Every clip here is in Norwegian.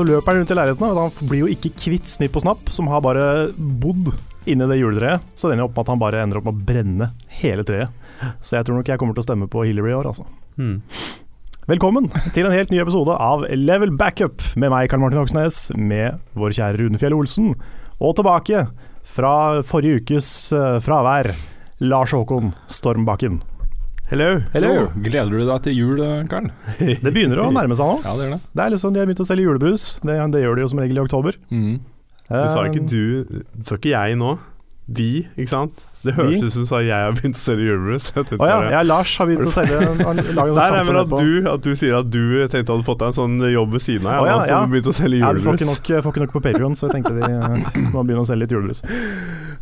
så løper han rundt i leiligheten, og han blir jo ikke kvitt Snipp og Snapp, som har bare bodd inni det juletreet. Så det ender opp med at han bare ender opp med å brenne hele treet. Så jeg tror nok jeg kommer til å stemme på Hillary i år, altså. Mm. Velkommen til en helt ny episode av Level Backup med meg, Karl Martin Hoksnes, med vår kjære Rune Fjell Olsen. Og tilbake fra forrige ukes eh, fravær, Lars Håkon Stormbakken. Hello. Hello. Gleder du deg til jul, eh, Karl? Det begynner å nærme seg nå. Ja, det gjør det. Det er liksom De har begynt å selge julebrus. Det, det gjør de jo som regel i oktober. Mm. Du sa ikke du, du sa ikke jeg nå. De, ikke sant? Det høres hørtes ut som du sa jeg har begynt å selge julebrus. Å ja, bare- ja, Lars har begynt å selge Nei, nei, men at du, at du sier at du tenkte du hadde fått deg en sånn jobb ved siden av. Å ja, og ja. du begynt å selge Ja, du får julebrus. ikke nok, får ikke nok på Patreon, så jeg tenkte vi eh, må begynne å selge litt julebrus.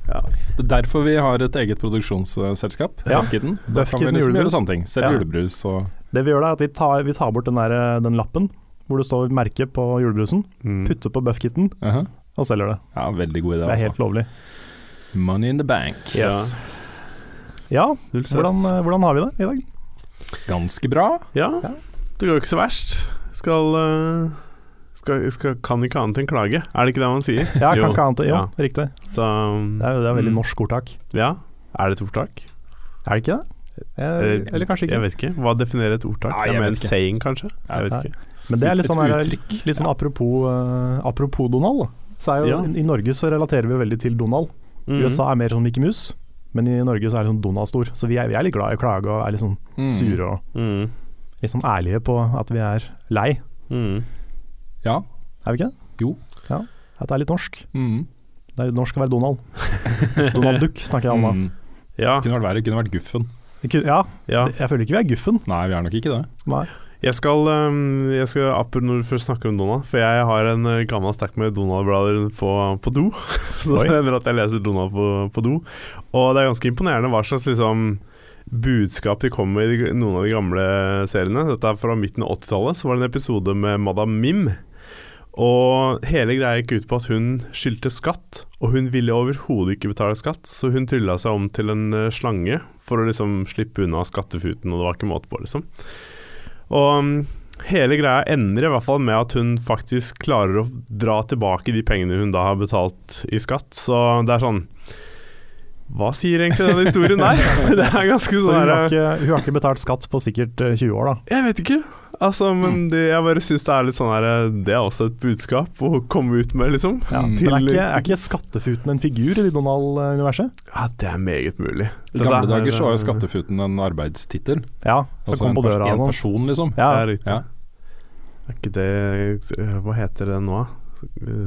Det er derfor vi har et eget produksjonsselskap, Ja. Buffkitten. Da kan vi liksom julebrus. gjøre sånne ting. Selge Ja. julebrus og Det vi gjør da, er at vi tar, vi tar bort den, der, eh, den lappen hvor det står merke på julebrusen, Mm. putter på Buffkitten Aha. og selger det. Ja, veldig god idé. Det er helt altså. lovlig. Money in the bank. Yes. Ja, hvordan, eh, hvordan har vi det i dag? Ganske bra. Ja, Ja. det går jo ikke så verst. Skal, eh, skal, skal Kan ikke annet enn klage, er det ikke det man sier? Ja, Jo. kan ikke annet. Jo, Ja. riktig. Så Det er, det er veldig Mm. norsk ordtak. Ja. Er det et ordtak? Er det ikke det? Jeg, eller kanskje ikke. Jeg vet ikke. Hva definerer et ordtak? Nei, jeg, jeg er en ikke. saying, kanskje? Jeg vet Nei. ikke. Men det er litt sånn, her, uttrykk. litt sånn apropos, uh, apropos Donald. Så er jo, Ja. I Norge så relaterer vi veldig til Donald. Mm. USA er mer sånn Mickey Mus, men i Norge så er det sånn Donald-stor. Så vi er, vi er litt glad i å klage og er litt sånn Mm. sure og Mm. litt sånn ærlige på at vi er lei. Mm. Ja. Er vi ikke det? Jo. Ja. At det er litt norsk. Mm. Det er litt norsk å være Donald. Donald Duck snakker jeg om da. Mm. Ja. Kunne vært verre, kunne vært Guffen. Det kunne- Ja, ja. jeg føler ikke vi er guffen. Nei, vi er nok ikke det. Nei. Jeg skal, um, jeg skal app- når du først snakker om Donald, for jeg har en uh, gammel stack med Donald-blader på, på do. Så Oi. det hender at jeg leser Donald på, på do. Og det er ganske imponerende hva slags liksom, budskap de kommer med i noen av de gamle seriene. Dette er fra midten av 80-tallet. Så var det en episode med Madam Mim. Og hele greia gikk ut på at hun skyldte skatt, og hun ville overhodet ikke betale skatt, så hun trylla seg om til en eh, slange for å liksom slippe unna skattefuten, og det var ikke måte på, liksom. Og mm, hele greia ender i hvert fall med at hun faktisk klarer å dra tilbake de pengene hun da har betalt i skatt, så det er sånn Hva sier egentlig den historien der? Det er ganske Så sånn hun har, ikke, hun har ikke betalt skatt på sikkert eh, 20 år, da. jeg vet ikke. Altså, Mm. men det, jeg bare syns det er litt sånn her Det er også et budskap å komme ut med, liksom. Ja, til, men er ikke, er ikke skattefuten en figur i Donald-universet? Ja, det er meget mulig. I gamle der- dager så var jo skattefuten en arbeidstittel. Ja, som Altså kom på døra en og sånn. person, liksom. Ja, Det er riktig. Ja. Er ikke det Hva heter det nå?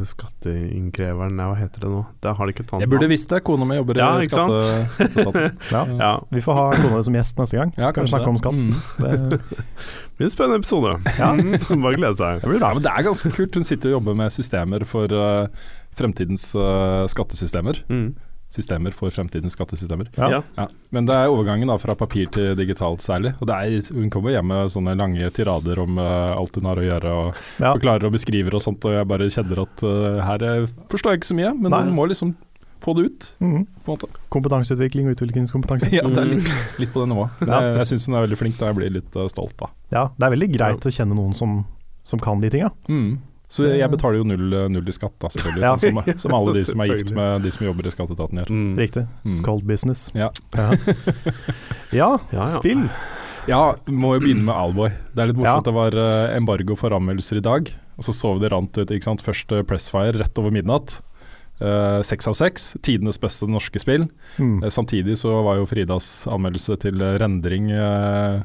Skatteinnkreveren hva heter det nå? Det har de ikke tatt Jeg burde visst det, kona mi jobber Ja, i skatte, skatteetaten. ja. Ja. Vi får ha kona di som gjest neste gang. Ja, Kan vi kanskje snakke om skatt. Mm. Det, Det blir en spennende episode. Ja. Bare glede seg. det blir bra. men det er ganske kult. Hun sitter og jobber med systemer for uh, fremtidens uh, skattesystemer. Mm. Systemer for fremtidens skattesystemer. Ja. Ja. Men det er overgangen da fra papir til digitalt særlig. Og det er, hun kommer hjem med sånne lange tirader om uh, alt hun har å gjøre, og Ja. forklarer og beskriver og sånt, og jeg bare kjenner at uh, her eh, forstår jeg ikke så mye, men Nei. hun må liksom få det ut, Mm. på en måte. Kompetanseutvikling og utviklingskompetanse. Ja, det er litt, litt på det nivået. Jeg, jeg syns hun er veldig flink, da jeg blir litt uh, stolt, da. Ja, det er veldig greit å kjenne noen som, som kan de tinga. Mm. Så jeg betaler jo null, null i skatt, da, selvfølgelig. Ja. Som, som alle de som er gift med de som jobber i skatteetaten gjør. Mm. Riktig. Mm. It's called business. Ja. Ja, ja, ja. spill. Ja, må jo begynne med Alboy. Det er litt morsomt Ja. at det var eh, embargo for anmeldelser i dag. Og så så vi det rant ut, ikke sant. Først eh, Pressfire rett over midnatt. Seks uh, av seks. Tidenes beste norske spill. Mm. Eh, Samtidig så var jo Fridas anmeldelse til eh, rendring eh,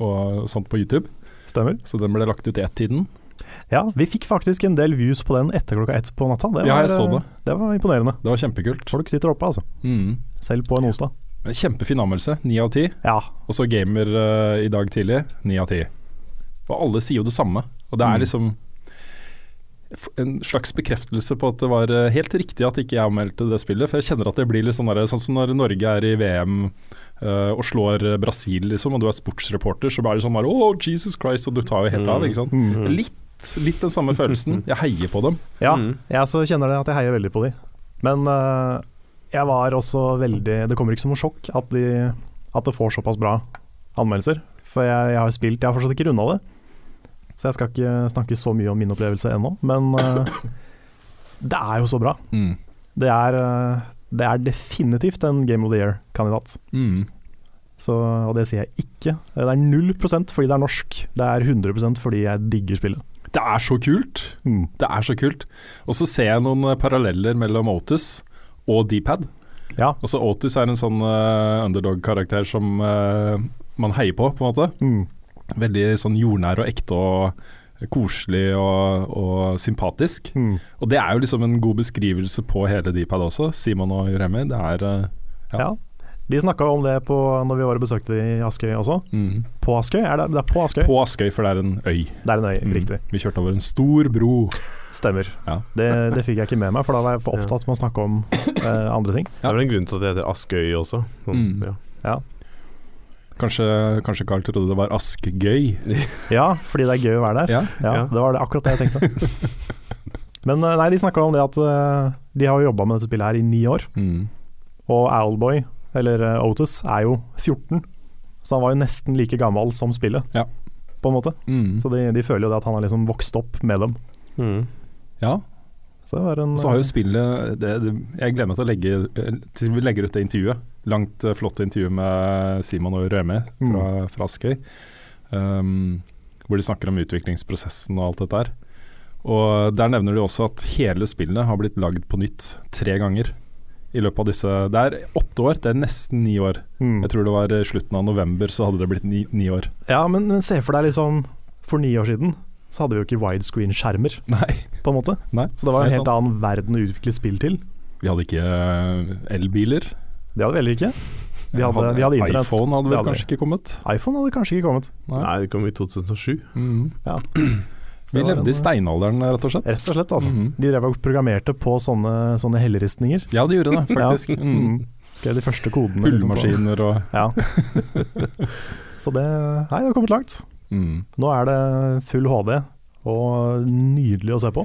og sånt på YouTube. Stemmer. Så den ble lagt ut i ett-tiden. Ja, vi fikk faktisk en del views på den etter klokka ett på natta. Det var, Ja, jeg så eh, det. det var imponerende. Det var kjempekult. Folk sitter oppe, altså. Mm. Selv på en onsdag. Kjempefin anmeldelse. Ni av ti. Ja. Og så gamer uh, i dag tidlig, ni av ti. Og alle sier jo det samme. Og det er Mm. liksom en slags bekreftelse på at det var eh, helt riktig at ikke jeg anmeldte det spillet. For jeg kjenner at det blir litt sånn der, sånn som når Norge er i VM uh, og slår Brasil, liksom, og du er sportsreporter, så blir det sånn bare Oh, Jesus Christ, og du tar jo helt av, ikke sant. Mm. Litt, litt den samme følelsen. Jeg heier på dem. Ja, Mm. jeg også kjenner det at jeg heier veldig på dem. Men uh, jeg var også veldig Det kommer ikke som noe sjokk at, de, at det får såpass bra anmeldelser. For jeg, jeg har spilt Jeg har fortsatt ikke runda det. så jeg skal ikke snakke så mye om min opplevelse ennå. Men uh, det er jo så bra. Mm. Det er, eh, det er definitivt en Game of the Year-kandidat. Mm. Så, og det sier jeg ikke. Det er 0% fordi det er norsk. Det er 100% fordi jeg digger spillet. Det er så kult. Mm. Det er så kult. Og så ser jeg noen eh, paralleller mellom Otus og Dpad. Ja. Altså Otus er en sånn uh, underdog-karakter som uh, man heier på, på en måte. Mm. Veldig sånn jordnær og ekte og koselig og, og sympatisk. Mm. Og det er jo liksom en god beskrivelse på hele Dpad også, Simon og Juremi. Det er eh, Ja. De snakka om det på, når vi var og besøkte de i Askøy også. mm. På Askøy? Er det, det er på Askøy? På Askøy, for det er en øy. Det er en øy, Mm. riktig. Vi kjørte over en stor bro. Stemmer. Ja. Det, det fikk jeg ikke med meg, for da var jeg for opptatt med å snakke om eh, andre ting. Det er vel en grunn til at det heter Askøy også. Sånn, Mm. ja. Kanskje, kanskje Carl trodde det var Askgøy. Ja, fordi det er gøy å være der. Ja. Ja, Ja. Det var det, akkurat det jeg tenkte. Men eh, nei, de snakka om det at eh, de har jo jobba med dette spillet her i ni år. Mm. Og Owlboy, eller eh, Otis, er jo 14. Så han var jo nesten like gammel som spillet, Ja. på en måte. Mm. Så de, de føler jo det at han har liksom vokst opp med dem. Mm. Ja, Så det var en så har jo spillet det, det, Jeg gleder meg til å legge eh, til vi legger ut det intervjuet. Langt, eh, flott intervju med Simon og Røme fra, fra Askøy. Um, hvor de snakker om utviklingsprosessen og alt dette her. Og Der nevner de også at hele spillet har blitt lagd på nytt tre ganger. I løpet av disse Det er åtte år, det er nesten ni år. mm. Jeg tror det var slutten av november så hadde det blitt ni, ni år. Ja, men, men se for deg liksom For ni år siden så hadde vi jo ikke widescreen-skjermer, Nei, på en måte. nei. Så det var en helt sant. annen verden å utvikle spill til. Vi hadde ikke eh, elbiler. Det hadde vi heller ikke. Vi hadde, vi hadde internett. iPhone hadde vel kanskje ikke kommet. iPhone hadde kanskje ikke kommet. Nei, det kom i 2007. Mm. Ja. Vi levde i steinalderen, rett og slett. Rett og slett, altså. Mhm. De drev og programmerte på sånne, sånne helleristninger. Ja, de gjorde det, faktisk. Ja. Mm. Mm. Skrev de første kodene. liksom, Hullmaskiner og Ja. Så det Nei, det har kommet langt. mm. Nå er det full HD og nydelig å se på.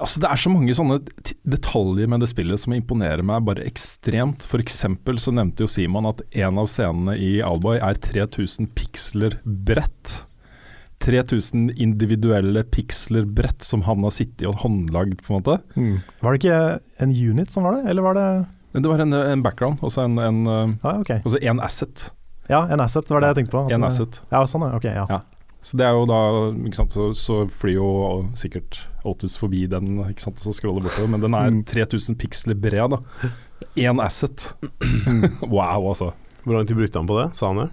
Altså, det er så mange sånne detaljer med det spillet som imponerer meg bare ekstremt. Eksempel så nevnte jo Simon at en av scenene i Alboy er 3000 piksler bredt. 3000 individuelle piksler brett som han har sittet og håndlagd, på en måte. Var det ikke en unit som var det, eller var det det var en, en background, også en, en, ah, okay. en asset. Ja, en asset var det jeg tenkte på. En det- asset. Ja, sånn ja. Ok, ja. Ja. Så det er jo da ikke sant, så, så flyr jo sikkert Otus forbi den, ikke sant, og så scroller bortover, men den er Mm. 3000 piksler bred, da. Én asset. wow, altså. Hvor lang tid brukte han på det? Sa han det?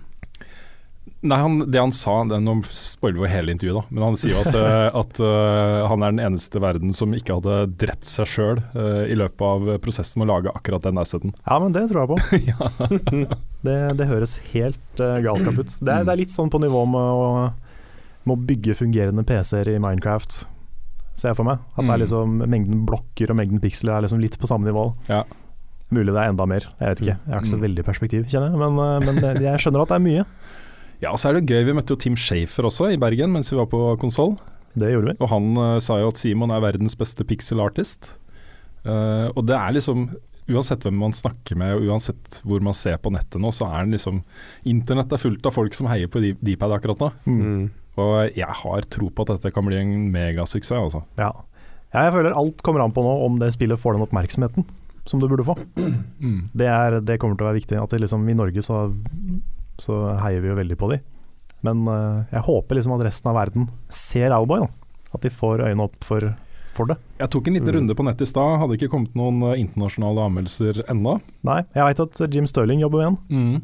Nei, han, det han sa det, Nå spoiler vi hele intervjuet, da. Men han sier jo at, eh, at uh, han er den eneste i verden som ikke hadde drept seg sjøl i løpet av prosessen med å lage akkurat den asseten. Ja, men det tror jeg på. Det, det høres helt uh, galskap ut. Det er, det er litt sånn på nivå med å, med å bygge fungerende PC-er i Minecraft, ser jeg for meg. At det er Mm. liksom mengden blokker og mengden piksler er liksom litt på samme nivå. Ja. Mulig det er enda mer, jeg vet ikke. Jeg har ikke så Mm. veldig perspektiv, kjenner jeg. Men, uh, men det, jeg skjønner at det er mye. Ja, så er det gøy. Vi møtte jo Tim Shafer også i Bergen mens vi var på konsoll. Det gjorde vi. Og han uh, sa jo at Simon er verdens beste pixel artist. Uh, og det er liksom Uansett hvem man snakker med, og uansett hvor man ser på nettet nå, så er det liksom Internett er fullt av folk som heier på Dpad akkurat nå. Mm. Og jeg har tro på at dette kan bli en megasuksess, altså. Ja. ja, jeg føler alt kommer an på nå om det spillet får den oppmerksomheten som det burde få. Mm. Det, er, det kommer til å være viktig. At det liksom, I Norge så, så heier vi jo veldig på de. Men eh, jeg håper liksom at resten av verden ser Owlboy. da. At de får øynene opp for, for det. Jeg tok en liten Mm. runde på nettet i stad, hadde ikke kommet noen eh, internasjonale anmeldelser ennå. Nei, jeg veit at Jim Sterling jobber med den. Mm.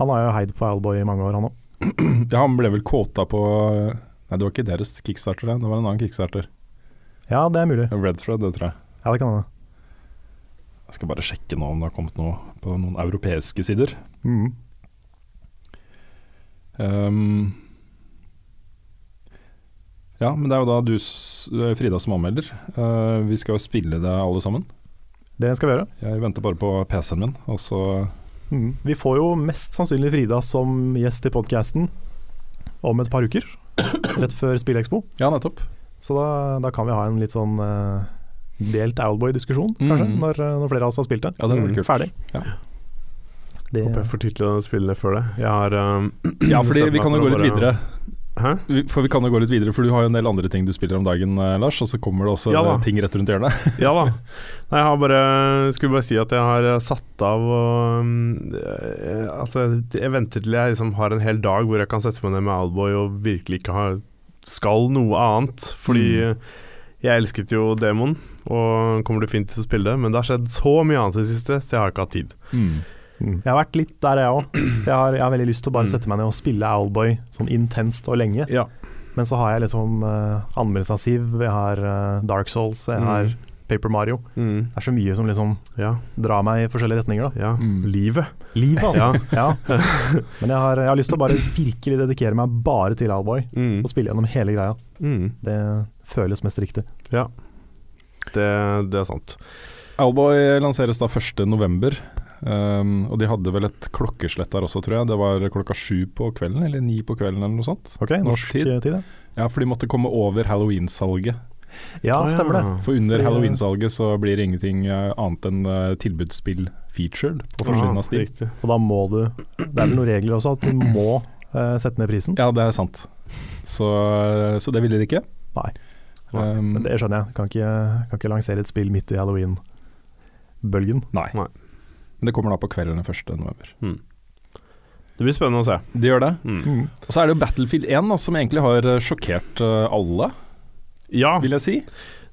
Han har jo heid på Owlboy i mange år, han òg. Ja, han ble vel kåta på Nei, det var ikke deres kickstarter, det. det var en annen kickstarter. Ja, det er mulig. Red Thread, det tror jeg. Ja, det kan hende. Jeg skal bare sjekke nå om det har kommet noe på noen europeiske sider. Mm. Ehm, ja, men det er jo da du, eh, Frida, som anmelder. Uh, vi skal jo spille det alle sammen. Det skal vi gjøre. Jeg venter bare på PC-en min, og så Mm. Vi får jo mest sannsynlig Frida som gjest i podkasten om et par uker. Rett før Spillekspo. Ja, nettopp. Så da, da kan vi ha en litt sånn uh, delt Owlboy-diskusjon, kanskje, mm. når, når flere av oss har spilt det. Ja, det er Mm. kult. Ferdig. Ja. Det, Håper jeg får tid til å spille det før det. Jeg har um, Ja, fordi vi kan jo gå litt videre. Hæ? For vi kan jo gå litt videre, for du har jo en del andre ting du spiller om dagen, eh, Lars. Og så kommer det også Ja ting rett rundt hjørnet. Ja da. Nei, jeg har bare skulle bare si at jeg har eh, satt av og mm, eh, Altså, jeg venter til jeg liksom har en hel dag hvor jeg kan sette meg ned med Alboy og virkelig ikke ha skal noe annet. Fordi Mm. jeg elsket jo Demon, og kommer definitivt til å spille det, men det har skjedd så mye annet i det siste, så jeg har ikke hatt tid. Mm. Jeg har vært litt der, jeg òg. Jeg, har- jeg har veldig lyst til å bare Mm. sette meg ned og spille Owlboy sånn intenst og lenge. Ja. Men så har jeg liksom uh, anmeldelse av Siv, jeg har uh, Dark Souls, jeg har Mm. Paper Mario. Mm. Det er så mye som liksom Ja. drar meg i forskjellige retninger, da. ja. Mm. Livet. Livet, altså. Ja. Ja. Men jeg har, jeg har lyst til å bare virkelig dedikere meg bare til Owlboy Mm. og spille gjennom hele greia. Mm. Det føles mest riktig. Ja. Det, det er sant. Owlboy lanseres da 1.11. Um, og de hadde vel et klokkeslett der også, tror jeg. Det var klokka sju på kvelden, eller ni på kvelden, eller noe sånt. Ok, Norsk norsk tid. tid, ja. Ja, for de måtte komme over halloween-salget. Ja, Å, stemmer det. For under Fordi- halloween-salget så blir det ingenting eh, annet enn eh, tilbudsspill featured på forsiden av Stil. Riktig. Og da må du Det er vel noen regler også, at du må uh, sette ned prisen. Ja, det er sant. Så, så det ville de ikke. Nei. Um, Men det skjønner jeg. Kan ikke, kan ikke lansere et spill midt i halloween-bølgen. nei. Nei. Men det kommer da på kvelden den 1. november. Det blir spennende å se. De gjør det. Mm. Og så er det jo Battlefield 1 da, som egentlig har eh, sjokkert eh, alle, Ja, vil jeg si.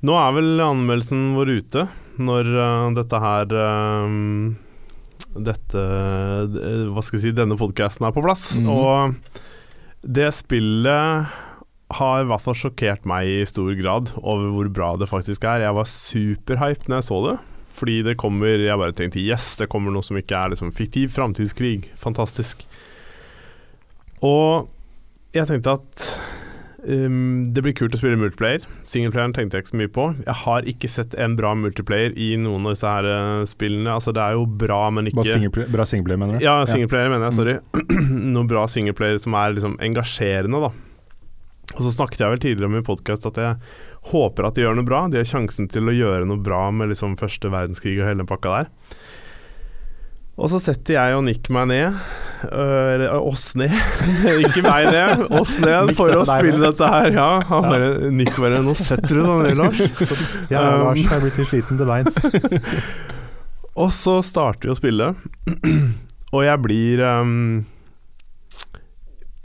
nå er vel anmeldelsen vår ute når uh, dette her eh, Dette uh, Hva skal jeg si Denne podkasten er på plass. Mm. Og det spillet har i hvert fall sjokkert meg i stor grad over hvor bra det faktisk er. Jeg var superhype når jeg så det. Fordi det kommer Jeg bare tenkte yes, det kommer noe som ikke er liksom fiktiv framtidskrig. Fantastisk. Og jeg tenkte at um, det blir kult å spille multiplayer. Singleplayeren tenkte jeg ikke så mye på. Jeg har ikke sett en bra multiplayer i noen av disse her eh, spillene. Altså Det er jo bra, men ikke singleplayer, bra singleplayer, mener du? ja, singleplayer mener jeg, sorry. Noen bra singleplayer som er liksom engasjerende, da. Og så snakket jeg vel tidligere om i podkast at jeg håper at de gjør noe bra. De har sjansen til å gjøre noe bra med liksom første verdenskrig og hele den pakka der. Og så setter jeg og Nick meg ned, øh, eller oss ned, ikke meg ned, oss ned, for å spille dette her. Ja, han bare, Nick bare Nå setter du deg ned, Lars. Ja, Um, Lars har blitt litt sliten til beins. Og så starter vi å spille, og jeg blir ehm,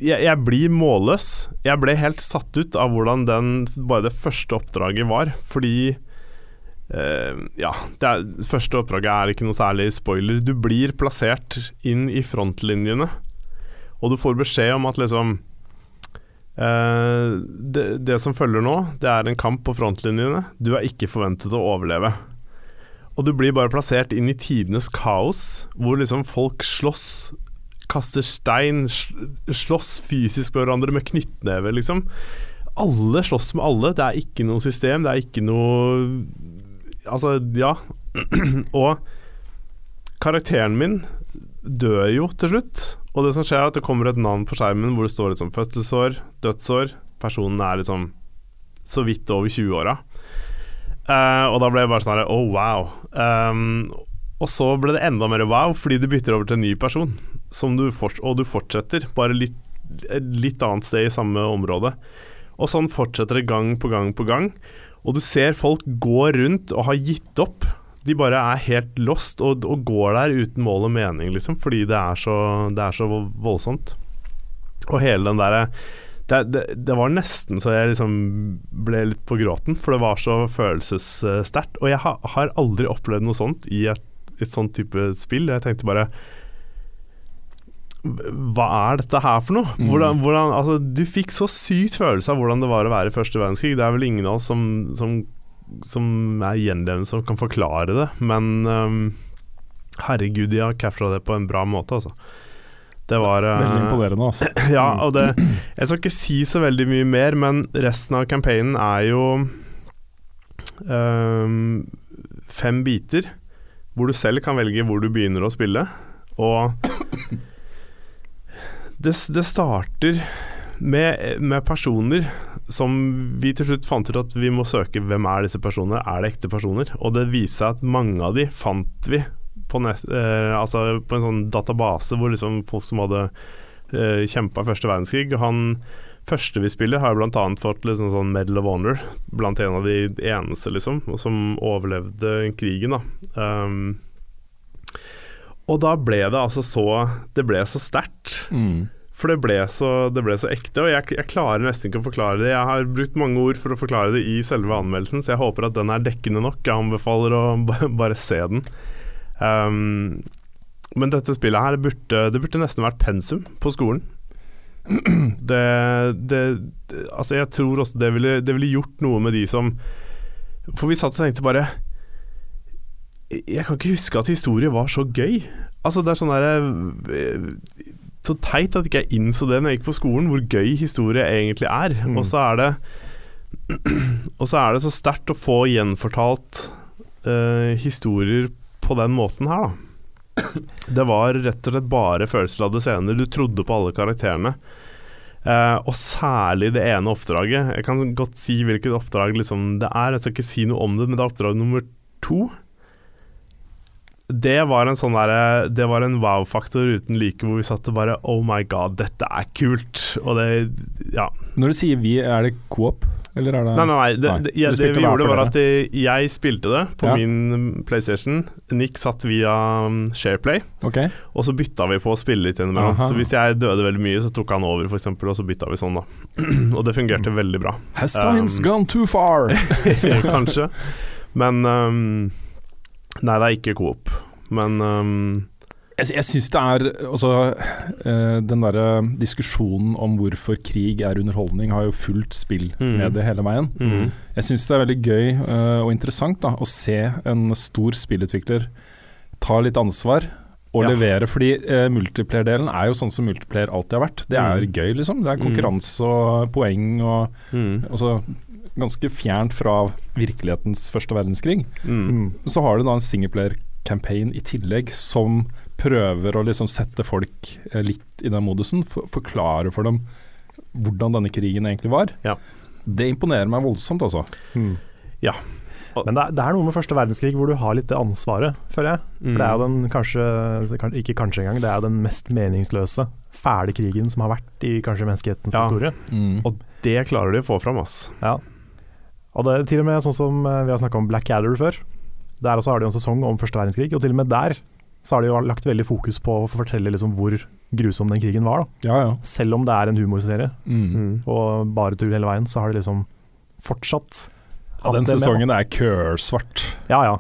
jeg, jeg blir målløs. Jeg ble helt satt ut av hvordan den, bare det første oppdraget var, fordi eh, Ja, det er, første oppdraget er ikke noe særlig spoiler. Du blir plassert inn i frontlinjene, og du får beskjed om at liksom eh, det, det som følger nå, det er en kamp på frontlinjene. Du er ikke forventet å overleve. Og du blir bare plassert inn i tidenes kaos, hvor liksom folk slåss, kaster stein, slåss fysisk med hverandre med knyttneve, liksom. Alle slåss med alle, det er ikke noe system, det er ikke noe Altså, ja. Og karakteren min dør jo til slutt. Og det som skjer, er at det kommer et navn på skjermen hvor det står liksom fødselsår, dødsår. Personen er liksom så vidt over 20-åra. Uh, og da ble jeg bare sånn her Oh, wow. Um, og så ble det enda mer wow, fordi du bytter over til en ny person. Du og du fortsetter, bare litt, litt annet sted i samme område. Og sånn fortsetter det gang på gang på gang. Og du ser folk gå rundt og har gitt opp. De bare er helt lost og, og går der uten mål og mening, liksom, fordi det er så, det er så voldsomt. Og hele den derre det, det, det var nesten så jeg liksom ble litt på gråten, for det var så følelsessterkt. Og jeg har, har aldri opplevd noe sånt i et, et sånt type spill. Jeg tenkte bare Hva er dette her for noe? Mm. Hvordan, hvordan, altså, du fikk så sykt følelse av hvordan det var å være i første verdenskrig. Det er vel ingen av oss som, som, som er gjenlevende som kan forklare det, men um, herregud, de har captura det på en bra måte, altså. Det var Veldig imponerende, altså. ja, og det Jeg skal ikke si så veldig mye mer, men resten av campaignen er jo um, fem biter, hvor du selv kan velge hvor du begynner å spille. Og det, det starter med, med personer som vi til slutt fant ut at vi må søke hvem er disse personene, er det ekte personer? Og det viser seg at mange av de fant vi på, nett, eh, altså på en sånn database hvor liksom folk som hadde eh, kjempa første verdenskrig. Han første vi spiller, har bl.a. fått liksom sånn Medal of Honor, blant en av de eneste, liksom, som overlevde krigen, da. Um, og da ble det altså så Det ble så sterkt. Mm. For det ble så, det ble så ekte, og jeg, jeg klarer nesten ikke å forklare det. Jeg har brukt mange ord for å forklare det i selve anmeldelsen, så jeg håper at den er dekkende nok. Jeg anbefaler å bare se den. Um, men dette spillet her burde, det burde nesten vært pensum på skolen. Det, det, Altså, jeg tror også det ville, det ville gjort noe med de som For vi satt og tenkte bare Jeg kan ikke huske at historie var så gøy. Altså, det er sånn derre så teit at ikke jeg innså det når jeg gikk på skolen, hvor gøy historie egentlig er. Mm. Og så er det Og så er det så sterkt å få gjenfortalt uh, historier på den måten her, da. Det var rett og slett bare følelsesladde scener. Du trodde på alle karakterene. Uh, og særlig det ene oppdraget. Jeg kan godt si hvilket oppdrag liksom det er. Jeg skal ikke si noe om det, men det er oppdrag nummer to. Det var en sånn der, Det var en wow-faktor uten like, hvor vi satt og bare Oh my god, dette er kult. Og det Ja. Når du sier vi, er det coop, eller er det Nei, nei, nei. Det, det, du det vi gjorde, var at jeg, jeg spilte det på Ja. min PlayStation. Nick satt via um, Shareplay, okay. og så bytta vi på å spille litt innimellom. Så hvis jeg døde veldig mye, så tok han over, f.eks., og så bytta vi sånn, da. og det fungerte veldig bra. Has science Um, gone too far? Kanskje. Men um, Nei, det er ikke Coop. Men um, Jeg, jeg syns det er Altså, uh, den derre diskusjonen om hvorfor krig er underholdning, har jo fulgt spill Mm. med det hele veien. mm, Jeg syns det er veldig gøy uh, og interessant da, å se en stor spillutvikler ta litt ansvar og Ja. levere. Fordi uh, multiplayer-delen er jo sånn som multiplayer alltid har vært. Det er Mm. gøy, liksom. Det er Mm. konkurranse og poeng og mm, altså, ganske fjernt fra virkelighetens første verdenskrig. mm, Mm. Så har du da en singleplayer-campaign i tillegg som prøver å liksom sette folk eh, litt i den modusen. For, forklare for dem hvordan denne krigen egentlig var. Ja. Det imponerer meg voldsomt, altså. Mm. Ja. Men det er, det er noe med første verdenskrig hvor du har litt det ansvaret, føler jeg. For det er jo den kanskje, ikke kanskje engang, det er jo den mest meningsløse, fæle krigen som har vært i kanskje menneskehetens Ja. historie. Og det klarer de å få fram, ass. Ja. Og det er til og med sånn som eh, vi har snakka om Blackadder før. Der også har de en sesong om første verdenskrig, og til og med der så har de jo lagt veldig fokus på å fortelle liksom hvor grusom den krigen var. Da. Ja, ja. Selv om det er en humorserie Mm. og bare tull hele veien, så har de liksom fortsatt Ja, den med, sesongen er kørsvart. Ja ja.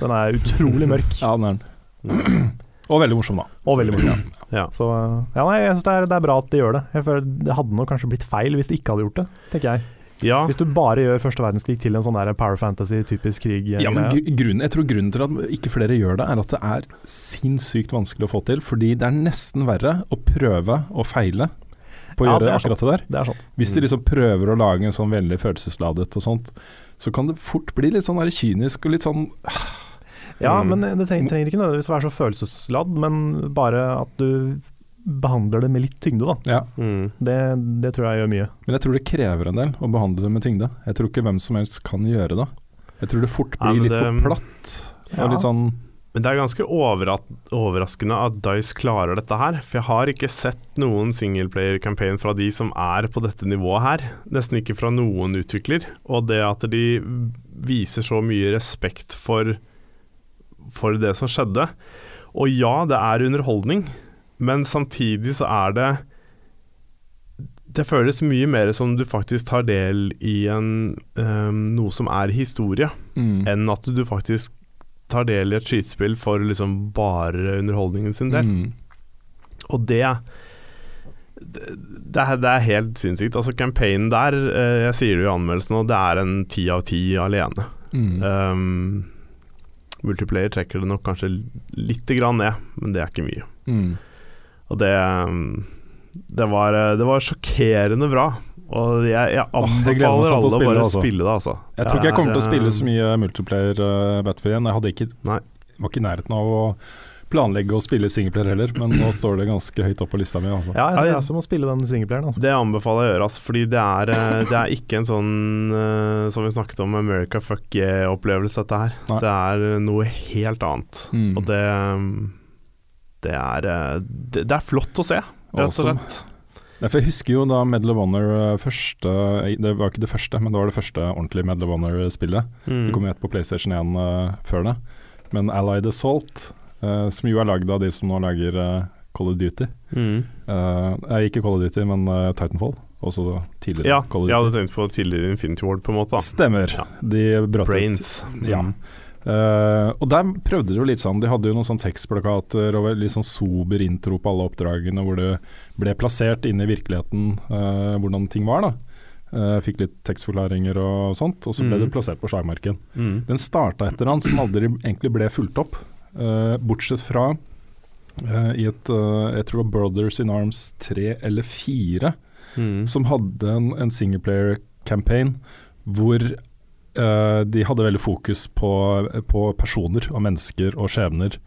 Den er utrolig mørk. Ja, den er den. Og veldig morsom, da. Og veldig morsom. Ja. Så ja, nei, jeg syns det, er- det er bra at de gjør det. Jeg føler Det hadde nok kanskje blitt feil hvis de ikke hadde gjort det, tenker jeg. Ja, Hvis du bare gjør første verdenskrig til en sånn der power fantasy, typisk krig Ja, men grunnen, jeg tror grunnen til at ikke flere gjør det, er at det er sinnssykt vanskelig å få til. Fordi det er nesten verre å prøve og feile på å Ja, gjøre det er akkurat sant. det der. Det er sant. Hvis de liksom prøver å lage en sånn veldig følelsesladet og sånt, så kan det fort bli litt sånn der kynisk og litt sånn Ja, Mm. men det trenger, trenger ikke nødvendigvis å være så følelsesladd, men bare at du behandler det med litt tyngde, da. Ja. mm, Det, det tror jeg gjør mye. Men jeg tror det krever en del å behandle det med tyngde. Jeg tror ikke hvem som helst kan gjøre det. Jeg tror det fort Ja, blir litt for platt. Ja. Og litt sånn Men det er ganske overraskende at Dice klarer dette her. For jeg har ikke sett noen singleplayer-campaign fra de som er på dette nivået her. Nesten ikke fra noen utvikler. Og det at de viser så mye respekt for, for det som skjedde. Og ja, det er underholdning, men samtidig så er det Det føles mye mer som du faktisk tar del i en, um, noe som er historie mm. enn at du faktisk tar del i et skytespill for liksom bare underholdningen sin del. Mm. Og det det, er, det er helt sinnssykt. Altså Campaignen der, eh, jeg sier det i anmeldelsen nå, det er en ti av ti alene. Mm. Um, multiplayer trekker det nok kanskje lite grann ned, men det er ikke mye. Mm. Og det um, det var, det var sjokkerende bra. Og jeg, jeg anbefaler sånn å alle å spille, bare altså. spille det, altså. Jeg tror ikke jeg kommer til å spille eh, så mye multiplayer uh, Battlefield igjen. Jeg hadde ikke, Nei. var ikke i nærheten av å planlegge å spille singleplayer heller, men nå står det ganske høyt opp på lista mi. Altså. Ja, jeg er som å jeg også må spille den singleplayeren. Altså. Det anbefaler jeg å gjøre, altså, fordi det er, eh, det er ikke en sånn uh, som vi snakket om, America fuck yeah-opplevelse, dette her. Nei. Det er noe helt annet. Mm. Og det Det er eh, det, det er flott å se, rett og slett. For Jeg husker jo da Medal of Honor eh, første eh, Det var ikke det første, men det var det første ordentlige Medal of Honor-spillet. Mm. Det kom jo et på PlayStation 1 uh, før det. Men Allied Assault, uh, som jo er lagd av de som nå lager uh, Call of Duty Mm. uh, ikke Call of Duty, men Titanfall. Også tidligere Ja, Call of jeg Ja, hadde tenkt på tidligere Infinity Ward, på en måte. da Stemmer. Ja. De brøt ut. Brains. Ja. Mm. Eh, og der prøvde de jo litt sånn, de hadde jo noen sånn tekstplakater og litt sånn sober intro på alle oppdragene, hvor det ble plassert inn i virkeligheten uh, hvordan ting var. da. Uh, fikk litt tekstforklaringer og sånt, og så ble mm. det plassert på slagmarken. Mm. Den starta etter han som aldri egentlig ble fulgt opp, bortsett fra i et jeg tror Brothers in Arms 3 eller 4, Mm. som hadde en, en singleplayer-campaign hvor eh, de hadde veldig fokus på, på personer og mennesker og skjebner,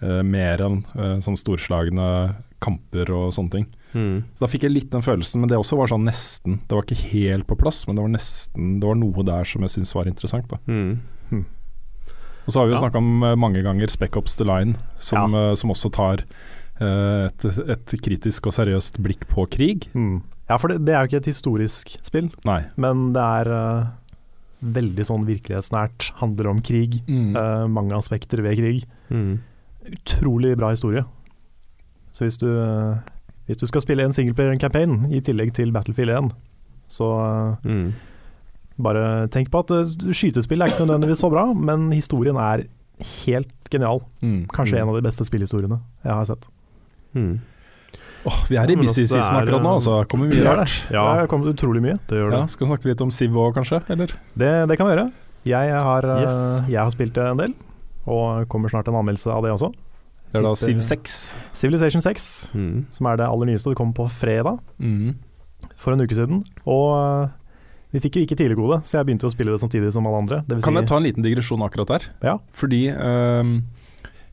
Uh, mer enn uh, sånn storslagne kamper og sånne ting. Mm. Så Da fikk jeg litt den følelsen, men det også var sånn nesten. Det var ikke helt på plass, men det var nesten Det var noe der som jeg syntes var interessant. da Mm. Og så har vi jo Ja. snakka om mange ganger Spec Ops The Line, som, eh, som også tar et, et kritisk og seriøst blikk på krig. Mm. Ja, for det, det er jo ikke et historisk spill, Nei. men det er veldig sånn virkelighetsnært. Handler om krig. eh, mange aspekter ved krig. Mm. Utrolig bra historie. Så hvis du, uh, hvis du skal spille en singleplayer campaign i tillegg til Battlefield 1, så uh, Mm. bare tenk på at eh, skytespill er ikke nødvendigvis så bra, men historien er helt genial. Mm. Kanskje Mm. en av de beste spillhistoriene jeg har sett. Mm. Åh, vi er i men busy altså, season akkurat nå, så altså. Kommer mye Det rart. Ja, Det har kommet utrolig mye. det gjør det. Ja, skal vi snakke litt om Civ òg, kanskje? Eller? Det, det kan vi gjøre. Jeg har, eh, Yes. jeg har spilt en del, og kommer snart en anmeldelse av det også. Det er da Siv Civ 6. Civilization 6, Mm. som er det aller nyeste. Det kom på fredag Mm. for en uke siden. Og eh, vi fikk jo ikke tidligkode, så jeg begynte å spille det samtidig som alle andre. Kan si, jeg ta en liten digresjon akkurat der? Ja. Fordi ehm,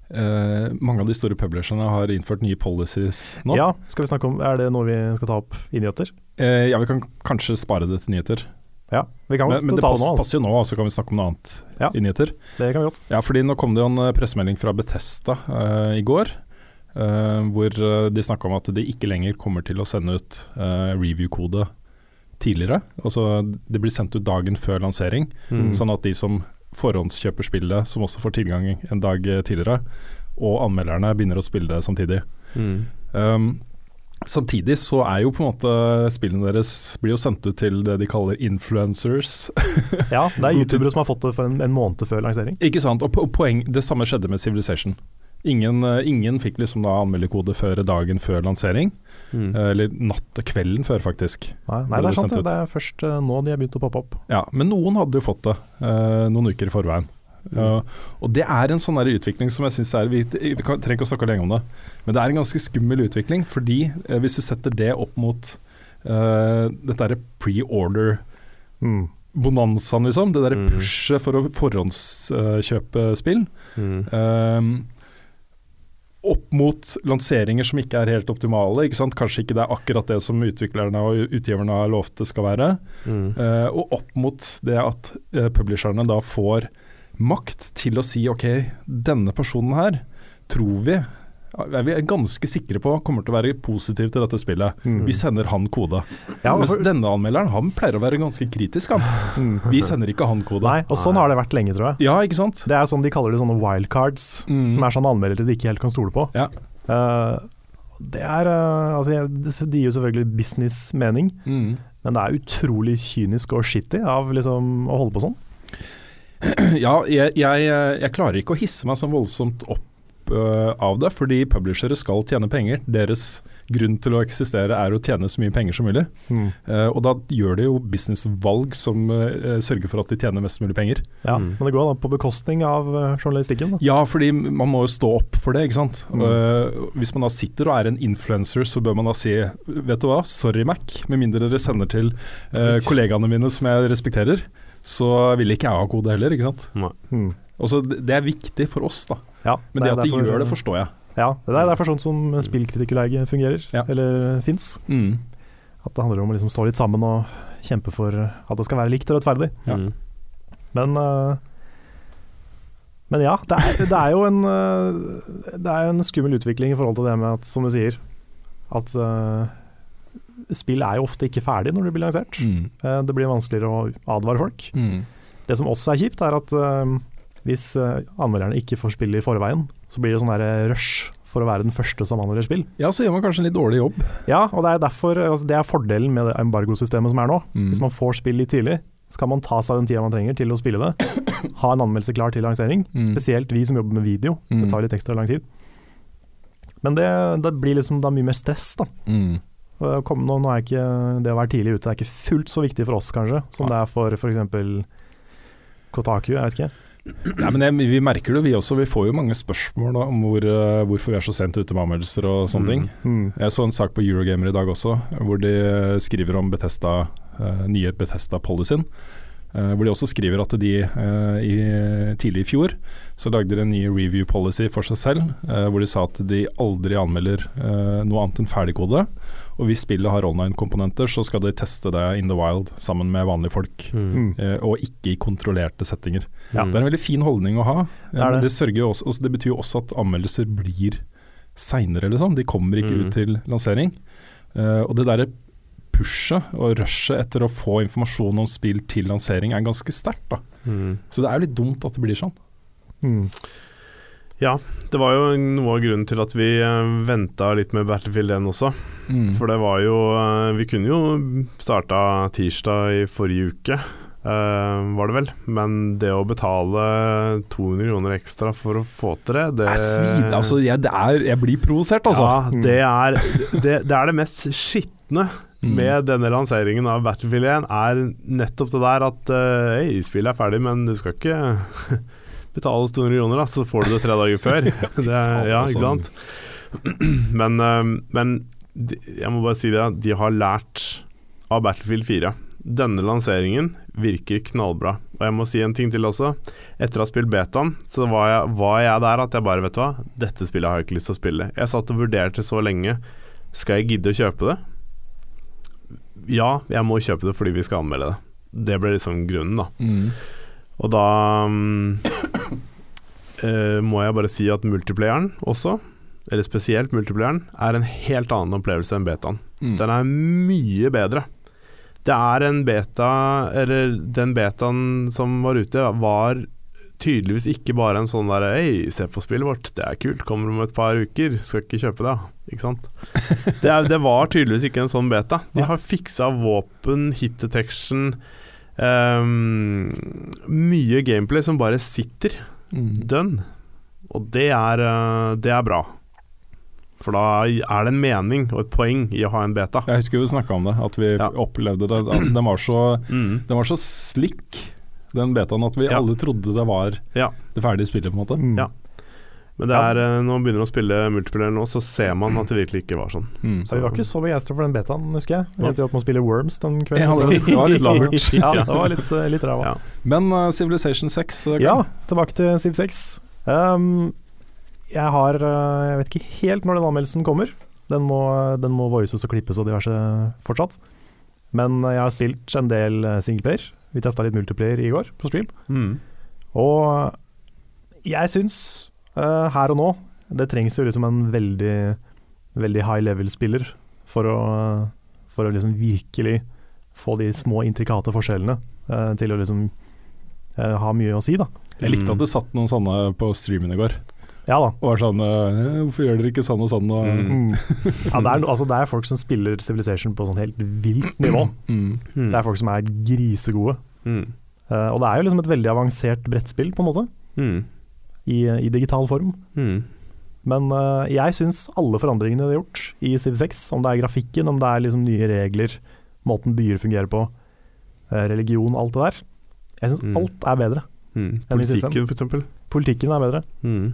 eh, mange av de store publisherne har innført nye policies nå. Ja, skal vi snakke om Er det noe vi skal ta opp i nyheter? Uh, ja, vi kan kanskje spare det til nyheter. Ja, vi kan Men, men det ta pass, det nå. Altså. passer jo nå, så kan vi snakke om noe annet Ja. i nyheter. Det kan vi godt. Ja, fordi nå kom det jo en eh, pressemelding fra Betesta i går, hvor de snakka om at de ikke lenger kommer til å sende ut review-kode tidligere. Altså det blir sendt ut dagen før lansering, Mm. sånn at de som forhåndskjøper spillet, som også får tilgang en dag eh, tidligere, og anmelderne begynner å spille det samtidig. Mm. Um, samtidig så er jo på en måte spillene deres blir jo sendt ut til det de kaller influencers. Ja, det er youtubere som har fått det for en, en måned før lansering. Ikke sant? Og po poeng, det samme skjedde med Civilization. Ingen, eh, ingen fikk liksom da anmelderkode før dagen før lansering, Mm. eh, eller natt kvelden før, faktisk. Nei, nei det er sant. Det, det er først eh, nå de har begynt å poppe opp. Ja, Men noen hadde jo fått det eh, noen uker i forveien. Uh, og det er en sånn utvikling som jeg syns er Vi, vi kan, trenger ikke å snakke lenge om det, men det er en ganske skummel utvikling. Fordi eh, hvis du setter det opp mot uh, dette derre pre-order Mm. bonanzaen, liksom, det derre Mm. pushet for å forhåndskjøpe spill, Mm. Opp mot lanseringer som ikke er helt optimale. Ikke sant? Kanskje ikke det er akkurat det som utviklerne og utgiverne har lovt det skal være. Mm. Uh, og opp mot det at uh, publisherne da får makt til å si ok, denne personen her tror vi er vi ganske sikre på kommer til å være positiv til dette spillet. Mm. Vi sender han kode. Ja, Mens denne anmelderen han pleier å være ganske kritisk. Han. Mm. Vi sender ikke han kode. Nei, og sånn har det vært lenge, tror jeg. Ja, ikke sant? Det er sånn de kaller det sånne wildcards, Mm. som er sånne anmeldere de ikke helt kan stole på. Ja. Uh, det er uh, Altså, de gir jo selvfølgelig business-mening, Mm. men det er utrolig kynisk og shitty av liksom å holde på sånn. Ja, jeg, jeg, jeg klarer ikke å hisse meg så voldsomt opp øh, av det, fordi publishere skal tjene penger. Deres grunn til å eksistere er å tjene så mye penger som mulig. Eh, og da gjør de jo businessvalg som uh, sørger for at de tjener mest mulig penger. Ja, Mm. Men det går da på bekostning av journalistikken. Da. Ja, fordi man må jo stå opp for det, ikke sant. Mm. Eh, hvis man da sitter og er en influencer, så bør man da si Vet du hva, sorry Mac, med mindre dere sender til eh, kollegaene mine som jeg respekterer, så vil ikke jeg ha kode heller, ikke sant. Nei. Mm. Også, det det er viktig for oss, da. Ja, Men det, det at de derfor- gjør det, forstår jeg. Ja, det er derfor sånn som spillkritikerleie fungerer, Ja. eller fins. Mm. At det handler om å liksom stå litt sammen og kjempe for at det skal være likt og rettferdig. Ja. Mm. Men uh, Men ja, det er, det er jo en eh, Det er jo en skummel utvikling i forhold til det med at, som du sier, at uh, spill er jo ofte ikke ferdig når de blir lansert. Mm. Uh, det blir vanskeligere å advare folk. Mm. Det som også er kjipt, er at eh, hvis eh, anmelderne ikke får spille i forveien, så blir det sånn der rush for å være den første som anmelder spill. Ja, så gjør man kanskje en litt dårlig jobb. Ja, og det er derfor altså, Det er fordelen med det embargosystemet som er nå. Mm. Hvis man får spill litt tidlig, så kan man ta seg den tida man trenger til å spille det. Ha en anmeldelse klar til lansering. Mm. Spesielt vi som jobber med video. Det Mm. tar litt ekstra lang tid. Men det, det blir liksom da mye mer stress, da. Mm. Kom, nå, nå er ikke det å være tidlig ute er ikke fullt så viktig for oss, kanskje, som det er for f.eks. Kotaku. Jeg vet ikke. Nei, men jeg, Vi merker det, vi også. Vi får jo mange spørsmål da, om hvor, uh, hvorfor vi er så sent ute med anmeldelser og sånne Mm. ting. Mm. Jeg så en sak på Eurogamer i dag også, hvor de eh, skriver om Bethesda, uh, nye Bethesda-policyen. Uh, hvor de også skriver at de i, tidlig i fjor så lagde de en ny review policy for seg selv, hvor de sa at de aldri anmelder noe annet enn ferdigkode. Og hvis spillet har online-komponenter, så skal de teste det in the wild sammen med vanlige folk. Mm. eh, og ikke i kontrollerte settinger. Ja. Det er en veldig fin holdning å ha. Det men det. det, sørger jo også, også, det betyr jo også at anmeldelser blir seinere, liksom. De kommer ikke Mm. ut til lansering. Eh, og det derre pushet og rushet etter å få informasjon om spill til lansering er ganske sterkt. da. Mm. Så det er jo litt dumt at det blir sånn. Mm. Ja, det var jo noe av grunnen til at vi uh, venta litt med Battlefield 1 også. Mm. For det var jo eh, Vi kunne jo starta tirsdag i forrige uke, eh, var det vel. Men det å betale 200 kroner ekstra for å få til det, det Jeg er svid, altså, jeg, det er, jeg blir provosert, altså. Ja, det er det, det er det mest skitne Mm. med denne lanseringen av Battlefield 1, er nettopp det der at uh, spillet er ferdig, men du skal ikke betale oss 200 kroner, da, så får du det tre dager før. det, ja, ikke sant? Men, eh, men jeg må bare si det, de har lært av Battlefield 4. Denne lanseringen virker knallbra. Og jeg må si en ting til også. Etter å ha spilt betaen, så var jeg, var jeg der at jeg bare, vet du hva, dette spillet har jeg ikke lyst til å spille. Jeg satt og vurderte så lenge. Skal jeg gidde å kjøpe det? Ja, jeg må kjøpe det fordi vi skal anmelde det. Det ble liksom grunnen, da. Mm. Og da um, uh, må jeg bare si at multiplayeren også, eller spesielt multiplayeren, er en helt annen opplevelse enn betaen. Mm. Den er mye bedre. Det er en beta Eller den betaen som var ute, var tydeligvis ikke bare en sånn der Hei, se på spillet vårt, det er kult, kommer om et par uker, skal ikke kjøpe det, ikke sant. Det, er, det var tydeligvis ikke en sånn beta. De har fiksa våpen, hit detection ehm, Mye gameplay som bare sitter Mm. dønn. Og det er, eh, det er bra. For da er det en mening og et poeng i å ha en beta. Jeg husker vi snakka om det, at vi Ja. opplevde det. Den var så, Mm. den var så slick, den betaen, at vi Ja. alle trodde det var Ja. det ferdige spillet, på en måte. Mm. Ja. Men det Ja. er, eh, når man begynner å spille multiplayer nå, så ser man at det virkelig ikke var sånn. Mm. Så vi var ikke så begeistra for den betaen, husker jeg. Vi endte jo opp med å spille Worms den kvelden. Ja, det- var litt lavert. ja, det var litt, eh, litt ræva. Ja. Men uh, Civilization 6 kan... Ja, tilbake til Civ 6. Um, jeg har uh, Jeg vet ikke helt når den anmeldelsen kommer. Den må, den må voices og klippes og diverse fortsatt. Men jeg har spilt en del singleplayer. Vi testa litt multiplayer i går på stream. Mm. Og jeg syns eh, her og nå Det trengs jo liksom en veldig Veldig high level-spiller for å, for å liksom virkelig få de små intrikate forskjellene uh, til å liksom uh, ha mye å si, da. Jeg likte at det satt noen sånne på streamen i går. Ja da. Og var sånn uh, Hvorfor gjør dere ikke sånn og sånn? Og, Mm. Mm. Ja, det, er, altså, det er folk som spiller Civilization på sånn helt vilt nivå. Mm. Mm. Det er folk som er grisegode. Mm. Uh, og det er jo liksom et veldig avansert brettspill, på en måte, Mm. I, i digital form. Mm. Men uh, jeg syns alle forandringene de har gjort i Civ 6, om det er grafikken, om det er liksom nye regler, måten byer fungerer på, eh, religion, alt det der Jeg syns Mm. alt er bedre. Mm. Politikken, eksempel. Politikken er bedre. Mm.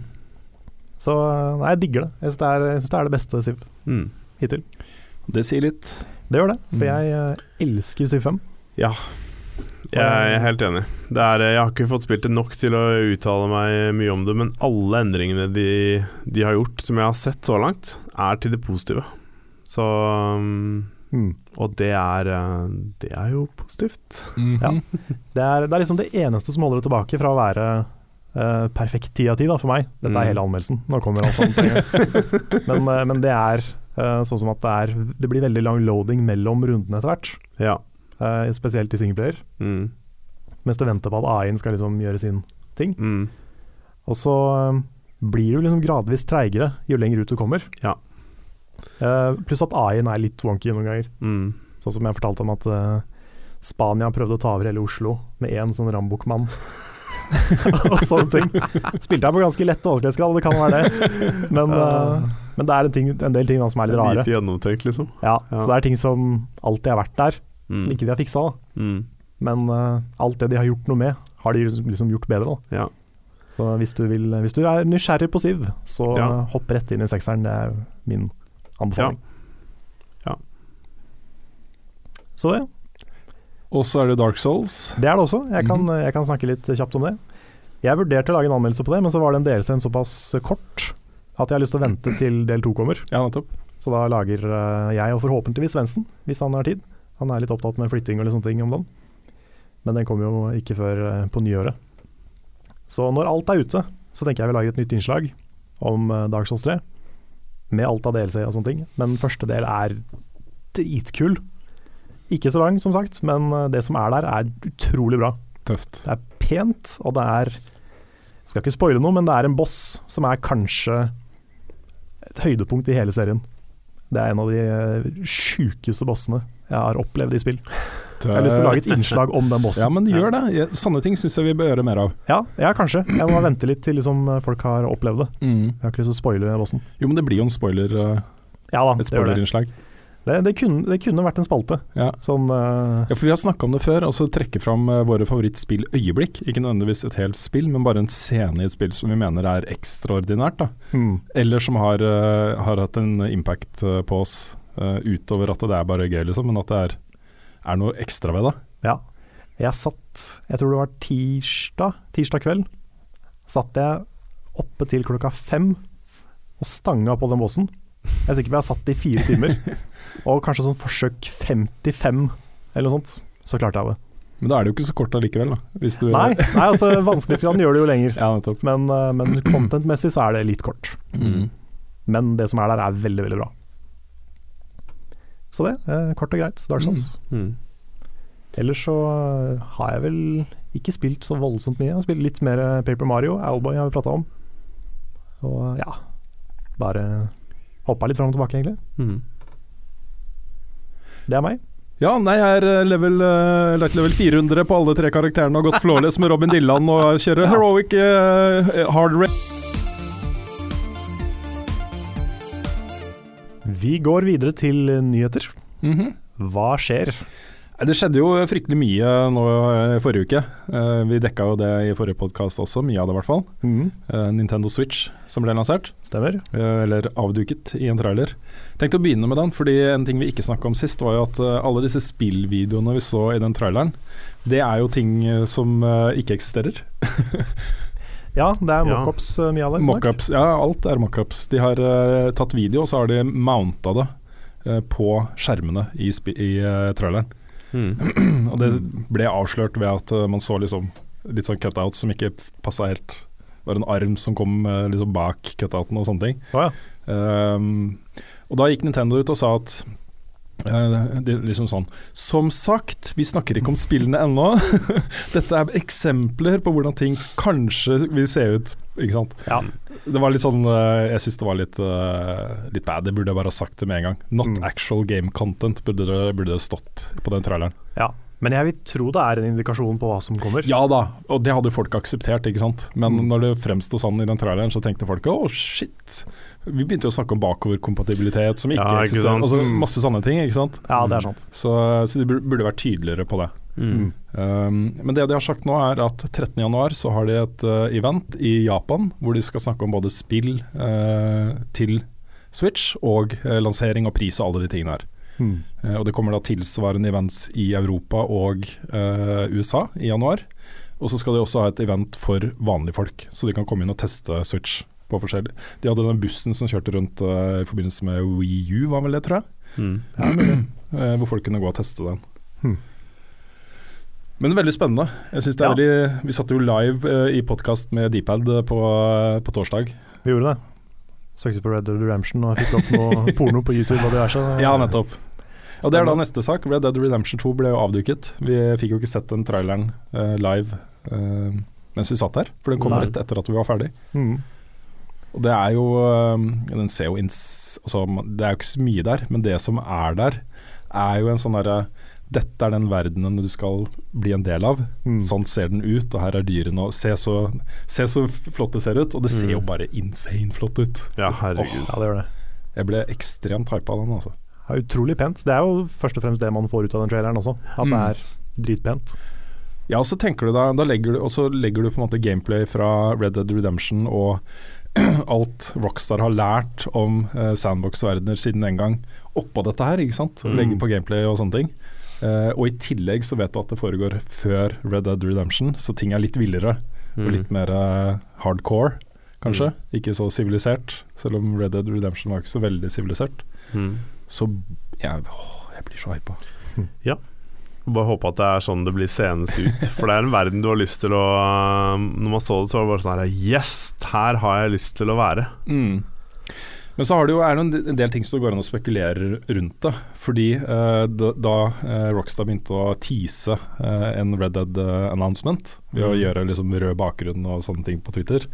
Så eh, nei, jeg digger det. Jeg syns det, det er det beste Civ Mm. hittil. Det sier litt. Det gjør det, for Mm. jeg elsker Civ 5. Jeg er helt enig. Det er, jeg har ikke fått spilt det nok til å uttale meg mye om det, men alle endringene de, de har gjort, som jeg har sett så langt, er til det positive. Så um, Mm. Og det er, eh, det er jo positivt. Mhm. Ja. Det, er, det er liksom det eneste som holder det tilbake fra å være Uh, perfekt ti av ti for meg. Dette Mm. er hele anmeldelsen. Nå kommer alt sånt. på en gang. men, uh, men det er uh, sånn som at det, er, det blir veldig lang loading mellom rundene etter hvert. Ja. Eh, spesielt i singleplayer. Mm. Mens du venter på at AI-en skal liksom gjøre sin ting. Mm. Og så eh, blir du liksom gradvis treigere jo lenger ut du kommer. Ja. Eh, pluss at AI-en er litt wonky noen ganger. Mm. Sånn som jeg fortalte om at eh, Spania prøvde å ta over hele Oslo med én sånn rambukmann. og sånne ting. Spilte jeg på ganske lett vanskelighetsgrad, det kan være det. Men, uh, men det er en, ting, en del ting som er litt rare. Lite gjennomtenkt, liksom. Ja, Ja. Så det er ting som alltid har vært der, Mm. som ikke de har fiksa. Mm. Men uh, alt det de har gjort noe med, har de liksom gjort bedre. Da. Ja. Så hvis du, vil, hvis du er nysgjerrig på Siv, så Ja. hopp rett inn i sekseren. Det er min anbefaling. Ja. Så det. Og så er det Dark Souls. Det er det også. Jeg kan, mm. jeg kan snakke litt kjapt om det. Jeg vurderte å lage en anmeldelse på det, men så var den DLC-en såpass kort at jeg har lyst til å vente til del to kommer. Ja, nettopp. Så da lager eh, jeg, og forhåpentligvis Svendsen, hvis han har tid. Han er litt opptatt med flytting og litt sånne ting om dagen. Men den kommer jo ikke før eh, på nyåret. Så når alt er ute, så tenker jeg vi lager et nytt innslag om eh, Dark Souls 3. Med alt av DLC og sånne ting. Men første del er dritkul. Ikke så lang, som sagt, men eh, det som er der, er utrolig bra. Tøft. Det er pent, og det er jeg Skal ikke spoile noe, men det er en boss som er kanskje et høydepunkt i hele serien. Det er en av de eh, sjukeste bossene jeg har opplevd i spill. Jeg har lyst til å lage et innslag om den bossen. Ja, men gjør det. Sånne ting syns jeg vi bør gjøre mer av. Ja, ja, kanskje. Jeg må vente litt til liksom folk har opplevd det. Jeg har ikke lyst til å spoile bossen. Jo, men det blir jo en spoiler, eh, Ja da, et spoilerinnslag. Det, det, kunne, det kunne vært en spalte. Ja. Sånn uh... ja, for vi har snakka om det før. Altså trekke fram uh, våre favorittspilløyeblikk. Ikke nødvendigvis et helt spill, men bare en scene i et spill som vi mener er ekstraordinært. hmm. Eller som har, uh, har hatt en impact på oss, utover at det er bare gøy, liksom, men at det er, er noe ekstra ved det. Ja. Jeg satt, jeg tror det var tirsdag, tirsdag kveld, satt jeg oppe til klokka fem og stanga på den bossen. Jeg er sikker på jeg satt i fire timer. Og kanskje sånn forsøk 55 eller noe sånt. Så klarte jeg det. Men da er det jo ikke så kort allikevel, da. Hvis du, Nei, nei altså vanskelighetsgraden gjør det jo lenger. Ja, nettopp. Men, eh, men content-messig så er det litt kort. Mm. Men det som er der er veldig, veldig bra. Så det, eh, kort og greit, Dark Souls. Mm. Ellers så eh, har jeg vel ikke spilt så voldsomt mye. Jeg har spilt litt mer eh, Paper Mario, Owlboy har vi prata om. Og ja, bare hoppa litt fram og tilbake, egentlig. Mm. Det er meg. Ja, nei, jeg er eh, level, eh, level 400 på alle tre karakterene og har gått flawless med Robin Dilland og kjører heroic uh, hard race. Vi går videre til nyheter. Mhm. Hva skjer? Det skjedde jo fryktelig mye nå i forrige uke. Eh, vi dekka jo det i forrige podkast også, mye av det i hvert fall. Eh, Nintendo Switch som ble lansert, Stemmer. eh, eller avduket i en trailer. Tenkte å begynne med den, fordi en ting vi ikke snakka om sist, var jo at eh, alle disse spillvideoene vi så i den traileren, det er jo ting eh, som eh, ikke eksisterer. Ja, det er mockups uh, mye av det. Mockups, ja alt er mockups. De har uh, tatt video, og så har de mounta det uh, på skjermene i, i uh, traileren. Mm. Og det ble avslørt ved at eh, man så liksom litt sånn cutout som ikke passa helt. Det var en arm som kom eh, liksom bak cutouten og sånne ting. Oh, ja. Um, og da gikk Nintendo ut og sa at det er liksom sånn Som sagt, vi snakker ikke om spillene ennå. Dette er eksempler på hvordan ting kanskje vil se ut. Ikke sant? Ja. Det var litt sånn eh, Jeg syns det var litt, eh, litt bad. Det burde jeg bare ha sagt det med en gang. Not Mm. actual game content burde det, burde det stått på den traileren. ja. Men jeg vil tro det er en indikasjon på hva som kommer. Ja da, og det hadde folk akseptert, ikke sant. Men Mm. når det fremsto sånn i den traileren, så tenkte folk å shit. Vi begynte å snakke om bakoverkompatibilitet som ikke, Ja, ikke eksisterer. Altså masse sånne ting, ikke sant. Ja, det er sant. Så, så de burde vært tydeligere på det. Mm. Um, men det de har sagt nå er at 13.1 så har de et uh, event i Japan hvor de skal snakke om både spill uh, til Switch og uh, lansering og pris og alle de tingene her. Mm. Eh, og det kommer da tilsvarende events i Europa og eh, USA i januar. Og så skal de også ha et event for vanlige folk, så de kan komme inn og teste Switch på forskjellig. De hadde den bussen som kjørte rundt eh, i forbindelse med Wii U, var vel det, tror jeg. Mm. Eh, hvor folk kunne gå og teste den. Hmm. Men veldig spennende. Jeg synes det er Ja. veldig, Vi satt jo live i podkast med Dpad på, på torsdag. Vi gjorde det. Søkte på Red Dead Redemption og fikk opp noe porno på YouTube og diverse. Ja, nettopp. Og Det er da neste sak. Red Dead Redemption 2 ble jo avduket. Vi fikk jo ikke sett den traileren uh, live uh, mens vi satt her, for den kom Nei. rett etter at vi var ferdig. Mm. Og det er jo eh, Den ser jo ins... Altså, det er jo ikke så mye der, men det som er der, er jo en sånn derre Dette er den verdenen du skal bli en del av. Mm. Sånn ser den ut, og her er dyrene. Og se så, se så flott det ser ut. Og det ser jo Mm. bare insane flott ut. Ja, herregud. Ja, det gjør det. Jeg ble ekstremt hypa av den, altså. Det er utrolig pent. Det er jo først og fremst det man får ut av den traileren også. At det Mm. er dritpent. Ja, og så tenker du da, da legger du, og så legger du på en måte gameplay fra Red Dead Redemption og alt Rockstar har lært om eh, sandbox-verdener siden den gang, oppå dette her, ikke sant? Mm. Legger på gameplay og sånne ting. Eh, og i tillegg så vet du at det foregår før Red Dead Redemption, så ting er litt villere og Mm. litt mer uh, hardcore, kanskje. Ikke så sivilisert, selv om Red Dead Redemption var ikke så veldig sivilisert. Mm. Så jeg, åh, jeg blir så hypa. Bare håpe at det er sånn det blir seende ut. For det er en verden du har lyst til å um, Når man så det, så var det bare sånn her Yes, her har jeg lyst til å være. Mm. Men så har det jo, er det en en del ting som det går an å spekulere rundt det. Fordi eh, da, da eh, Rockstar begynte å tease eh, en Red Dead eh, announcement ved å Mm. gjøre liksom rød bakgrunn og sånne ting på Twitter,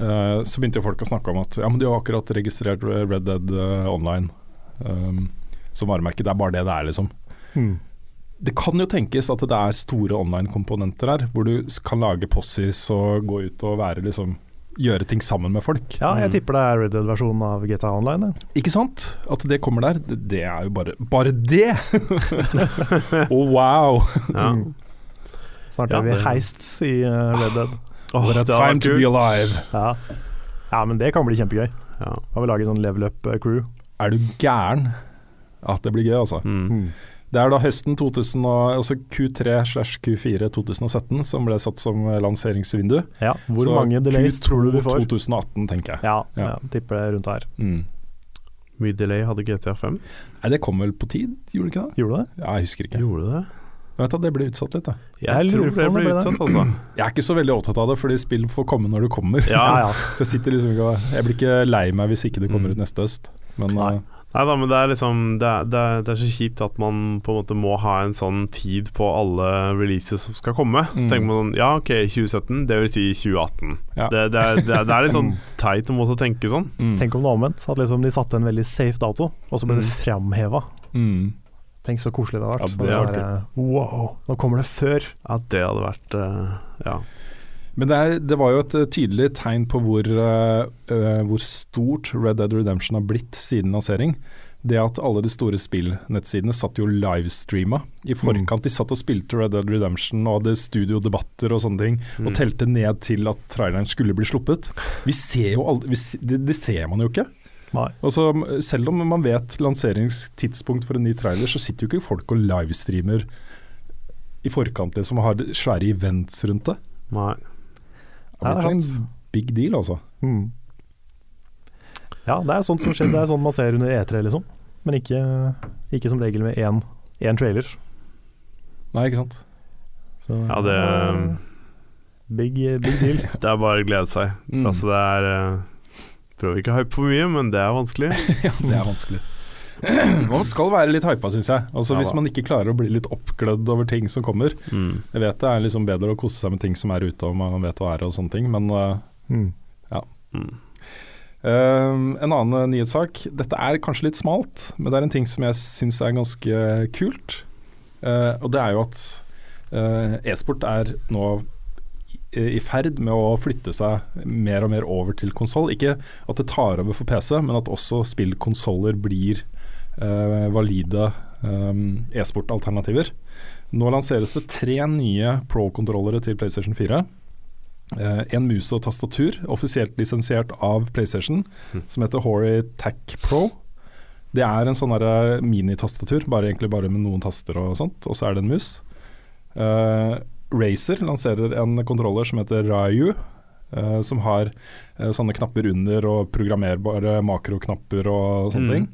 eh, så begynte jo folk å snakke om at ja, men de har akkurat registrert Red Dead eh, online um, som varemerke. Det er bare det det er, liksom. Mm. Det kan jo tenkes at det er store online-komponenter her, hvor du kan lage possis og gå ut og være liksom Gjøre ting sammen med folk. Ja, jeg Mm. tipper det er Red Dead-versjonen av GTA Online. Ja. Ikke sant? At det kommer der, det, er jo bare Bare det! oh, wow! Ja. Mm. Snart er vi heist heists i uh, Red Dead. Oh, What a time to be alive. Ja. ja, men det kan bli kjempegøy. Ja. Da vi lager sånn level up-crew. Er du gæren? At det blir gøy, altså. Mm. Det er da høsten 2000 altså Q3 slash Q4 2017 som ble satt som eh, lanseringsvindu. Ja, hvor Så mange delays Q2 tror du vi får? 2018, tenker jeg. Ja, Ja. ja. tipper det rundt her. Mm. Mye delay hadde GTA 5. Nei, det kom vel på tid, gjorde det ikke det? Gjorde det? Ja, jeg husker ikke. Gjorde det? Vet at det ble utsatt litt, da. Jeg, Jeg tror lurer på det ble utsatt, altså. Jeg er ikke så veldig opptatt av det, fordi spill får komme når det kommer. Ja. Ja. Så jeg sitter liksom ikke Jeg blir ikke lei meg hvis ikke det kommer Mm. ut neste høst. Men Nei. Nei da, men det er liksom det er, det, er, det er så kjipt at man på en måte må ha en sånn tid på alle releases som skal komme. Så Mm. tenker man sånn Ja, ok, 2017, det vil si 2018. Ja. Det, det, er, det, er, det er litt sånn teit å måtte tenke sånn. mm. Tenk om det var omvendt. At liksom de satte en veldig safe dato, og så ble det Mm. framheva. Mm. Tenk så koselig det hadde vært. Ja, det hadde vært Wow, nå kommer det før. Ja, det hadde vært uh, Ja. Men det, er, det var jo et eh, tydelig tegn på hvor, eh, hvor stort Red Dead Redemption har blitt siden lansering. Det at alle de store spillnettsidene satt jo livestreama i forkant. De satt og spilte Red Dead Redemption og hadde studiodebatter og sånne ting. Og Mm. telte ned til at traileren skulle bli sluppet. Vi ser jo aldri, vi, det, det ser man jo ikke. Nei. Og så, selv om man vet lanseringstidspunkt for en ny trailer, så sitter jo ikke folk og livestreamer i forkant liksom, og har svære events rundt det. Nei. Det er en big deal, altså. Mm. Ja, det er sånt som skjer. Det er sånn man ser under E3, liksom. Men ikke, ikke som regel med én, én trailer. Nei, ikke sant. Så, Ja, det big, big deal. Det er bare å glede seg. Mm. Altså, det er uh, Prøver ikke å hype for mye, men det er vanskelig. ja, det er vanskelig. Man skal være litt hypa, syns jeg. Altså, Ja hvis man ikke klarer å bli litt oppglødd over ting som kommer. Mm. Jeg vet det er liksom bedre å kose seg med ting som er ute og man vet hva er og sånne ting, men uh, Mm. Mm. Um, en annen uh, nyhetssak. Dette er kanskje litt smalt, men det er en ting som jeg syns er ganske kult. Uh, og det er jo at uh, e-sport er nå i, ferd med å flytte seg mer og mer over til konsoll. Ikke at det tar over for PC, men at også spillkonsoller blir valide um, e-sport-alternativer. Nå lanseres det tre nye Pro-kontrollere til PlayStation 4. Eh, en mus og tastatur, offisielt lisensiert av PlayStation, Mm. som heter Hori Tac Pro. Det er en sånn minitastatur, bare egentlig bare med noen taster og sånt, og så er det en mus. Uh, Razer lanserer en kontroller som heter Ryu, uh, som har uh, sånne knapper under og programmerbare makroknapper og sånne Mm. ting.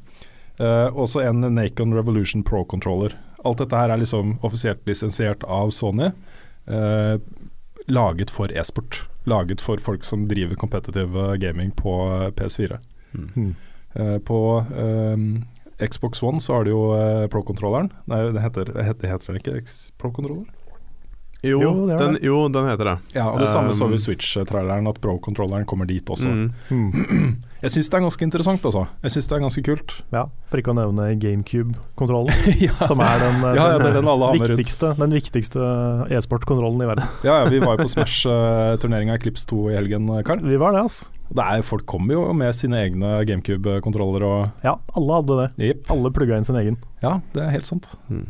Uh, også en Nacon Revolution Pro-controller. Alt dette her er liksom offisielt lisensiert av Sony. Uh, laget for e-sport. Laget for folk som driver competitive gaming på eh, PS4. Mm. Uh, på eh, Xbox One så har du jo eh, Pro-kontrolleren. Nei, det heter, det heter, heter den ikke Pro-kontroller? Jo, Jo, det den, det. jo, den heter det. Ja, og det samme så vi Um, i Switch-traileren, at Pro-kontrolleren kommer dit også. Mm. Mm. Jeg syns det er ganske interessant, altså. Jeg syns det er ganske kult. Ja, for ikke å nevne GameCube-kontrollen, ja. som er den, eh, Ja, ja, er den viktigste, den viktigste e-sport-kontrollen i verden. ja, ja, vi var jo på Smash-turneringa Clips 2 i helgen, Karl. Vi var det, altså. Det er, folk kommer jo med sine egne GameCube-kontroller og Ja, alle hadde det. Yep. Alle plugga inn sin egen. Ja, det er helt sant. Mm.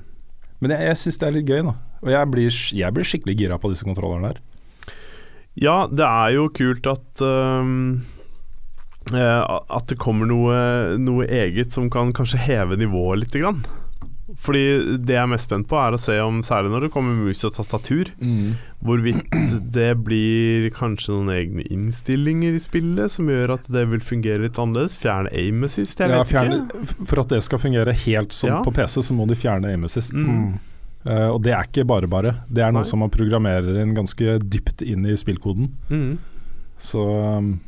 Men jeg, jeg syns det er litt gøy, da. Og jeg blir, jeg blir skikkelig gira på disse kontrollerne her. Ja, det er jo kult at eh, At det kommer noe, noe eget som kan kanskje heve nivået litt. Grann. Fordi det jeg er mest spent på, er å se om, særlig når det kommer mus og tastatur, hvorvidt det blir kanskje noen egne innstillinger i spillet som gjør at det vil fungere litt annerledes. Fjerne aim assist, jeg Ja, vet fjerne, ikke. for at det skal fungere helt som Ja. på PC, så må de fjerne aim assist. Mm. Uh, og det er ikke bare bare. Det er noe Nei. som man programmerer inn ganske dypt inn i spillkoden. Mm. Så um,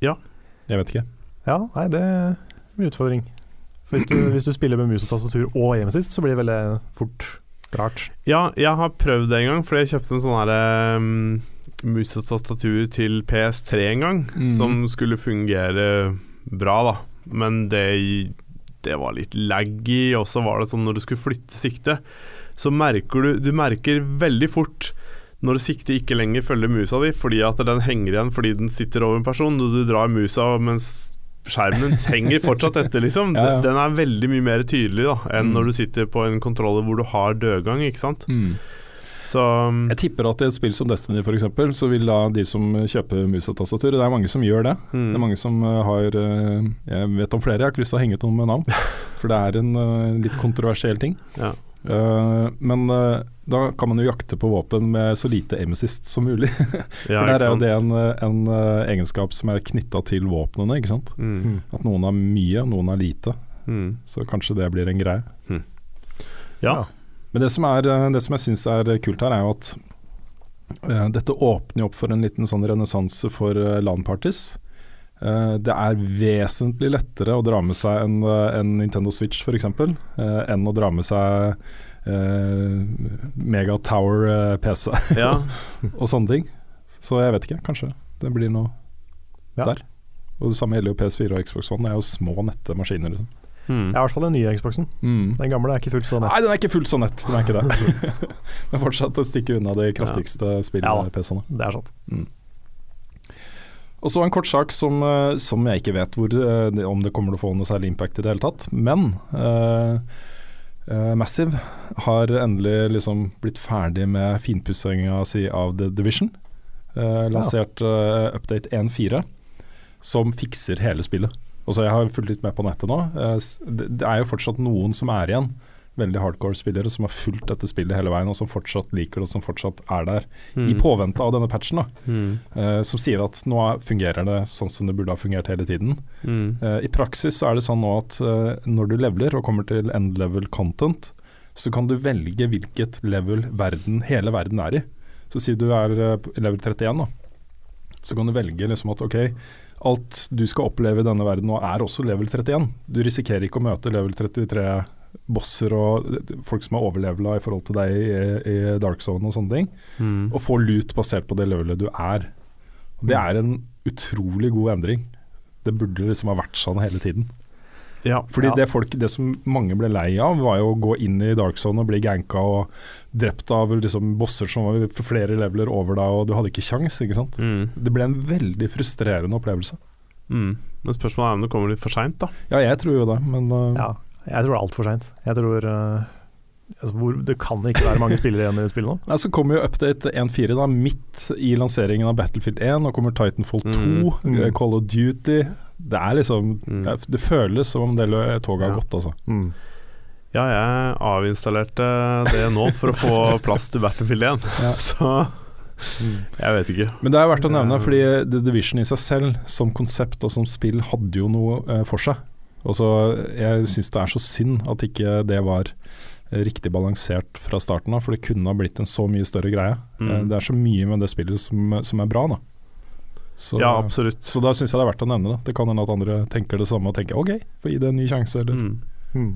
Ja. Jeg vet ikke. Ja, nei, det er en utfordring. Hvis du, hvis du spiller med mus og tastatur og hjemmesist, så blir det veldig fort rart. Ja, jeg har prøvd det en gang, fordi jeg kjøpte en sånn herre um, mus og tastatur til PS3 en gang, mm. som skulle fungere bra, da. Men det, det var litt laggy, og så var det sånn når du skulle flytte siktet, så merker du Du merker veldig fort når siktet ikke lenger følger musa di, fordi at den henger igjen fordi den sitter over en person, og du drar musa mens skjermen henger fortsatt etter, liksom. Ja, ja. Den er veldig mye mer tydelig da enn Mm. når du sitter på en kontroller hvor du har dødgang, ikke sant. Så um, Jeg tipper at i et spill som Destiny f.eks., så vil da de som kjøper mus og tastatur Det er mange som gjør det. mm. Det er mange som eh, har eh, Jeg vet om flere, jeg har ikke lyst til å henge ut noen med navn. For det er en eh, litt kontroversiell ting. Ja. Eh, men eh, da kan man jo jakte på våpen med så lite emissist som mulig. Ja, For der er jo det en, eh, en egenskap som er knytta til våpnene, ikke sant. Mm. At noen har mye, noen har lite. Mm. Så kanskje det blir en greie. Ja. Men det som, er, det som jeg syns er kult her, er jo at eh, dette åpner jo opp for en liten sånn renessanse for uh, LAN-parties. Eh, det er vesentlig lettere å dra med seg en, eh, en Nintendo Switch f.eks. Uh, enn å dra med seg uh, Mega Tower eh, PC ja. og sånne ting. Så jeg vet ikke, kanskje det blir noe Ja. der. Og Det samme gjelder jo PS4 og Xbox One. Det er jo små, nette maskiner. Liksom. Mm. Ja, I hvert fall den nye Xboxen. Den gamle er ikke fullt så nett. Nei, den er ikke fullt så nett. Den er ikke det. Men fortsatt å stikke unna de kraftigste Ja spill-PC-ene. Det er sant. Og så en kort sak som, eh, som jeg ikke vet hvor, eh, om det kommer til å få noe særlig impact i det hele tatt. Men uh, uh, Massive har endelig liksom blitt ferdig med finpussinga si av The Division. Uh, lansert update 1.4, som fikser hele spillet. Og så Jeg har fulgt litt med på nettet nå. Det, det er jo fortsatt noen som er igjen. Veldig hardcore spillere som har fulgt dette spillet hele veien, og som fortsatt liker det, og som fortsatt er der. I Mm. påvente av denne patchen. da Mm. uh, som sier at nå er- fungerer det sånn som det burde ha fungert hele tiden. Mm. Uh, I praksis så er det sånn nå at uh, når du leveler og kommer til end level content, så kan du velge hvilket level verden, hele verden er i. Så si du er level 31, da. Så kan du velge liksom at ok, alt du skal oppleve i denne verden nå er også level 31. Du risikerer ikke å møte level 33 bosser og folk som har overlevela i forhold til deg i, i Dark Zone og sånne ting Mm. og få lut basert på det levelet du er. Det er en utrolig god endring. Det burde liksom ha vært sånn hele tiden. Ja. Fordi Ja. det, folk, det som mange ble lei av, var jo å gå inn i Dark Zone og bli ganka og drept av liksom bosser som var flere leveler over deg, og du hadde ikke kjangs, ikke sant. Mm. Det ble en veldig frustrerende opplevelse. Mm. Men spørsmålet er om det kommer litt for seint, da. Ja, jeg tror jo det, men uh, Ja, jeg tror det er altfor seint. Jeg tror uh, altså, hvor, Det kan ikke være mange spillere igjen i spillet nå. Nei, Så kommer jo update 1.4 da, midt i lanseringen av Battlefield 1. Nå kommer Titanfall 2, Mm. Mm. eh, Call of Duty. Det er liksom Mm. ja, Det føles som om det toget har Ja. gått, altså. Mm. Ja, jeg avinstallerte det nå for å få plass til Battlefield 1. Ja. Så Mm. jeg vet ikke. Men det er verdt å nevne, fordi The Division i seg selv, som konsept og som spill, hadde jo noe eh, for seg. Og så Jeg syns det er så synd at ikke det var riktig balansert fra starten av, for det kunne ha blitt en så mye større greie. Mm. Eh, det er så mye med det spillet som, som er bra, da. Så, Ja, absolutt. så da syns jeg det er verdt å nevne det. Det kan hende at andre tenker det samme og tenker OK, få gi det en ny sjanse, eller Mm. Mm.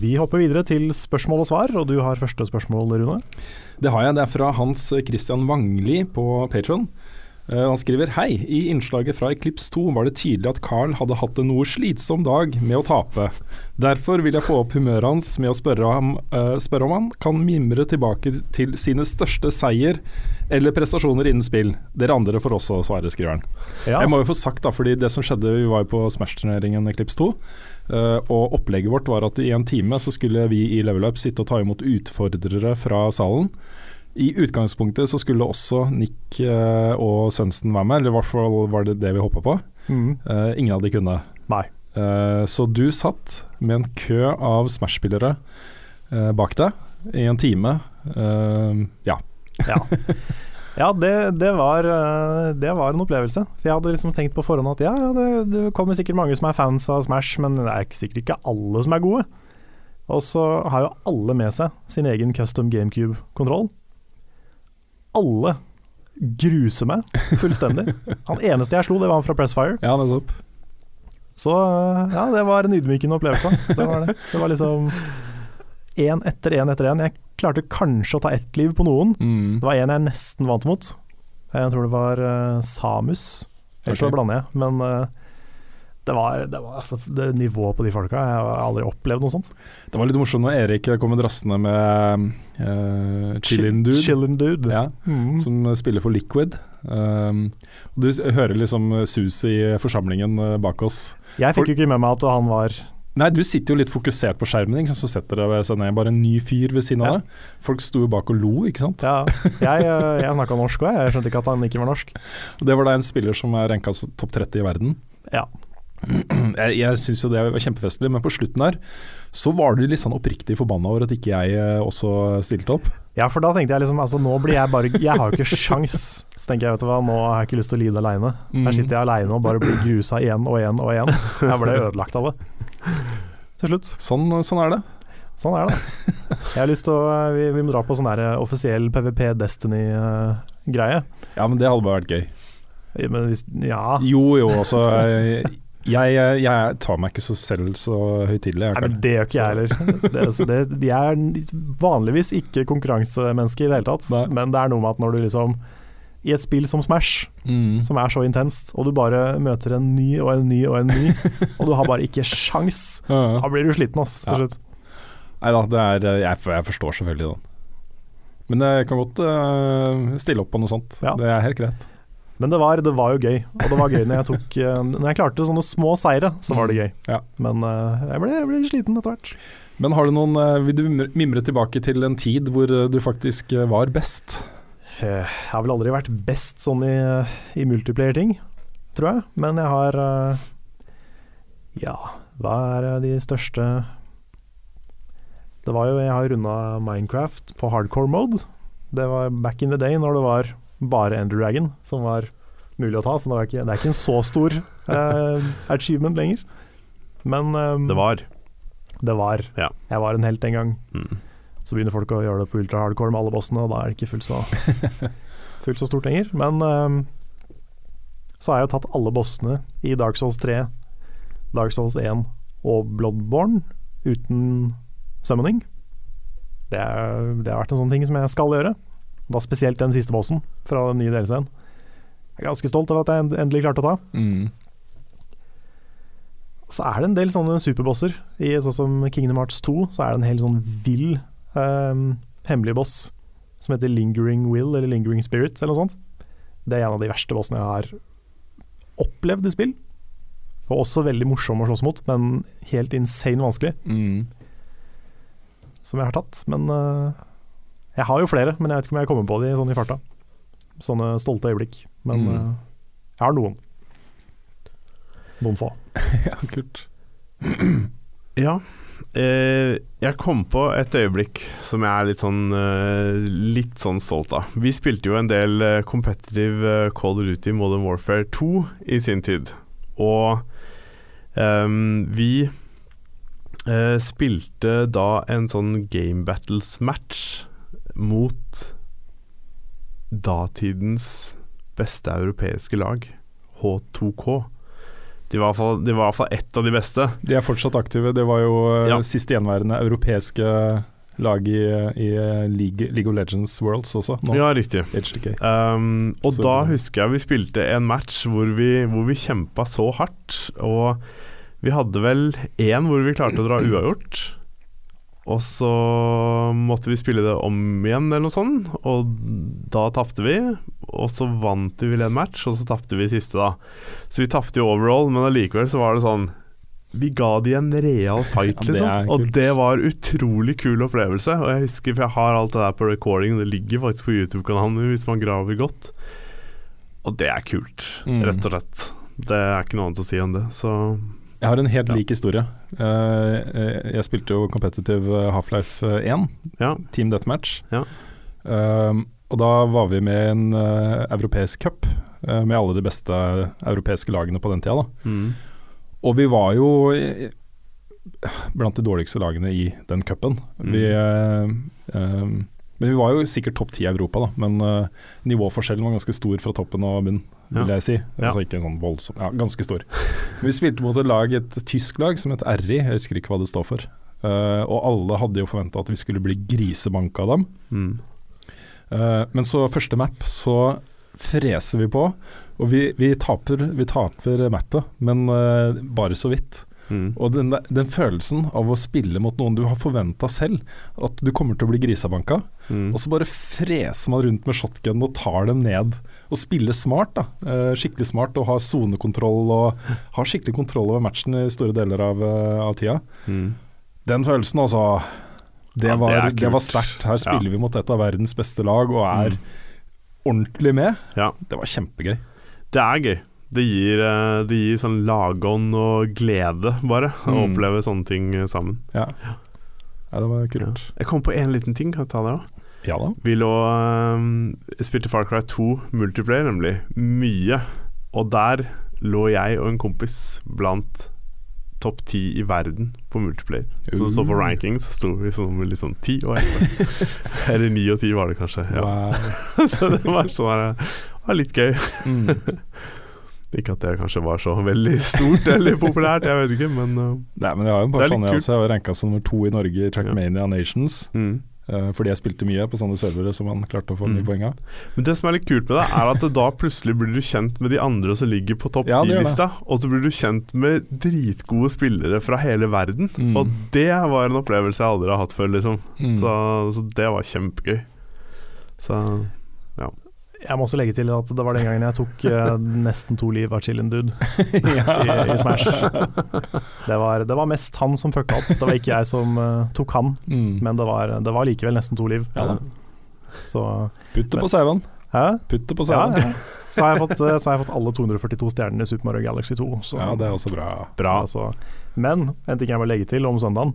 Vi hopper videre til spørsmål og svar, og du har første spørsmål, Rune. Det har jeg. Det er fra Hans Christian Wangli på Patron. Han skriver Hei, i innslaget fra Eclipse 2 var det tydelig at Carl hadde hatt en noe slitsom dag med å tape. Derfor vil jeg få opp humøret hans med å spørre, ham, eh, spørre om han kan mimre tilbake til sine største seier eller prestasjoner innen spill. Dere andre får også svare, skriver han. Ja. Jeg må jo få sagt da, fordi det som skjedde, vi var jo på Smash-turneringen Eclipse 2. Uh, og opplegget vårt var at i en time så skulle vi i Level Up sitte og ta imot utfordrere fra salen. I utgangspunktet så skulle også Nick eh, og Sønsten være med, eller i hvert fall var det det vi håpa på. Mm. Uh, ingen av de kunne. Nei. Uh, så du satt med en kø av Smash-spillere uh, bak deg i en time. Ja. Ja, ja det, det, var, det var en opplevelse. Jeg hadde liksom tenkt på forhånd at ja, det, det kommer sikkert mange som er fans av Smash, men det er ikke- sikkert ikke alle som er gode. Og så har jo alle med seg sin egen custom GameCube-kontroll. Alle gruse meg fullstendig. Han eneste jeg slo, det var han fra Pressfire. ja, nettopp. Så eh, ja, det var en ydmykende opplevelse. Det var det. Det var liksom én etter én etter én. Jeg klarte kanskje å ta ett liv på noen. Mm. Det var en jeg nesten vant mot. Jeg tror det var uh, Samus. Ellers okay. blander jeg. Men eh, det var, det var altså, det nivået på de folka. Jeg har aldri opplevd noe sånt. Det var litt morsomt når Erik kom drassende med uh, Chillin Dude. Chillin' dude. Ja, Mm. som spiller for Liquid. Um, du hører liksom sus i forsamlingen eh, bak oss. Jeg fikk jo ikke med meg at han var Nei, du sitter jo litt fokusert på skjermen, ikke sant? så setter det seg ned bare en ny fyr ved siden av Ja. deg. Folk sto jo bak og lo, ikke sant. Ja, jeg, eh, jeg snakka norsk òg, jeg skjønte ikke at han ikke var norsk. Det var da en spiller som er ranka topp 30 i verden. Ja. Jeg, jeg syns jo det var kjempefestlig, men på slutten der så var du litt sånn oppriktig forbanna over at ikke jeg eh, også stilte opp. Ja, for da tenkte jeg liksom altså nå blir jeg bare Jeg har jo ikke sjans. Så tenker jeg vet du hva, nå har jeg ikke lyst til å lide aleine. Her sitter jeg aleine og bare blir grusa igjen og igjen og igjen. Jeg ble ødelagt av det. Til slutt. Sånn, sånn er det. Sånn er det. Jeg har lyst til å Vi, vi må dra på sånn der eh, offisiell PVP Destiny-greie. Ja, men det hadde bare vært gøy. Men hvis Ja. Jo jo, altså jeg, jeg, jeg tar meg ikke så selv så høytidelig. Nei, men det gjør ikke jeg heller. Jeg er vanligvis ikke konkurransemenneske i det hele tatt, Nei. men det er noe med at når du liksom I et spill som Smash, Mm. som er så intenst, og du bare møter en ny og en ny og en ny, og du har bare ikke sjans, Ja, ja. da blir du sliten, ass, til slutt. Nei da, det er, jeg, jeg forstår selvfølgelig den. Men jeg kan godt uh, stille opp på noe sånt. Ja. Det er helt greit. Men det var, det var jo gøy, og det var gøy når jeg tok eh, Når jeg klarte sånne små seire, så var det gøy. Ja. Men eh, jeg ble, jeg ble sliten etter hvert. Men har du noen øh, Vil du mimre- tilbake til en tid hvor du faktisk var best? Eh, Jeg har vel aldri vært best sånn i, i multiplayer-ting, tror jeg. Men jeg har eh, Ja, hva er eh, de største Det var jo Jeg har runda Minecraft på hardcore mode. Det var back in the day når det var bare Ender Dragon som var mulig å ta, så det er ikke, det er ikke en så stor uh, achievement lenger. Men um, Det var. det var. Ja. Jeg var en helt en gang. Mm. Så begynner folk å gjøre det på ultra hardcore med alle bossene, og da er det ikke fullt så, fullt så stort lenger. Men um, så har jeg jo tatt alle bossene i Dark Souls 3, Dark Souls 1 og Bloodborne uten summoning. Det, er, det har vært en sånn ting som jeg skal gjøre. Da spesielt den siste bossen fra den nye DLC-en. Jeg er ganske stolt over at jeg endelig klarte å ta. Mm. Så er det en del sånne superbosser. I sånn som Kingdom Hearts 2 så er det en helt sånn vill um, hemmelig boss som heter Lingering Will eller Lingering Spirit eller noe sånt. Det er en av de verste bossene jeg har opplevd i spill. Og også veldig morsom å slåss mot, men helt insane vanskelig, Mm. som jeg har tatt. Men eh, jeg har jo flere, men jeg vet ikke om jeg kommer på de sånn i farta. Sånne stolte øyeblikk. Men Mm. eh, jeg har noen. Noen få. ja, kult. Ja. Eh, jeg kom på et øyeblikk som jeg er litt sånn eh, Litt sånn stolt av. Vi spilte jo en del eh, competitive eh, Call of Duty Modern Warfare 2 i sin tid. Og ehm, vi eh, spilte da en sånn Game Battles-match mot datidens beste europeiske lag, H2K. De var i hvert fall- de var iallfall ett av de beste. De er fortsatt aktive. Det var jo eh, Ja. siste gjenværende europeiske lag i, i eh, League, League of Legends Worlds også, nå. Ja, riktig. Um, og Så da husker jeg vi spilte en match hvor vi, hvor vi kjempa så hardt. Og vi hadde vel én hvor vi klarte å dra uavgjort. Og så måtte vi spille det om igjen, eller noe sånt. Og da tapte vi. Og så vant vi vel en match, og så tapte vi siste, da. Så vi tapte jo overall, men allikevel så var det sånn Vi ga de en real fight, Ja, det liksom. Og det var utrolig kul opplevelse. Og jeg husker, for jeg har alt det der på recording, det ligger faktisk på YouTube-kanalen min hvis man graver godt. Og det er kult, Mm. rett og slett. Det er ikke noe annet å si enn det. Så Jeg har en helt Ja. lik historie. Eh, eh, jeg spilte jo competitive eh, Half-Life 1, ja. Team Deathmatch. Ja. Og da var vi med i en eh, europeisk cup eh, med alle de beste europeiske lagene på den tida. Da. Mm. Og vi var jo blant de dårligste lagene i den cupen. Mm. Vi, eh, men vi var jo sikkert topp ti i Europa, da. Men uh, nivåforskjellen var ganske stor fra toppen og bunn, vil Ja. jeg si. Altså ikke sånn voldsom, ja, ganske stor. Men vi spilte mot et lag, et tysk lag som het RI, jeg husker ikke hva det står for. Uh, og alle hadde jo forventa at vi skulle bli grisebanka av dem. Mm. Uh, men så første map, så freser vi på. Og vi, vi, taper, vi taper mappet, men uh, bare så vidt. Mm. Og den, den følelsen av å spille mot noen du har forventa selv, at du kommer til å bli grisebanka, Mm. og så bare freser man rundt med shotgun og tar dem ned. Og spiller smart, da. Eh, skikkelig smart og har sonekontroll og har skikkelig kontroll over matchen i store deler av, eh, av tida. Mm. Den følelsen, altså. Det Ja, det var, er det var sterkt. Her spiller Ja. vi mot et av verdens beste lag og er Mm. ordentlig med. Ja. Det var kjempegøy. Det er gøy. Det gir, eh, det gir sånn lagånd og glede, bare, å Mm. oppleve sånne ting eh, sammen. Ja, ja det var kult. Jeg kom på én liten ting, kan jeg ta det òg? Ja da. Vi lå um, spilte Far Cry 2 multiplayer, nemlig. Mye. Og der lå jeg og en kompis blant topp ti i verden på multiplayer. Så så på Uh. rankings sto vi med liksom ti og elleve. Eller ni og ti var det kanskje. Ja. Wow. så det var sånn her, litt gøy. Mm. Ikke at det kanskje var så veldig stort eller populært, jeg vet ikke, men uh, Nei, men jeg har jo bare sånn, jeg også. Jeg var ranka som nummer to i Norge i Trackmania Nations. mm. Uh, fordi jeg spilte mye på sånne servere som man klarte å få mye Mm. poeng av. Men det som er litt kult med det, er at da plutselig blir du kjent med de andre som ligger på topp Ja, ti-lista, og så blir du kjent med dritgode spillere fra hele verden. Mm. Og det var en opplevelse jeg aldri har hatt før, liksom. Mm. Så, så det var kjempegøy. Så Jeg må også legge til at det var den gangen jeg tok eh, nesten to liv av Chillin' Dude ja. i, i Smash. Det var, det var mest han som fucka opp, det var ikke jeg som uh, tok han. Mm. Men det var, det var likevel nesten to liv. Ja. Så Putt det på sauen. Hæ? Putt det på Ja, sauen. ja. Så har, jeg fått, eh, så har jeg fått alle 242 stjernene i Super Mario Galaxy 2. Så, Ja, det er også bra. bra. Altså, men en ting jeg må legge til om søndagen.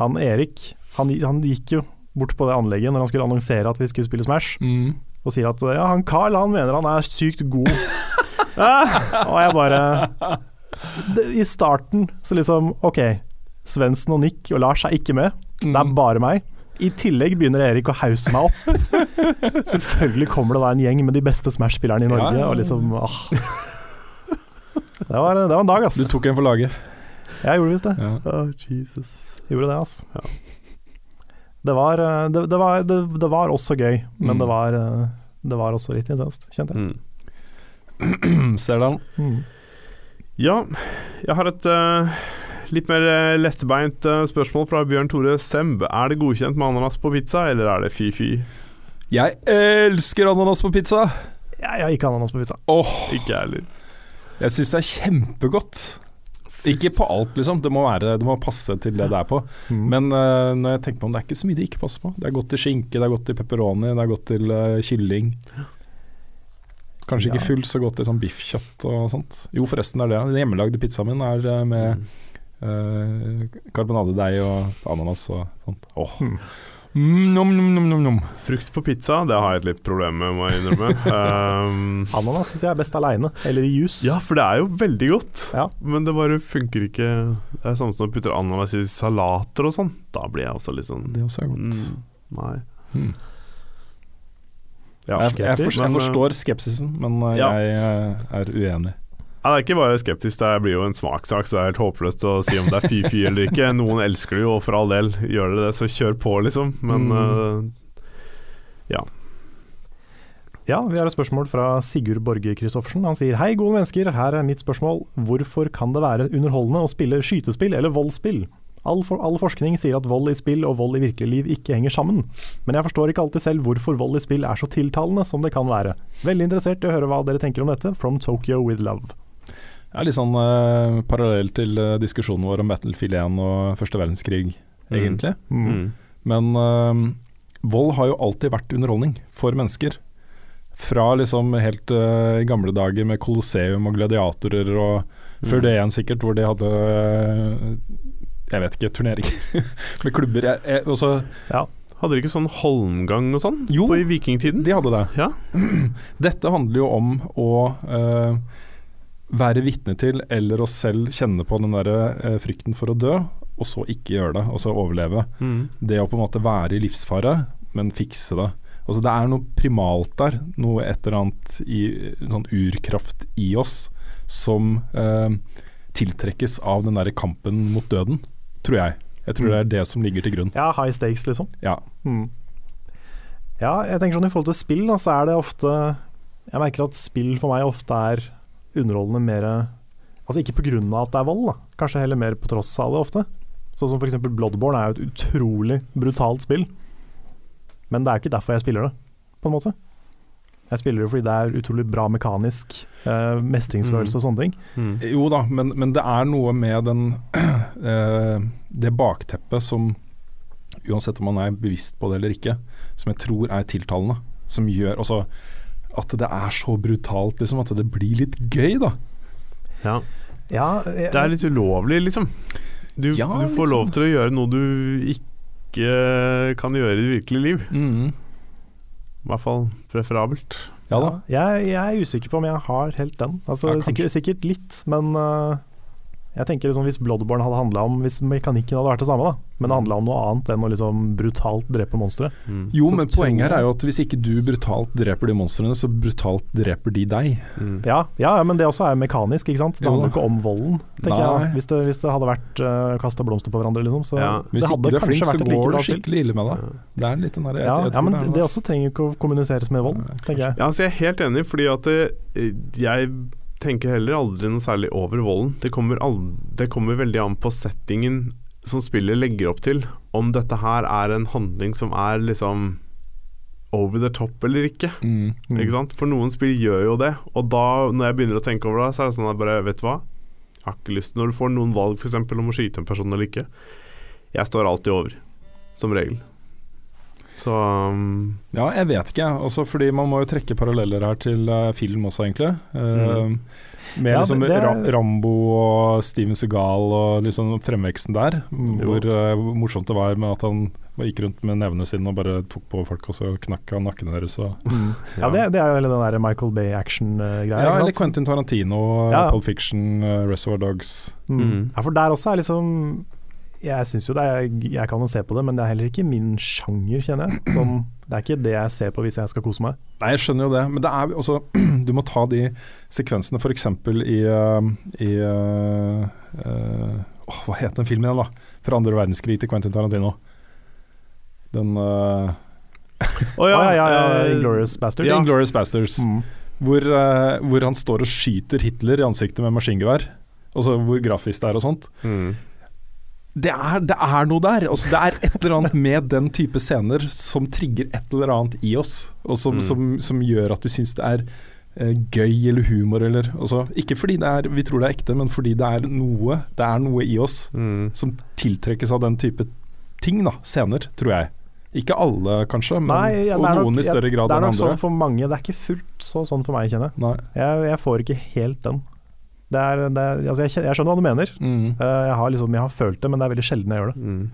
Han Erik, han, han gikk jo bort på det anlegget når han skulle annonsere at vi skulle spille Smash, Mm. Og sier at ja, han Carl han mener han er sykt god. og jeg bare det, I starten så liksom OK, Svendsen og Nick og Lars er ikke med, det er Mm. bare meg. I tillegg begynner Erik å hause meg opp. Selvfølgelig kommer det da en gjeng med de beste Smash-spillerne i Norge, Ja, ja, ja. og liksom åh. Det var, det var en dag, ass. Du tok en for laget. Jeg gjorde visst det. Ja. Oh, Jesus. Gjorde det, altså. Det, var, eh, det, det, var, det, det var også gøy, men Mm. det, var, eh, det var også litt intenst, kjente jeg. Mm. Ser den. Mm. Ja, jeg har et uh, litt mer eh, lettbeint uh, spørsmål fra Bjørn Tore Semb. Er det godkjent med ananas på pizza, eller er det fy-fy? Jeg elsker ananas på pizza! Jeg har ikke ananas på pizza. Oh. Ikke jeg heller. jeg syns det er kjempegodt. Ikke på alt, liksom. Det må, være, det må passe til det det er på. Mm. Men uh, når jeg tenker på om, det er ikke så mye det ikke passer på. Det er godt til skinke, det er godt til pepperoni, det er godt til uh, kylling. Kanskje ikke fullt så godt til sånn biffkjøtt og sånt. Jo, forresten er det. Den hjemmelagde pizzaen min er uh, med Mm. karbonadedeig og ananas og sånt. Åh. Mm. Mm, nom, nom, nom, nom, nom. Frukt på pizza, det har jeg et litt problem med, må jeg innrømme. um, Ananas syns jeg er best aleine, eller i juice. ja, for det er jo veldig godt, Ja. men det bare funker ikke. Det er samme som når du putter ananas i salater og sånn. Da blir jeg også litt sånn Det også er godt. mm, Nei. Hmm. Ja, Jeg, jeg, forstår, jeg forstår skepsisen, men eh, jeg eh, er uenig. Ja, det er ikke bare skeptisk, det blir jo en smakssak, så det er helt håpløst å si om det er fy-fy eller ikke. Noen elsker det jo, og for all del, gjør det det, så kjør på, liksom. Men Mm. eh, Ja, vi har et spørsmål fra Sigurd Borge Christoffersen. Han sier hei, gode mennesker. Her er mitt spørsmål. Hvorfor kan det være underholdende å spille skytespill eller voldsspill? All, for, all forskning sier at vold i spill og vold i virkelig liv ikke henger sammen. Men jeg forstår ikke alltid selv hvorfor vold i spill er så tiltalende som det kan være. Veldig interessert i å høre hva dere tenker om dette. From Tokyo with love. Det er litt sånn uh, parallell til uh, diskusjonen vår om Battlefield 1 og første verdenskrig, Mm. egentlig. mm. Men uh, vold har jo alltid vært underholdning for mennesker. Fra liksom helt eh, gamle dager med Colosseum og gladiatorer, og før Mm. det igjen sikkert, hvor de hadde jeg vet ikke, turneringer med klubber. Jeg, jeg, også, Hadde de ikke sånn holmgang og sånn Jo. på i vikingtiden? de hadde det. Ja. Dette handler jo om å eh, være vitne til, eller å selv kjenne på den der eh, frykten for å dø, og så ikke gjøre det, og så overleve. Mm. Det å på en måte være i livsfare, men fikse det. Altså Det er noe primalt der, noe et eller annet i sånn urkraft i oss, som eh, tiltrekkes av den der kampen mot døden, tror jeg. Jeg tror det er det som ligger til grunn. Ja, high stakes, liksom. Ja. Mm. Ja, jeg tenker sånn i forhold til spill, da, så er det ofte Jeg merker at spill for meg ofte er underholdende mer Altså ikke pga. at det er vold, da. kanskje heller mer på tross av det ofte. Sånn som f.eks. Bloodborne er jo et utrolig brutalt spill. Men det er ikke derfor jeg spiller det, på en måte. Jeg spiller det fordi det er utrolig bra mekanisk, uh, mestringsfølelse og sånne ting. Mm. Jo da, men, men det er noe med den uh, det bakteppet som Uansett om man er bevisst på det eller ikke, som jeg tror er tiltalende. Som gjør altså at det er så brutalt, liksom. At det blir litt gøy, da. Ja. Ja, jeg, Det er litt ulovlig, liksom. Du, Ja, du får liksom. lov sånn. til å gjøre noe du ikke kan gjøre i det virkelige liv. Mm. I hvert fall preferabelt. Ja da. Jeg, jeg er usikker på om jeg har helt den. Altså, Ja, sikkert, sikkert litt, men øh, jeg tenker liksom hvis Bloodborne hadde handla om Hvis mekanikken hadde vært det samme, da, men det handla om noe annet enn å liksom brutalt drepe monstre. Mm. Jo, Så men poenget her er jo at hvis ikke du brutalt dreper de monstrene, så brutalt dreper de deg. Mm. Ja, ja, men det også er mekanisk, ikke sant. Det handler jo ikke om volden, tenker Nei. jeg. Hvis det, hvis det hadde vært uh, kasta blomster på hverandre, liksom. Så Ja. Hvis det hadde ikke du er flink, så vært et like går det skikkelig ille med deg. Det er litt den der, jeg, Ja, jeg ja, men det det, også trenger jo ikke å kommuniseres med vold, tenker jeg. Ja, altså jeg er helt enig, fordi at det, jeg tenker heller aldri noe særlig over volden. Det kommer, det kommer veldig an på settingen som spillet legger opp til. Om dette her er en handling som er liksom over the top eller ikke. Mm. Mm. Ikke sant? For noen spill gjør jo det, og da, når jeg begynner å tenke over det, så er det sånn at bare, vet du hva? Jeg har ikke lyst Når du får noen valg f.eks. om å skyte en person eller ikke, jeg står alltid over, som regel. Så um, Ja, jeg vet ikke, også fordi man må jo trekke paralleller her til uh, film også, egentlig. Eh, Med Ja, liksom det- det Ra Rambo og Steven Segal og liksom fremveksten der. Jo. Hvor, uh, morsomt det var med at han gikk rundt med nevene sine og bare tok på folk, og så knakk han nakken deres. Og, Mm. Ja, det, det er jo hele den der Michael Bay-action-greia. ja, eller Quentin Tarantino, Ja. Pulp Fiction, uh, Reservoir Dogs. Mm. Mm. Ja, for der også er liksom Jeg syns jo det er Jeg kan jo se på det, men det er heller ikke min sjanger, kjenner jeg. Som, det er ikke det jeg ser på hvis jeg skal kose meg. Nei, jeg skjønner jo det, men det er også Du må ta de sekvensene f.eks. i, uh, i uh, uh, Hva het den filmen igjen, da? Fra andre verdenskrig til Quentin Tarantino. Den uh, oh, ja, ja, ja, eh, Inglorious Bastards. Ja. Inglourious Bastards. Mm. Hvor, uh, hvor han står og skyter Hitler i ansiktet med maskingevær. Altså hvor grafisk det er og sånt. Mm. Det er, det er noe der. Altså, det er et eller annet med den type scener som trigger et eller annet i oss, og som, Mm. som, som gjør at du syns det er eh, gøy eller humor eller altså, Ikke fordi det er, vi tror det er ekte, men fordi det er noe Det er noe i oss Mm. som tiltrekkes av den type ting, da. Scener, tror jeg. Ikke alle, kanskje, men, Nei, ja, og det er nok- noen i større grad Det er nok andre. sånn for mange. Det er ikke fullt så sånn for meg, kjenner jeg. Jeg, jeg får ikke helt den. Det er, det er, altså jeg, jeg skjønner hva du mener. Mm. Eh, jeg, har liksom, jeg har følt det, men det er veldig sjelden jeg gjør det. Mm.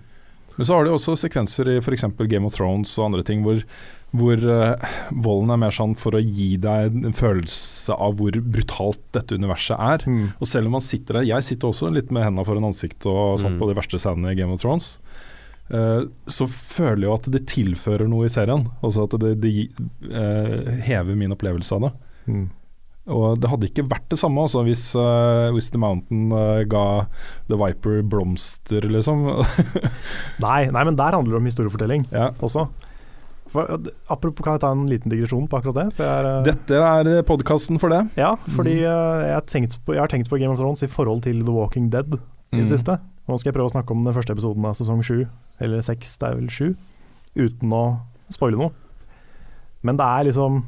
Men så har du også sekvenser i f.eks. Game of Thrones og andre ting hvor, hvor uh, volden er mer sånn for å gi deg en følelse av hvor brutalt dette universet er. Mm. Og selv om man sitter der Jeg sitter også litt med hendene foran ansiktet og sånn Mm. på de verste scenene i Game of Thrones. Uh, så føler jeg jo at det tilfører noe i serien. Altså at det, det uh, hever min opplevelse av det. Og det hadde ikke vært det samme altså, hvis, uh, hvis The Mountain uh, ga The Viper blomster, liksom. Nei, nei, men der handler det om historiefortelling ja. også. For, eh, apropos, kan jeg ta en liten digresjon på akkurat det? Er, uh, Dette er podkasten for det. Ja, fordi mm. jeg, på, jeg har tenkt på Game of Thrones i forhold til The Walking Dead i det Mm. siste. Nå skal jeg prøve å snakke om den første episoden av sesong sju, eller seks, det er vel sju, uten å spoile noe. Men det er liksom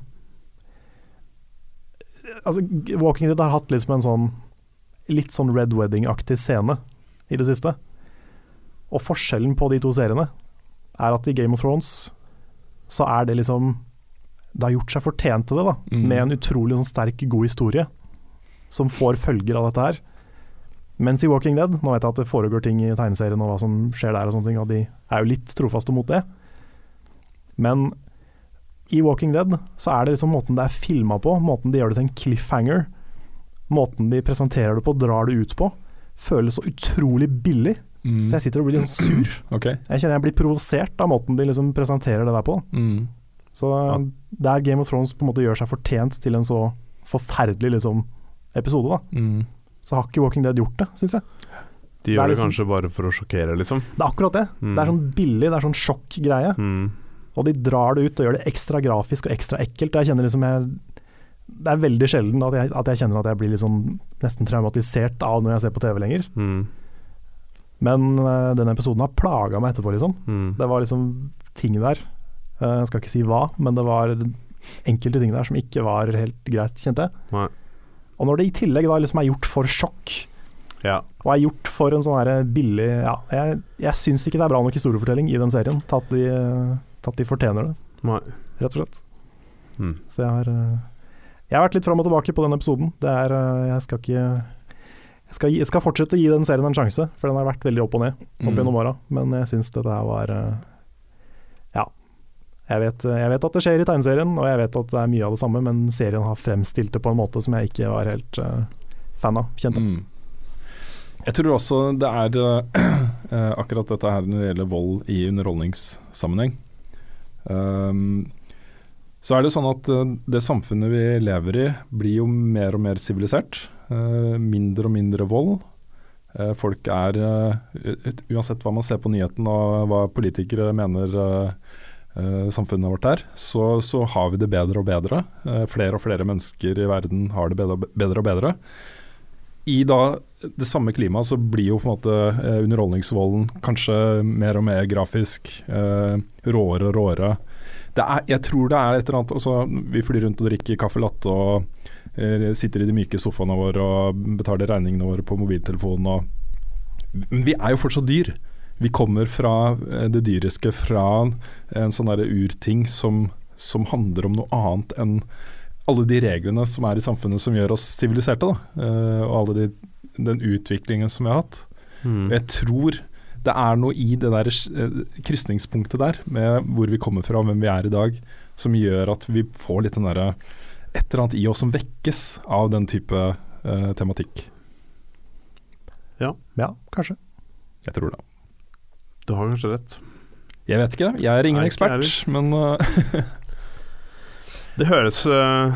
Altså, Walking Dead har hatt liksom en sånn litt sånn Red Wedding-aktig scene i det siste. Og forskjellen på de to seriene er at i Game of Thrones så er det liksom Det har gjort seg fortjent til det, da. Mm. Med en utrolig sånn sterk, god historie som får følger av dette her. Mens i Walking Dead, nå vet jeg at det foregår ting i tegneserien og hva som skjer der og sånne ting, og de er jo litt trofaste mot det. Men i Walking Dead så er det liksom måten det er filma på, måten de gjør det til en cliffhanger, måten de presenterer det på, drar det ut på, føles så utrolig billig. Mm. Så jeg sitter og blir litt sur. Okay. Jeg kjenner jeg blir provosert av måten de liksom presenterer det der på. Mm. Så der Game of Thrones på en måte gjør seg fortjent til en så forferdelig liksom, episode, da, Mm. så har ikke Walking Dead gjort det, syns jeg. De gjør det liksom- kanskje bare for å sjokkere, liksom. Det er akkurat det. Mm. Det er sånn billig, det er sånn sjokkgreie. Mm. Og de drar det ut og gjør det ekstra grafisk og ekstra ekkelt. Jeg kjenner liksom jeg, Det er veldig sjelden at jeg, at jeg kjenner at jeg blir sånn nesten traumatisert av når jeg ser på TV lenger. Mm. Men uh, den episoden har plaga meg etterpå, liksom. Mm. Det var liksom ting der. Uh, jeg skal ikke si hva, men det var enkelte ting der som ikke var helt greit, kjente jeg. Nei. Og når det i tillegg da liksom er gjort for sjokk, Ja. og er gjort for en sånn her billig Ja, jeg, jeg syns ikke det er bra nok historiefortelling i den serien tatt i eh, at de fortjener det, Nei. rett og slett. Mm. Så jeg har eh, Jeg har vært litt fram og tilbake på den episoden. Det er eh, Jeg skal ikke jeg skal, jeg skal fortsette å gi den serien en sjanse, for den har vært veldig opp og ned opp Mm. åra. Men jeg syns dette her var eh, Ja. Jeg vet, jeg vet at det skjer i tegneserien, og jeg vet at det er mye av det samme, men serien har fremstilt det på en måte som jeg ikke var helt uh, fan av. Kjente. Mm. Jeg tror også det er uh, akkurat dette her når det gjelder vold i underholdningssammenheng. Um, så er det sånn at eh, det samfunnet vi lever i blir jo mer og mer sivilisert. Uh, mindre og mindre vold. Uh, folk er uh, Uansett hva man ser på nyheten og hva politikere mener samfunnet vårt er, så, så har vi det bedre og bedre. Flere og flere mennesker i verden har det bedre. Og bedre i da det samme klimaet så blir jo på en måte eh, underholdningsvolden kanskje mer og mer grafisk, eh, råere og råere. Er, jeg tror det er et eller annet altså, Vi flyr rundt og drikker kaffe latte og eh, sitter i de myke sofaene våre og betaler regningene våre på mobiltelefonen. Og, men vi er jo fortsatt dyr. Vi kommer fra eh, det dyriske, fra en sånn urting som, som handler om noe annet enn alle de reglene som er i samfunnet som gjør oss siviliserte, da. Eh, og alle de, den utviklingen som vi har hatt. Mm. Jeg tror det er noe i det der eh, krysningspunktet der, med hvor vi kommer fra og hvem vi er i dag, som gjør at vi får litt den derre Et eller annet i oss som vekkes av den type uh, tematikk. Ja, kanskje. Jeg tror det. Du har kanskje rett. Jeg vet ikke, jeg er ingen Nei, ekspert, men uh, Det høres uh,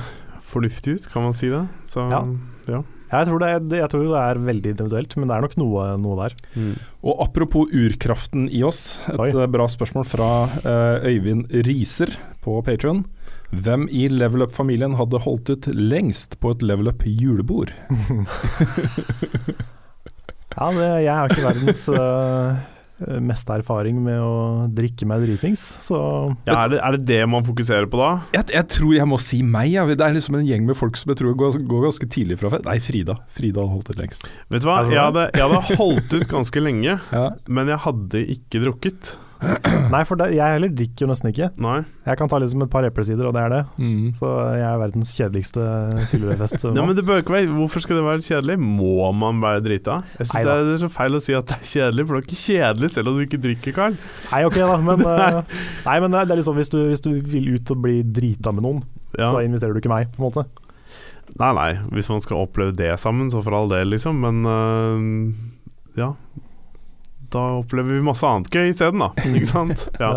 fornuftig ut, kan man si det. Så, Ja. ja. Jeg tror, det er, jeg tror det er veldig individuelt, men det er nok noe, noe der. Mm. Og apropos urkraften i oss, et Oi. eh, bra spørsmål fra eh, Øyvind Riser på Patrion. Hvem i Level Up-familien hadde holdt ut lengst på et Level Up-julebord? Ja, det, jeg har ikke verdens uh, meste erfaring med å drikke meg dritings, så Ja, er, det, er det det man fokuserer på da? Jeg, jeg tror jeg må si meg. Ja. Det er liksom en gjeng med folk som jeg tror går, går ganske tidlig fra før. Nei, Frida. Frida hadde holdt ut lengst. Vet du hva, Jeg jeg hadde, jeg hadde holdt ut ganske lenge, Ja. men jeg hadde ikke drukket. Nei, for det, jeg heller drikker jo nesten ikke. Nei. Jeg kan ta liksom et par eplesider, og det er det. Mm. Så jeg er verdens kjedeligste fyllerefest. Nei, men det bør ikke være Hvorfor skal det være kjedelig? Må man være drita? Jeg synes Neida. det er så feil å si at det er kjedelig, for det er ikke kjedelig selv om du ikke drikker, Karl. Nei, ok da, men, eh, nei, men det er liksom hvis du, hvis du vil ut og bli drita med noen, Ja. så inviterer du ikke meg, på en måte. Nei, nei, hvis man skal oppleve det sammen, så for all del, liksom. Men uh, ja. Da opplever vi masse annet gøy isteden, da. Ikke sant? Ja,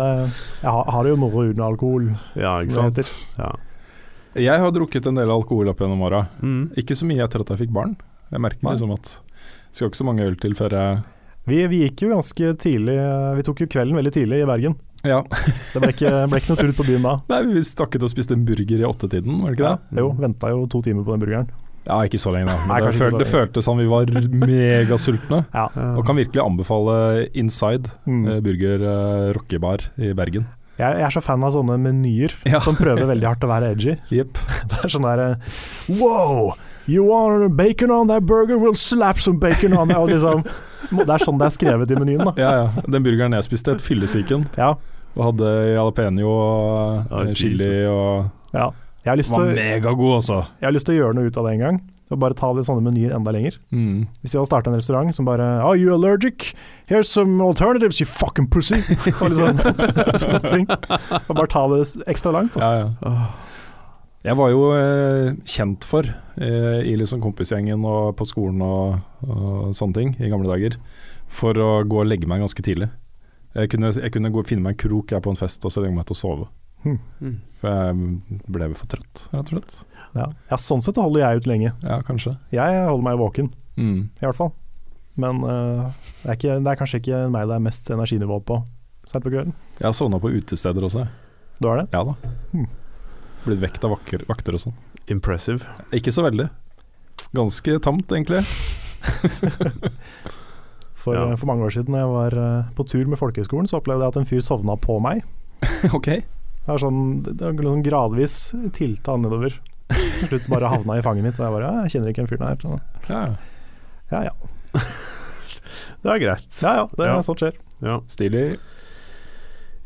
Jeg har, det jo moro uten alkohol, ja som ikke det sant. heter. Ja. Jeg har drukket en del alkohol opp gjennom åra. Mm. Ikke så mye etter at jeg fikk barn. Jeg merker Nei. liksom at det skal ikke så mange øl til før jeg Vi, vi gikk jo ganske tidlig Vi tok jo kvelden veldig tidlig i Bergen. Ja. Det ble ikke, ble ikke noe tur ut på byen da. Nei, vi stakk ut og spiste en burger i åttetiden, var det ikke det? Jo, venta jo to timer på den burgeren. Ja, ikke så lenge, da. Nei, det, føl det føltes som vi var megasultne. Ja. Og kan virkelig anbefale Inside Mm. eh, burger uh, rockebar i Bergen. Jeg, jeg er så fan av sånne menyer Ja. som prøver veldig hardt å være edgy. Yep. Det er sånn derre Wow! You want bacon on that burger? We'll slap some bacon on that. Liksom, det er sånn det er skrevet i menyen, da. Ja, ja. Den burgeren jeg spiste, het Fyllesyken. Ja, Og hadde jalapeño og Oh, eh, chili Jesus. og ja. Jeg har, lyst til, megagod, altså. jeg har lyst til å gjøre noe ut av det en gang. Og bare ta det sånne menyer enda lenger. Mm. Hvis vi hadde starta en restaurant som bare Are you allergic? Here's some alternatives, you fucking pussy. Og liksom sånne ting. Og bare ta det ekstra langt. Da. Ja, ja. Jeg var jo eh, kjent for, eh, i liksom kompisgjengen og på skolen og, og sånne ting, i gamle dager, for å gå og legge meg ganske tidlig. Jeg kunne, jeg kunne gå finne meg en krok jeg på en fest og så legge meg til å sove. Mm. For jeg ble for trøtt, rett og slett. Ja. ja, sånn sett holder jeg ut lenge. Ja, kanskje. Jeg holder meg våken, Mm. i hvert fall. Men uh, det, er ikke, det er kanskje ikke meg det er mest energinivå på seint på kvelden. Jeg har sovna på utesteder også. Du har det? Ja da. Mm. Blitt vekt av vakker, vakter og sånn. Impressive. Ikke så veldig. Ganske tamt, egentlig. For, Ja. øh, for mange år siden da jeg var øh, på tur med folkehøgskolen, så opplevde jeg at en fyr sovna på meg. ok. Det er sånn, det er sånn gradvis tilta nedover. Til slutt bare havna i fanget mitt, og jeg bare ja, jeg kjenner ikke den fyren her. Så, Ja, ja ja. Det er greit. Ja ja, det Ja. er sånt skjer. Ja. Stilig.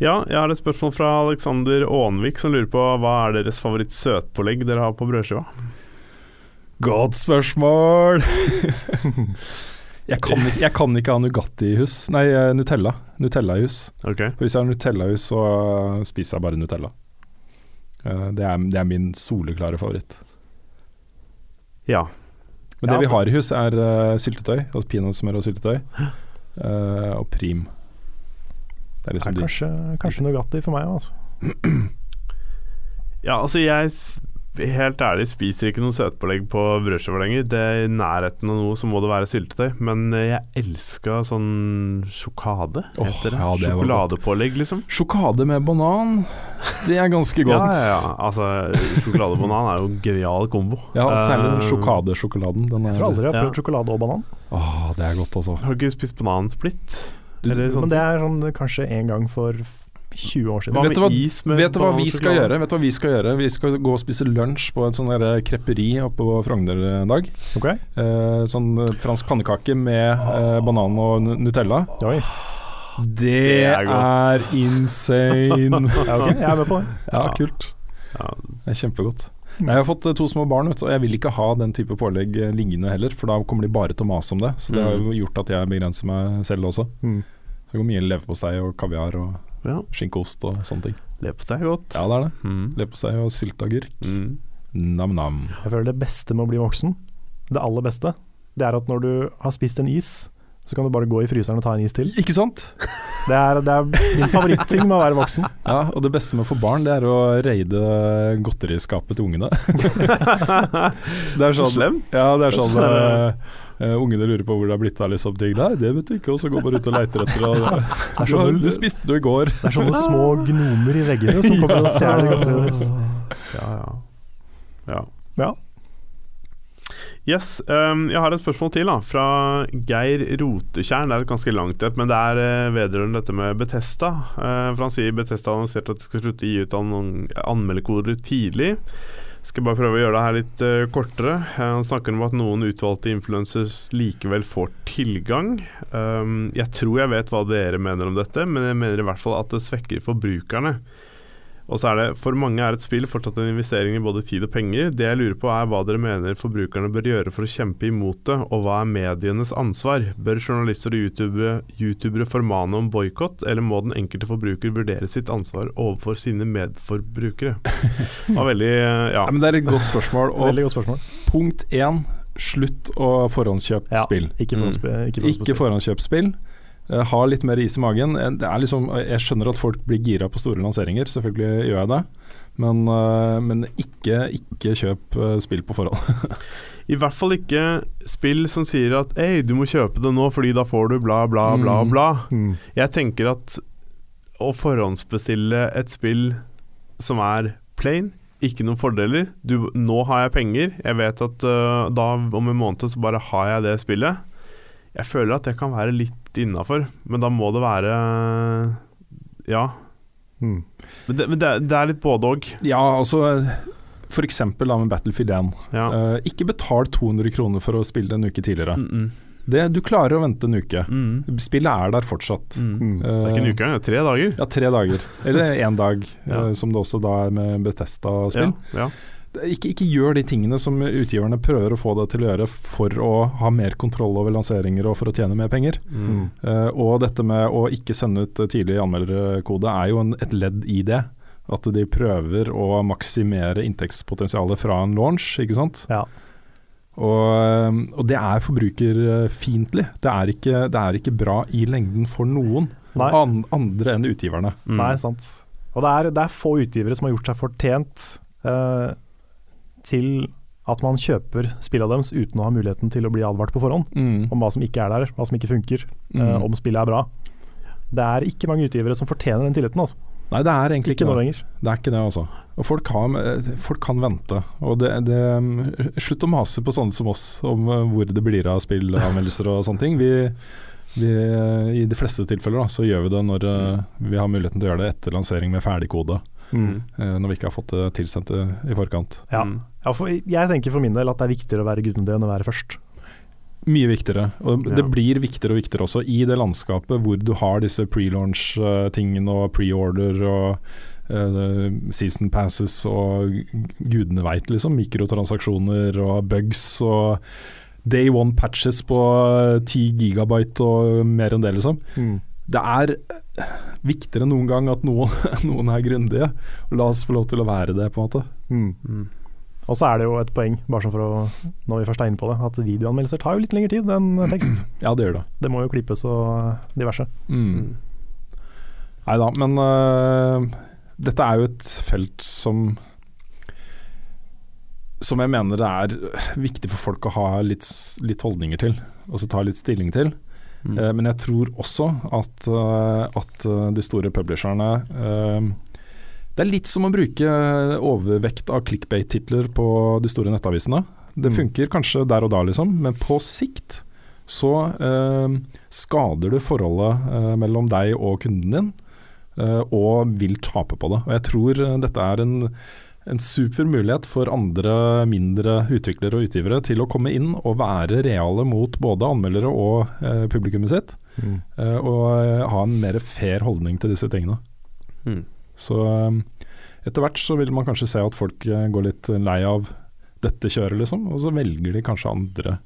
ja, jeg har et spørsmål fra Alexander Aanvik som lurer på hva er deres favoritt-søtpålegg dere har på brødskiva? Godt spørsmål! jeg, kan ikke, jeg kan ikke ha Nugatti i hus. Nei, eh, Nutella. Nutella i hus. Okay. For Hvis jeg har Nutella i hus, så spiser jeg bare Nutella. Eh, Det er, det er min soleklare favoritt. Ja. Men Ja. det vi har i hus, er uh, syltetøy. Altså Peanøttsmør og syltetøy. Uh, og prim. Det er Det liksom er kanskje, kanskje Nugatti for meg òg, altså. Ja, altså jeg Helt ærlig spiser ikke noe søtpålegg på brødskiva lenger. Det er I nærheten av noe så må det være syltetøy. Men eh, jeg elska sånn sjokade, heter det. ja, det. Sjokoladepålegg, liksom. Sjokade med banan, det er ganske godt. ja, ja. ja. Altså, sjokoladebanan er jo en genial kombo. Ja, særlig den Eh, sjokadesjokoladen. Den er, Jeg tror aldri jeg har Ja. prøvd sjokolade og banan. Åh, det er godt, altså. Har du ikke spist banansplitt? Du- Eller sånne Men det er sånn kanskje en gang for 20 år siden. Hva Vet med du hva- is med Vet du hva vi skal gjøre? Vet du hva Vi skal gjøre? Vi skal gå og spise lunsj på et sånn der krepperi oppe på Frogner en dag. Ok? Eh, sånn eh, fransk pannekake med eh, banan og Nutella. Oi. Det, er er, insane! Ja, ok, jeg er med på det. ja, kult. Det er kjempegodt. Jeg har fått eh, to små barn, og jeg vil ikke ha den type pålegg eh, liggende heller, for da kommer de bare til å mase om det. Så det har jo gjort at jeg begrenser meg selv også. Mm. Så det går mye leverpostei og kaviar og ja. skinkeost og sånne ting. Leverpostei er godt. Ja, det er det. Mm. Leverpostei og sylteagurk. Mm. Nam-nam. Jeg føler det beste med å bli voksen, det aller beste, det er at når du har spist en is, så kan du bare gå i fryseren og ta en is til. Ikke sant? Det er, det er min favoritting med å være voksen. Ja, og det beste med å få barn, det er å raide godteriskapet til ungene. det er Så sånn, slem. ja, det er sånn eh, eh, Ungene lurer på hvor det har blitt av liksom ting. Nei, det vet du ikke, og så går man ut og leiter etter og- Det er Du, sånne, du spiste det i går. det er sånne små gnomer i veggene som kommer og stjeler godteriet deres. Ja, ja. ja. Ja. Yes, um, jeg har et spørsmål til da fra Geir Rotetjern. Det er et ganske langt et, men det er uh, vedrørende dette med Betesta. Uh, for Han sier Betesta har annonsert at de skal slutte å gi ut an anmeldekoder tidlig. Skal bare prøve å gjøre det her litt uh, kortere. Eh, han snakker om at noen utvalgte influencers likevel får tilgang. Um, jeg tror jeg vet hva dere mener om dette, men jeg mener i hvert fall at det svekker forbrukerne. Og så er det For mange er et spill fortsatt en investering i både tid og penger. Det jeg lurer på er hva dere mener forbrukerne bør gjøre for å kjempe imot det, og hva er medienes ansvar? Bør journalister og youtubere, youtubere formane om boikott, eller må den enkelte forbruker vurdere sitt ansvar overfor sine medforbrukere? Det var veldig eh, Ja. Ja, men Det er et godt spørsmål. Godt spørsmål. punkt én, slutt å forhåndskjøpe Ja, spill. Ikke Mm. forhåndspe- ikke Ikke forhåndskjøp spill. Eh, ha litt mer is i magen. Eh, Det er liksom, jeg skjønner at folk blir gira på store lanseringer, selvfølgelig gjør jeg det. Men, eh, men ikke, ikke kjøp eh, spill på forhånd. I hvert fall ikke spill som sier at Ei, du må kjøpe det nå, fordi da får du bla, bla, bla, Mm. bla. Mm. Jeg tenker at å forhåndsbestille et spill som er plain, ikke noen fordeler du, Nå har jeg penger, jeg vet at uh, da om en måned så bare har jeg det spillet. Jeg føler at det kan være litt innafor, men da må det være Ja. Mm. Men det, men det, det er litt både òg. ja, altså F.eks. med Battlefield 1. Ja. Uh, ikke betal 200 kroner for å spille det en uke tidligere. Mm, mm, Det, du klarer å vente en uke. mm, Spillet er der fortsatt. Mm. Det er ikke en uke engang, det er tre dager. Ja, tre dager. Eller én dag, Ja. uh, som det også da er med Betesta-spill. Ja, ja. Ikke, ikke gjør de tingene som utgiverne prøver å få deg til å gjøre for å ha mer kontroll over lanseringer og for å tjene mer penger. Mm. Uh, og dette med å ikke sende ut tidlig anmelderkode er jo en, et ledd i det. At de prøver å maksimere inntektspotensialet fra en launch, ikke sant. Ja. Og, eh, og det er forbrukerfiendtlig. Det, er ikke- det er ikke bra i lengden for noen Nei. an, andre enn utgiverne. Mm. Nei, sant. Og det er, det er få utgivere som har gjort seg fortjent eh, til at man kjøper spillene deres uten å ha muligheten til å bli advart på forhånd Mm. om hva som ikke er der, hva som ikke funker, eh, Mm. om spillet er bra. Det er ikke mange utgivere som fortjener den tilliten. Altså. Nei, det er egentlig Ikke ikke det. lenger. Det er ikke det, altså. Og folk, har, folk kan vente. Og det, det, slutt å mase på sånne som oss om eh, hvor det blir av spillanmeldelser og sånne ting. Vi, vi, I de fleste tilfeller da, så gjør vi det når eh, vi har muligheten til å gjøre det etter lansering med ferdig kode. Mm. eh, når vi ikke har fått det tilsendt i i forkant. Ja. Mm. Ja, for jeg tenker for min del at det er viktigere å være grundig enn å være først. Mye viktigere. Og det Ja. blir viktigere og viktigere også i det landskapet hvor du har disse pre-launch-tingene og pre-order og uh, season passes og gudene veit, liksom. Mikrotransaksjoner og bugs og day one patches på 10 gigabyte og mer enn det, liksom. Det er eh, viktigere enn noen gang at noen, noen er grundige. Og la oss få lov til å være det, på en måte. Mm. Mm. Og så er det jo et poeng, bare sånn for å, når vi først er inne på det, at videoanmeldelser tar jo litt lengre tid enn tekst. Ja, det gjør det. Det må jo klippes og diverse. Mm. Nei da, men uh, dette er jo et felt som Som jeg mener det er viktig for folk å ha litt, litt holdninger til, og så ta litt stilling til. Mm. Uh, men jeg tror også at, uh, at de store publisherne Det er litt som å bruke overvekt av clickbait-titler på de store nettavisene. Det Mm. funker kanskje der og da, liksom, men på sikt så eh, skader du forholdet eh, mellom deg og kunden din, eh, og vil tape på det. Og jeg tror øh, dette er en, en super mulighet for andre mindre utviklere og utgivere til å komme inn og være reale mot både anmeldere og øh, publikummet sitt, øh, og ha en mer fair holdning til disse tingene. Mm. Så øh, etter hvert så vil man kanskje se at folk øh, går litt lei av dette kjøret, liksom, og så velger de kanskje andre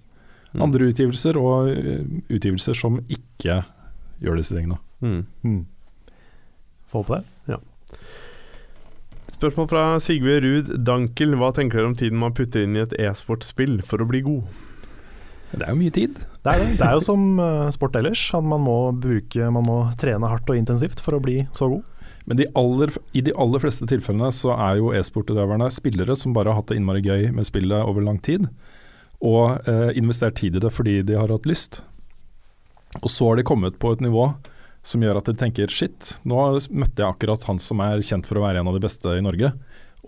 Mm. andre utgivelser og øh, utgivelser som ikke gjør disse tingene. Mm. Mm. Få håpe det. Spørsmål fra Sigve Ruud Dankel. Hva tenker dere om tiden man putter inn i et e-sportspill for å bli god? Det er jo mye tid. Det er, det. det er jo som eh, sport ellers, man må, bruke, man må trene hardt og intensivt for å bli så god. Men de aller, i de aller fleste tilfellene så er jo e-sportutøverne spillere som bare har hatt det innmari gøy med spillet over lang tid, og eh, investert tid i det fordi de har hatt lyst. Og så har de kommet på et nivå som gjør at de tenker shit, nå møtte jeg akkurat han som er kjent for å være en av de beste i Norge.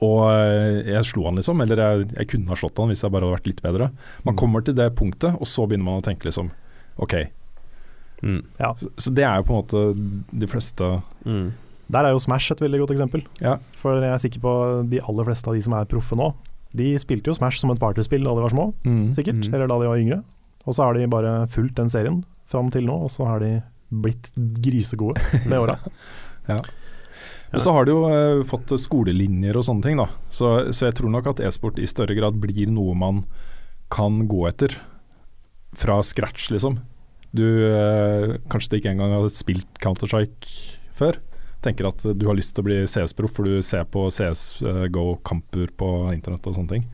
Og eh, jeg slo han liksom, eller jeg, jeg kunne ha slått han hvis jeg bare hadde vært litt bedre. Man Mm. kommer til det punktet, og så begynner man å tenke liksom ok. Mm. Så, så det er jo på en måte de fleste Mm. Der er jo Smash et veldig godt eksempel. Ja. For jeg er sikker på de aller fleste av de som er proffe nå, de spilte jo Smash som et partyspill da de var små, sikkert. Mm. Eller da de var yngre. Og så har de bare fulgt den serien fram til nå, og så har de blitt grisegode det året. ja. Og så har de jo eh, fått skolelinjer og sånne ting, da. Så, så jeg tror nok at e-sport i større grad blir noe man kan gå etter fra scratch, liksom. Du eh, kanskje ikke engang har spilt Counter-Strike før. Tenker at du har lyst til å bli CS-proff, for du ser på CS-GO-kamper på internett og sånne ting.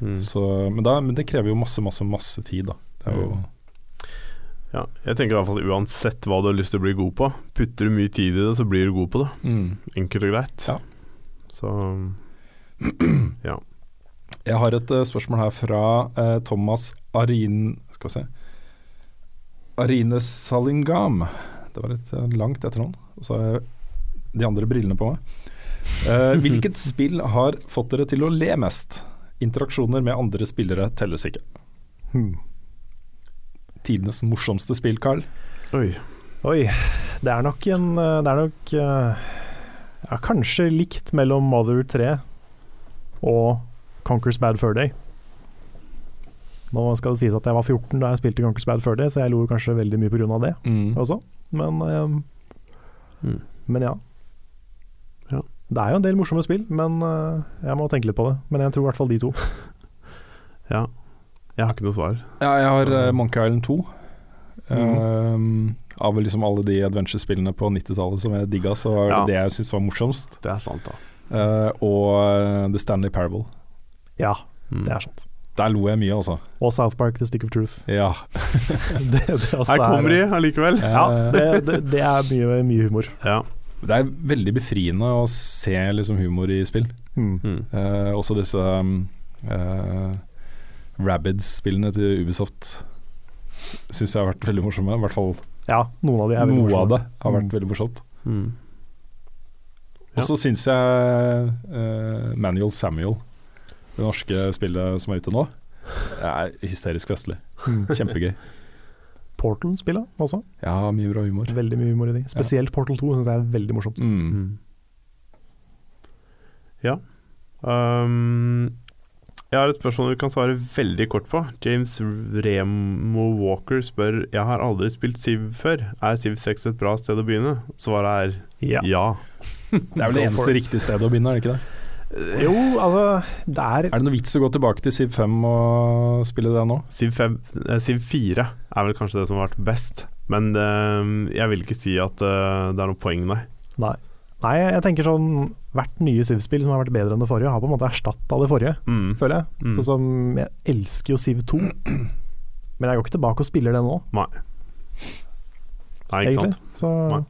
Mm. Så, men, da, men det krever jo masse, masse, masse tid, da. Det er jo Ja, jeg tenker i hvert fall uansett hva du har lyst til å bli god på, putter du mye tid i det, så blir du god på det. Mm. Enkelt og greit. Ja. Så ja. Jeg har et uh, spørsmål her fra uh, Thomas Arin... Skal vi se Arine Salingam. Det var et uh, langt etternavn. Og så har jeg de andre brillene på meg. Uh, hvilket spill har fått dere til å le mest? Interaksjoner med andre spillere telles ikke. Hmm. Tidenes morsomste spill, Carl. Oi. Oi, det er nok en eh, Det er nok uh, ja, kanskje likt mellom Mother 3 og Conquers Bad Fur Day. Nå skal det sies at jeg var 14 da jeg spilte Conquers Bad Fur Day, så jeg lo kanskje veldig mye pga. det også. Men, um, Mm. men ja. Det er jo en del morsomme spill, men eh, jeg må tenke litt på det. Men jeg tror i hvert fall de to. Ja. Jeg har ikke noe svar. Ja, jeg har uh, Monkey Island 2. Mm. Uh, av liksom alle de adventure-spillene på 90-tallet som jeg digga, så var det Ja. det jeg syntes var morsomst. Det er sant, da. uh, og The Stanley Parable. Ja, Mm. det er sant. Der lo jeg mye, altså. Og South Park The Stick of Truth. Ja. det, det også Her kommer de er, allikevel. Ja, det, det, det er mye, mye humor. Ja. Det er veldig befriende å se liksom humor i spill. Mm. Eh, også disse um, uh, Rabbids-spillene til Ubisoft syns jeg har vært veldig morsomme. I hvert fall Ja, noen av de er veldig noe av det har vært Mm. veldig morsomt. Mm. Ja. Og så syns jeg uh, Manuel Samuel, det norske spillet som er ute nå, er hysterisk festlig. Mm. Kjempegøy. Portal-spillet også. Ja, mye bra humor. Veldig mye humor i de. Spesielt Portal 2 syns jeg er veldig morsomt. Mm. Mm. Ja. Um, jeg har et spørsmål du kan svare veldig kort på. James Remo Walker spør Jeg har aldri spilt Siv før. Er Siv 6 et bra sted å begynne? Svaret er ja. Det er vel det eneste riktige stedet å begynne, er det ikke det? Jo, altså det er Er det noe vits å gå tilbake til Civ 5 og spille det nå? Siv, 5, eh, Siv 4 er vel kanskje det som har vært best, men eh, jeg vil ikke si at eh, det er noe poeng, nei. Nei. Nei, jeg tenker sånn Hvert nye Siv-spill som har vært bedre enn det forrige, har på en måte erstatta det forrige, Mm. føler jeg. Mm. Sånn som Jeg elsker jo Siv 2, men jeg går ikke tilbake og spiller det nå, Nei. Nei, ikke egentlig. sant. Så Nei.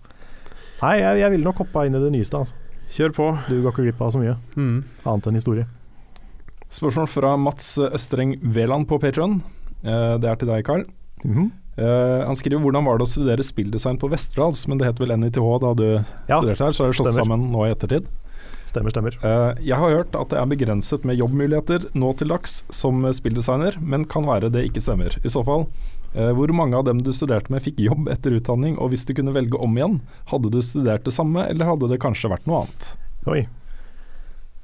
Nei, jeg, jeg ville nok hoppa inn i det nyeste, altså. Kjør på. Du går ikke glipp av så mye Mm. annet enn historie. Spørsmål fra Mats Østreng Veland på Patron. det er til deg, Carl. -hmm. uh, han skriver hvordan var det å studere spilldesign på Westerdals, men det het vel NITH da du Ja, studerte her, så har det slått stemmer. sammen nå i ettertid. Stemmer, stemmer. Uh, jeg har hørt at det er begrenset med jobbmuligheter nå til dags som spilldesigner, men kan være det ikke stemmer. I så fall, uh, hvor mange av dem du studerte med fikk jobb etter utdanning, og hvis du kunne velge om igjen, hadde du studert det samme, eller hadde det kanskje vært noe annet? Oi.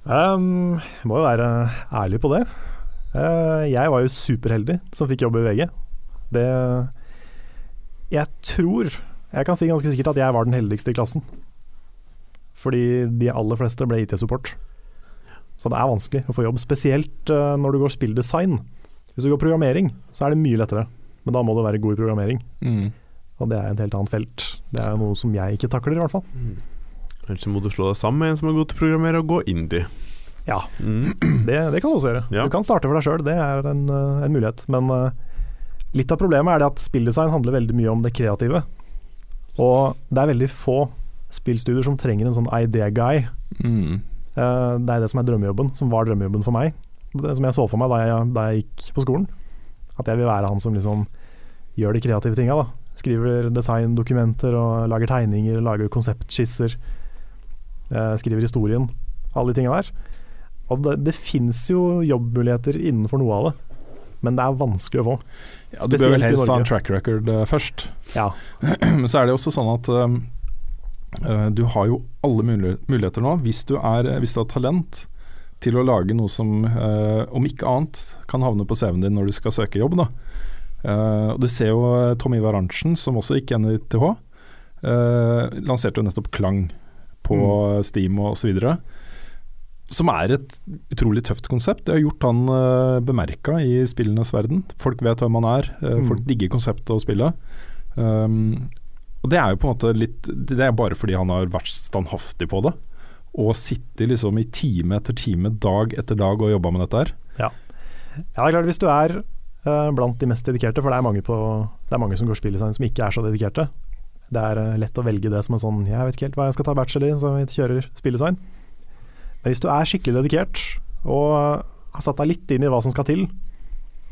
Um, må jo være ærlig på det. Uh, jeg var jo superheldig som fikk jobb i VG. Det Jeg tror Jeg kan si ganske sikkert at jeg var den heldigste i klassen. Fordi de aller fleste ble IT-support. Så det er vanskelig å få jobb, spesielt eh, når du går spilldesign. Hvis du går programmering, så er det mye lettere. Men da må du være god i programmering, og det er et helt annet felt. Det er noe som jeg ikke takler, i hvert fall. Ellers så må du slå deg sammen med en som er god til å programmere, og gå indie. Ja, Mm. Det, det kan du også gjøre. Ja. Du kan starte for deg sjøl, det er en, eh, en mulighet. Men eh, litt av problemet er det at spilldesign handler veldig mye om det kreative. Og det er veldig få spillstudier som trenger en sånn idea guy. Mm. Uh, det er det som er drømmejobben, som var drømmejobben for meg. Det som jeg så for meg da jeg, da jeg gikk på skolen. At jeg vil være han som liksom gjør de kreative tinga. Skriver designdokumenter og lager tegninger, lager konseptskisser. Uh, skriver historien. Alle de tinga der. Og det, det fins jo jobbmuligheter innenfor noe av det, men det er vanskelig å få. Ja, du bør vel helst ha en track record uh, først. Ja, Men så er det også sånn at um, eh, du har jo alle muligheter nå, hvis du, er, hvis du har talent til å lage noe som, uh, om ikke annet, kan havne på CV-en din når du skal søke jobb. Da. Og Du ser jo Tom Ivar Arntzen, som også gikk NITH, uh, lanserte jo nettopp Klang på Steam og osv. Som er et utrolig tøft konsept. Det har gjort han uh, bemerka i spillenes verden. Folk vet hvem han er, eh, Mm. folk digger konseptet og spillet. Um, og det er jo på en måte litt Det er bare fordi han har vært standhaftig på det. Og sittet liksom i time etter time, dag etter dag og jobba med dette her. Ja, er klart Hvis du er uh, blant de mest dedikerte, for det er mange, på, det er mange som går spilldesign som ikke er så dedikerte. Det er uh, lett å velge det som en sånn Jeg vet ikke helt hva jeg skal ta bachelor i, så vi kjører spilldesign. Hvis du er skikkelig dedikert og har satt deg litt inn i hva som skal til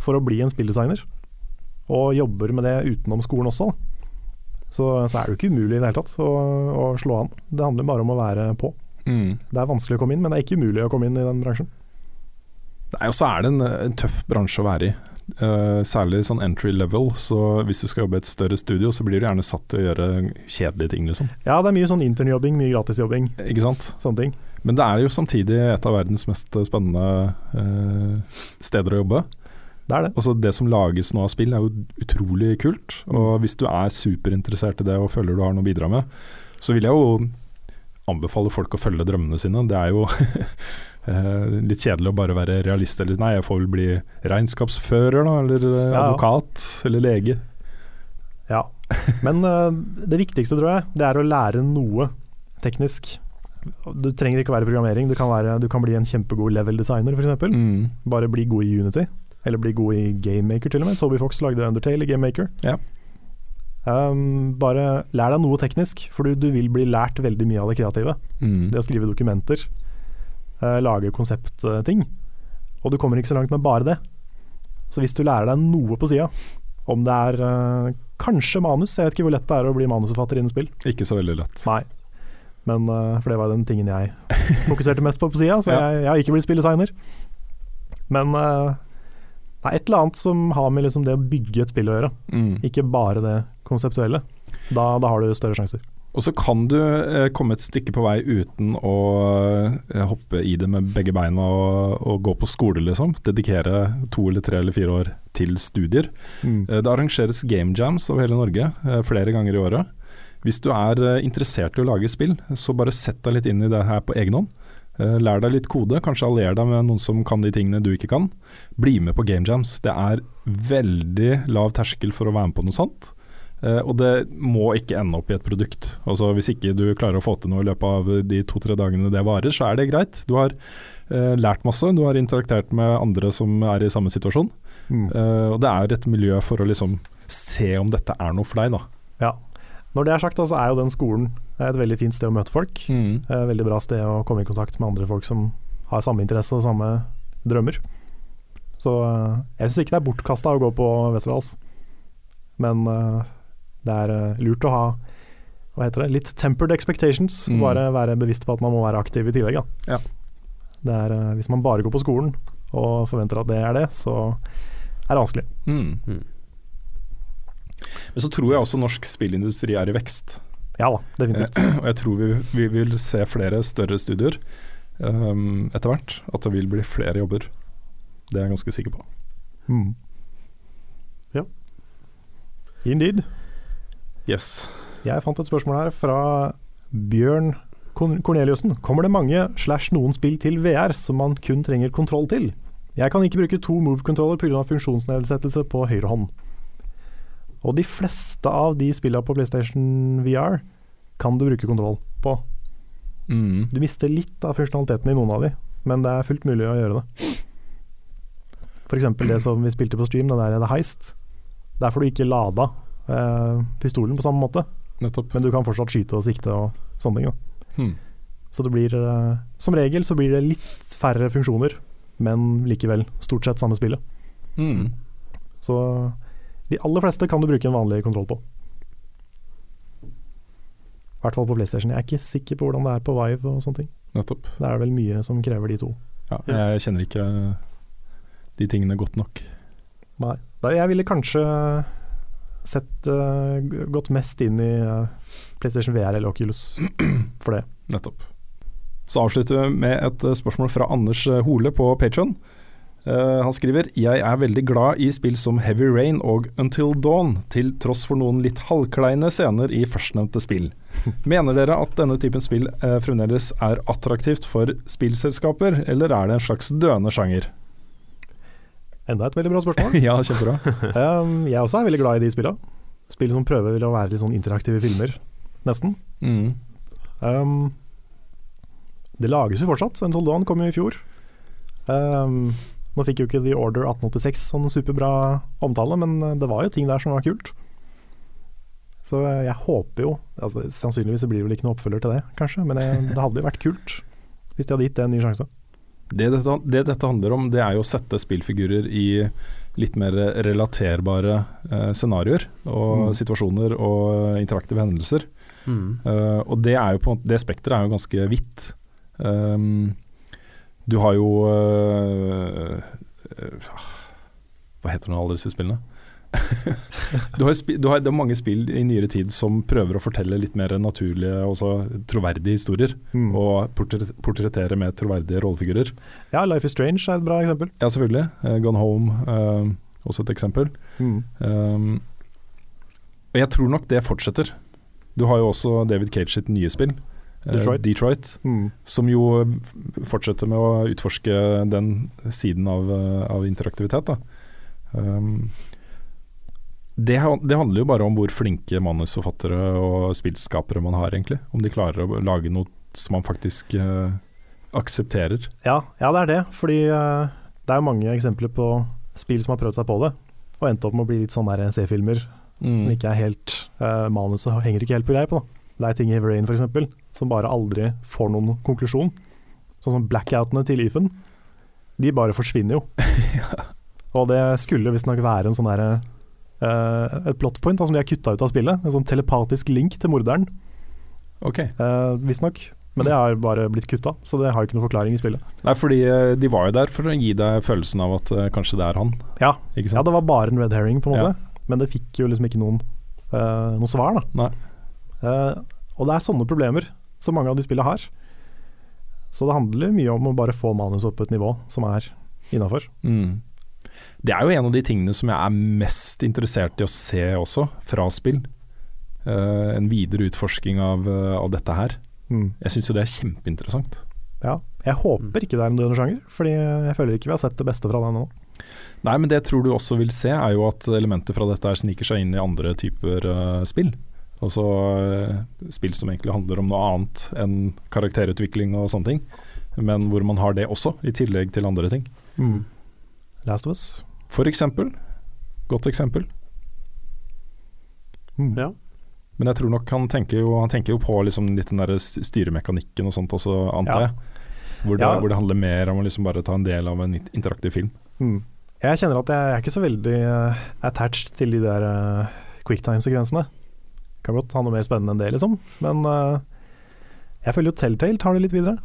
for å bli en spilldesigner, og jobber med det utenom skolen også, så, så er det jo ikke umulig i det hele tatt å, å slå an. Det handler bare om å være på. Mm. Det er vanskelig å komme inn, men det er ikke umulig å komme inn i den bransjen. Nei, og så er det en, en tøff bransje å være i. Uh, særlig sånn entry level. Så hvis du skal jobbe i et større studio, så blir du gjerne satt til å gjøre kjedelige ting, liksom. Ja, det er mye sånn internjobbing, mye gratisjobbing, Ikke sant? sånne ting. Men det er jo samtidig et av verdens mest spennende eh, steder å jobbe. Det er det. Altså Det som lages nå av spill er jo utrolig kult. Og hvis du er superinteressert i det og føler du har noe å bidra med, så vil jeg jo anbefale folk å følge drømmene sine. Det er jo eh, litt kjedelig å bare være realist eller nei, jeg får vel bli regnskapsfører da, eller eh, Ja, ja. advokat eller lege. Ja. Men eh, det viktigste, tror jeg, det er å lære noe teknisk. Du trenger ikke være programmering, du kan, være, du kan bli en kjempegod level designer f.eks. Mm. Bare bli god i Unity, eller bli god i GameMaker til og med. Toby Fox lagde Undertale i GameMaker. Ja. Um, bare lær deg noe teknisk, for du, du vil bli lært veldig mye av det kreative. Mm. Det å skrive dokumenter, uh, lage konseptting. Og du kommer ikke så langt med bare det. Så hvis du lærer deg noe på sida, om det er uh, kanskje manus Jeg vet ikke hvor lett det er å bli manusforfatter innen spill. Ikke så veldig lett. Nei. Men eh, For det var den tingen jeg fokuserte mest på på sida, så jeg, jeg har ikke blitt spilldesigner. Men eh, det er et eller annet som har med liksom det å bygge et spill å gjøre, Mm. ikke bare det konseptuelle. Da, da har du større sjanser. Og så kan du eh, komme et stykke på vei uten å eh, hoppe i det med begge beina og, og gå på skole, liksom. Dedikere to eller tre eller fire år til studier. Eh, det arrangeres game jams over hele Norge eh, flere ganger i året. Hvis du er eh, interessert i å lage spill, så bare sett deg litt inn i det her på egen hånd. Eh, lær deg litt kode, kanskje allier deg med noen som kan de tingene du ikke kan. Bli med på game jams. Det er veldig lav terskel for å være med på noe sånt. Eh, og det må ikke ende opp i et produkt. Altså Hvis ikke du klarer å få til noe i løpet av de to-tre dagene det varer, så er det greit. Du har lært masse, du har interaktert med andre som er i samme situasjon. Mm. Og det er et miljø for å liksom se om dette er noe for deg, da. Ja. Når det er sagt, så er jo den skolen et veldig fint sted å møte folk. Mm. Eh, veldig bra sted å komme i kontakt med andre folk som har samme interesse og samme drømmer. Så eh, jeg syns ikke det er bortkasta å gå på Westerdals, men eh, det er lurt å ha hva heter det, litt tempered expectations. Mm. Bare være bevisst på at man må være aktiv i tillegg. Ja. Det er, hvis man bare går på skolen og forventer at det er det, så er det vanskelig. Mm. Men så tror jeg også norsk spillindustri er i vekst. Ja da, definitivt. Eh, og jeg tror vi, vi vil se flere større studier um, etter hvert. At det vil bli flere jobber. Det er jeg ganske sikker på. Mm. Ja. Indeed. Yes. Jeg fant et spørsmål her fra Bjørn Korneliussen. Kommer det mange slash noen spill til VR som man kun trenger kontroll til? Jeg kan ikke bruke to move-controller pga. funksjonsnedsettelse på høyre hånd. Og de fleste av de spillene på PlayStation VR kan du bruke kontroll på. Mm. Du mister litt av funksjonaliteten i noen av de, men det er fullt mulig å gjøre det. F.eks. det som vi spilte på stream, det der The Heist. Der får du ikke lada eh, pistolen på samme måte, Nettopp. men du kan fortsatt skyte og sikte og sånne ting. Hmm. Så det blir eh, Som regel så blir det litt færre funksjoner, men likevel stort sett samme spillet. Mm. Så de aller fleste kan du bruke en vanlig kontroll på. I hvert fall på PlayStation. Jeg er ikke sikker på hvordan det er på Vive og sånne ting. Nettopp. Det er vel mye som krever de to. Ja, jeg kjenner ikke de tingene godt nok. Nei. Jeg ville kanskje sett uh, gått mest inn i uh, PlayStation VR eller Oculus for det. Nettopp. Så avslutter vi med et eh, spørsmål fra Anders eh, Hole på Patron. Han skriver Jeg er veldig glad i spill som Heavy Rain og Until Dawn, til tross for noen litt halvkleine scener i førstnevnte spill. Mener dere at denne typen spill eh, fremdeles er attraktivt for spillselskaper, eller er det en slags døende sjanger? Enda et veldig bra spørsmål. ja, kjempebra. Um, jeg også er veldig glad i de spillene. Spill som prøver å være litt sånn interaktive filmer, nesten. Mm. Um, det lages jo fortsatt. Until Dawn kom jo i fjor. Um, Nå fikk jo ikke The Order 1886 sånn superbra omtale, men eh, det var jo ting der som var kult. Så eh, jeg håper jo altså, Sannsynligvis blir det vel ikke noe oppfølger til det, kanskje, men det, det hadde jo vært kult hvis de hadde gitt det en ny sjanse. Det dette, det dette handler om, det er jo å sette spillfigurer i litt mer relaterbare eh, scenarioer og Mm. situasjoner og interaktive hendelser. Mm. Uh, og det er jo på Det spekteret er jo ganske vidt. Um, du har jo eh, eh, Hva heter nå alle disse spillene? du har, spi- du har, det er mange spill i nyere tid som prøver å fortelle litt mer naturlige og troverdige historier. Mm. Og portret, portrettere med troverdige rollefigurer. Ja, Life is Strange er et bra eksempel. Ja, selvfølgelig. Uh, Gone Home, uh, også et eksempel. Mm. Um, og jeg tror nok det fortsetter. Du har jo også David Cage sitt nye spill, Detroit. Detroit Mm. som jo fortsetter med å utforske den siden av, eh, av interaktivitet. Da. Um, det, det handler jo bare om hvor flinke manusforfattere og spillskapere man har, egentlig. Om de klarer å lage noe som man faktisk uh, aksepterer. Ja, ja, det er det. Fordi uh, det er mange eksempler på spill som har prøvd seg på det, og endte opp med å bli litt sånn C-filmer Mm. som ikke er helt uh, Manuset henger ikke helt på greip. da. Det er ting i Rain f.eks. som bare aldri får noen konklusjon. Sånn som blackoutene til Ethan. De bare forsvinner jo. Og det skulle visstnok være en sånn derre uh, et plot point som de har kutta ut av spillet. En sånn telepatisk link til morderen, Ok. uh, visstnok. Men det har bare blitt kutta, så det har ikke noen forklaring i spillet. Nei, fordi eh, de var jo der for å gi deg følelsen av at uh, kanskje det er han. Ja, ja det var bare en red herring, på en måte. Ja. Men det fikk jo liksom ikke noen, uh, noe svar, da. Eh, og det er sånne problemer som mange av de spillene har. Så det handler mye om å bare få manus opp på et nivå som er innafor. Mm. Det er jo en av de tingene som jeg er mest interessert i å se også, fra spill. Uh, en videre utforsking av, uh, av dette her. Mm. Jeg syns jo det er kjempeinteressant. Ja. Jeg håper ikke det er en døende sjanger, Fordi jeg føler ikke vi har sett det beste fra den nå. Nei, men det jeg tror du også vil se, er jo at elementer fra dette her sniker seg inn i andre typer uh, spill. Altså eh, spill som egentlig handler om noe annet enn karakterutvikling og sånne ting. Men hvor man har det også, i tillegg til andre ting. Last of Us. For eksempel. Godt eksempel. Mm. Ja. Men jeg tror nok han tenker jo, han tenker jo på liksom litt den der styremekanikken og sånt også, antar Ja. jeg. Hvor det, Ja. hvor det handler mer om å liksom bare ta en del av en interaktiv film. Mm. Jeg kjenner at jeg er ikke så veldig eh, attached til de der uh, quicktime-sekvensene. Kan godt ha noe mer spennende enn det, liksom. Men eh, jeg føler jo Telltale tar det litt videre,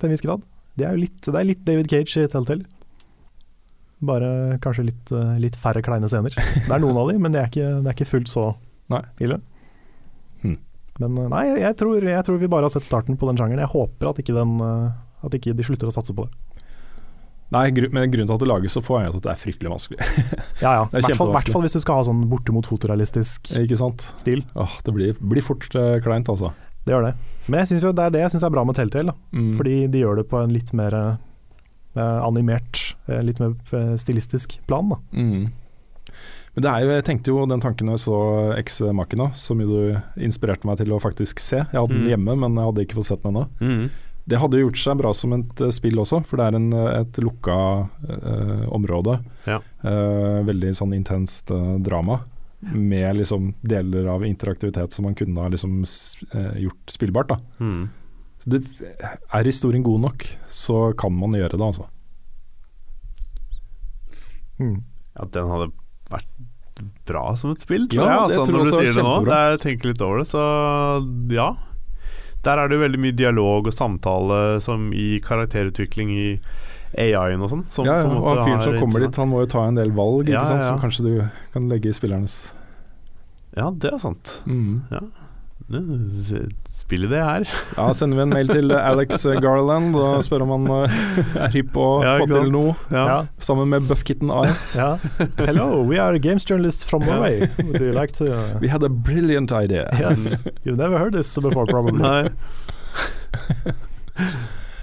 til en viss grad. Det er jo litt, det er litt David Cage i Telltale. Bare kanskje litt, eh, litt færre kleine scener. Det er noen av de, men det er ikke, det er ikke fullt så Nei. ille. Hm. Men eh, nei, jeg, tror, jeg tror vi bare har sett starten på den sjangeren. Jeg håper at ikke, den, at ikke de slutter å satse på det. Nei, gru, men grunnen til at det lages så få, er at det er fryktelig vanskelig. Ja ja, i hvert fall- hvert fall hvis du skal ha sånn bortimot fotorealistisk Ikke sant? stil. Åh, det blir, blir fort uh, kleint, altså. Det gjør det. Men jeg synes jo det er det jeg syns er bra med Telltale. Da. Mm. Fordi de gjør det på en litt mer eh, animert, eh, litt mer eh, stilistisk plan. Da. Mm. Men det er jo, jeg tenkte jo den tanken da jeg så Ex Machina, som jo du inspirerte meg til å faktisk se. Jeg hadde den Mm. hjemme, men jeg hadde ikke fått sett den ennå. Det hadde gjort seg bra som et eh, spill også, for det er en, eh, et lukka uh, område. Ja. Uh, veldig sånn intenst uh, drama. Med liksom deler av interaktivitet som man kunne ha liksom gjort spillbart. Mm. Så det, Er historien god nok, så kan man gjøre det, altså. Mm. Ja, den hadde vært bra som et spill, tror Ja, jeg. det Altså, tror når du er sier det nå. Det jeg tenker litt over det, så ja. Der er det jo veldig mye dialog og samtale som i karakterutvikling i AI-en og sånn. Ja, ja, og fyren som kommer dit, han må jo ta en del valg, Ja, ja, ja. som kanskje du kan legge i spillernes Ja, det er sant. mm. Det- Spill i det her. Ja, sender vi en mail til Alex Garland og spør om han eh, er hypp på å Ja, få til noe, Ja. sammen med Buffkitten AS. Ja. Hello, we are games journalists from Norway. Would you like to We had a brilliant idea. Yes, you've never heard this before probably. Nei.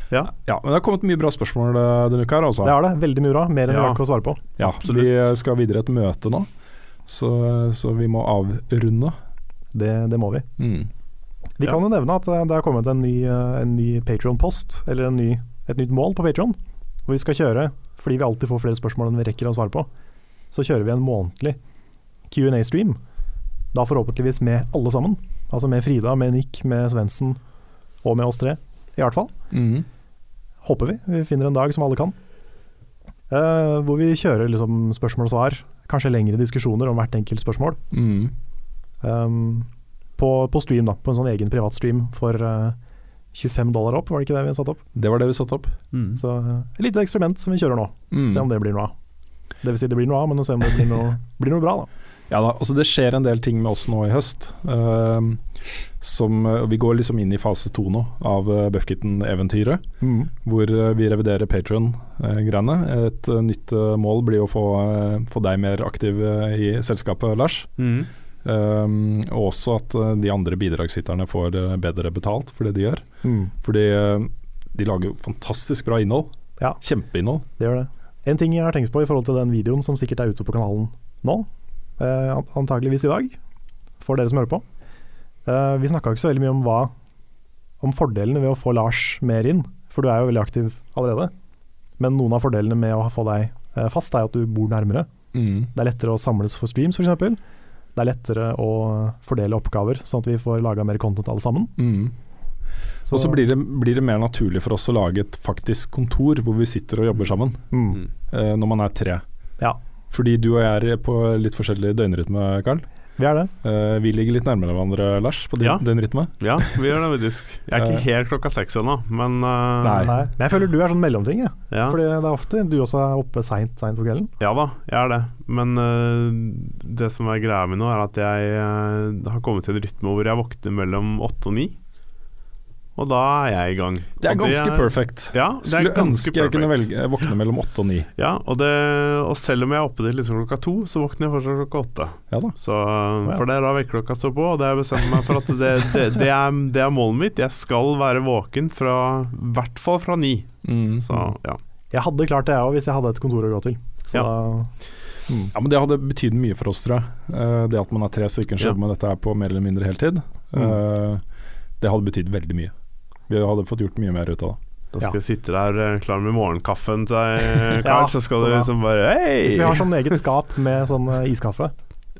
ja. Ja, men det har kommet mye bra spørsmål eh, denne uka her, altså. Det har det. Veldig mye bra. Mer enn vi Ja. rakk å svare på. Ja, absolutt. Vi skal videre et møte nå, så, så vi må avrunde. Det, det må vi. Mm. Vi Ja. kan jo nevne at eh, det har kommet en ny, eh, en ny Patreon-post, eller en ny, et nytt mål på Patreon. hvor vi skal kjøre, fordi vi alltid får flere spørsmål enn vi rekker å svare på, så kjører vi en månedlig Q&A-stream. Da forhåpentligvis med alle sammen. Altså med Frida, med Nick, med Svendsen og med oss tre, i hvert fall. Mm. Håper vi. Vi finner en dag som alle kan. Uh, hvor vi kjører liksom spørsmål og svar, kanskje lengre diskusjoner om hvert enkelt spørsmål. Mhm. Um, på, på stream, da. På en sånn egen privat stream for uh, 25 dollar opp, var det ikke det vi satte opp? Det var det vi satte opp. Mm. Så eh, et lite eksperiment som vi kjører nå. Mm. Se om det blir noe av. Det vil si det blir noe av, men se om det blir noe, blir noe bra, da. Ja da, altså det skjer en del ting med oss nå i høst. Uh, som uh, Vi går liksom inn i fase to nå av uh, Buffkitten-eventyret. Hvor eh, vi reviderer Patron-greiene. Et eh, nytt eh, mål blir å få, eh, få deg mer aktiv eh, i selskapet, Lars. Mm. Ehm, og også at eh, de andre bidragsyterne får eh, bedre betalt for det de gjør. Mm. Fordi eh, de lager jo fantastisk bra innhold. Ja. Kjempeinnhold. Det gjør det. En ting jeg har tenkt på i forhold til den videoen som sikkert er ute på kanalen nå, eh, antageligvis i dag, for dere som hører på. Eh, vi snakka ikke så veldig mye om hva om fordelene ved å få Lars mer inn, for du er jo veldig aktiv allerede. Men noen av fordelene med å få deg fast er at du bor nærmere. Mm. Det er lettere å samles for streams f.eks. Det er lettere å fordele oppgaver, sånn at vi får laga mer content alle sammen. Mm. Og så blir det, blir det mer naturlig for oss å lage et faktisk kontor hvor vi sitter og jobber sammen, mm. Mm. eh, når man er tre. Ja, Fordi du og jeg er på litt forskjellig døgnrytme, Karl. Vi er det. Uh, vi ligger litt nærmere hverandre, Lars, på din Ja. døgnrytme. Ja, vi gjør det faktisk. Jeg er Eh. ikke helt klokka seks ennå, men uh, Nei. Nei. Men jeg føler du er sånn mellomting, jeg. Ja. Fordi det er ofte du også er oppe seint på kvelden. ja da, jeg er det. Men uh, det som er greia mi nå, er at jeg eh, har kommet til en rytme hvor jeg våkner mellom åtte og ni. Og da er jeg i gang. Det er ganske perfect. Ja, det er Skulle ganske ønske jeg kunne velge, våkne mellom åtte og ni. Ja, og, det, og selv om jeg er oppe til liksom klokka to, så våkner jeg fortsatt klokka åtte. Ja da. Så, For det er da vekkerklokka står på, og det har jeg bestemt meg for at det, det, det, er, det er målet mitt. Jeg skal være våken fra i hvert fall fra ni. Mm. Så ja. Jeg hadde klart det jeg òg, hvis jeg hadde et kontor å gå til. Så Ja. da, mm. Ja, men Det hadde betydd mye for oss, tror jeg. Eh, det at man er tre stykker som Ja. med dette her på mer eller mindre heltid. Mm. det hadde betydd veldig mye. Vi hadde fått gjort mye mer ut av det. Da Ja. skal jeg sitte der eh, klar med morgenkaffen til deg, Ja, så skal så du liksom bare Hei! Hvis vi har sånn eget skap med sånn eh, iskaffe,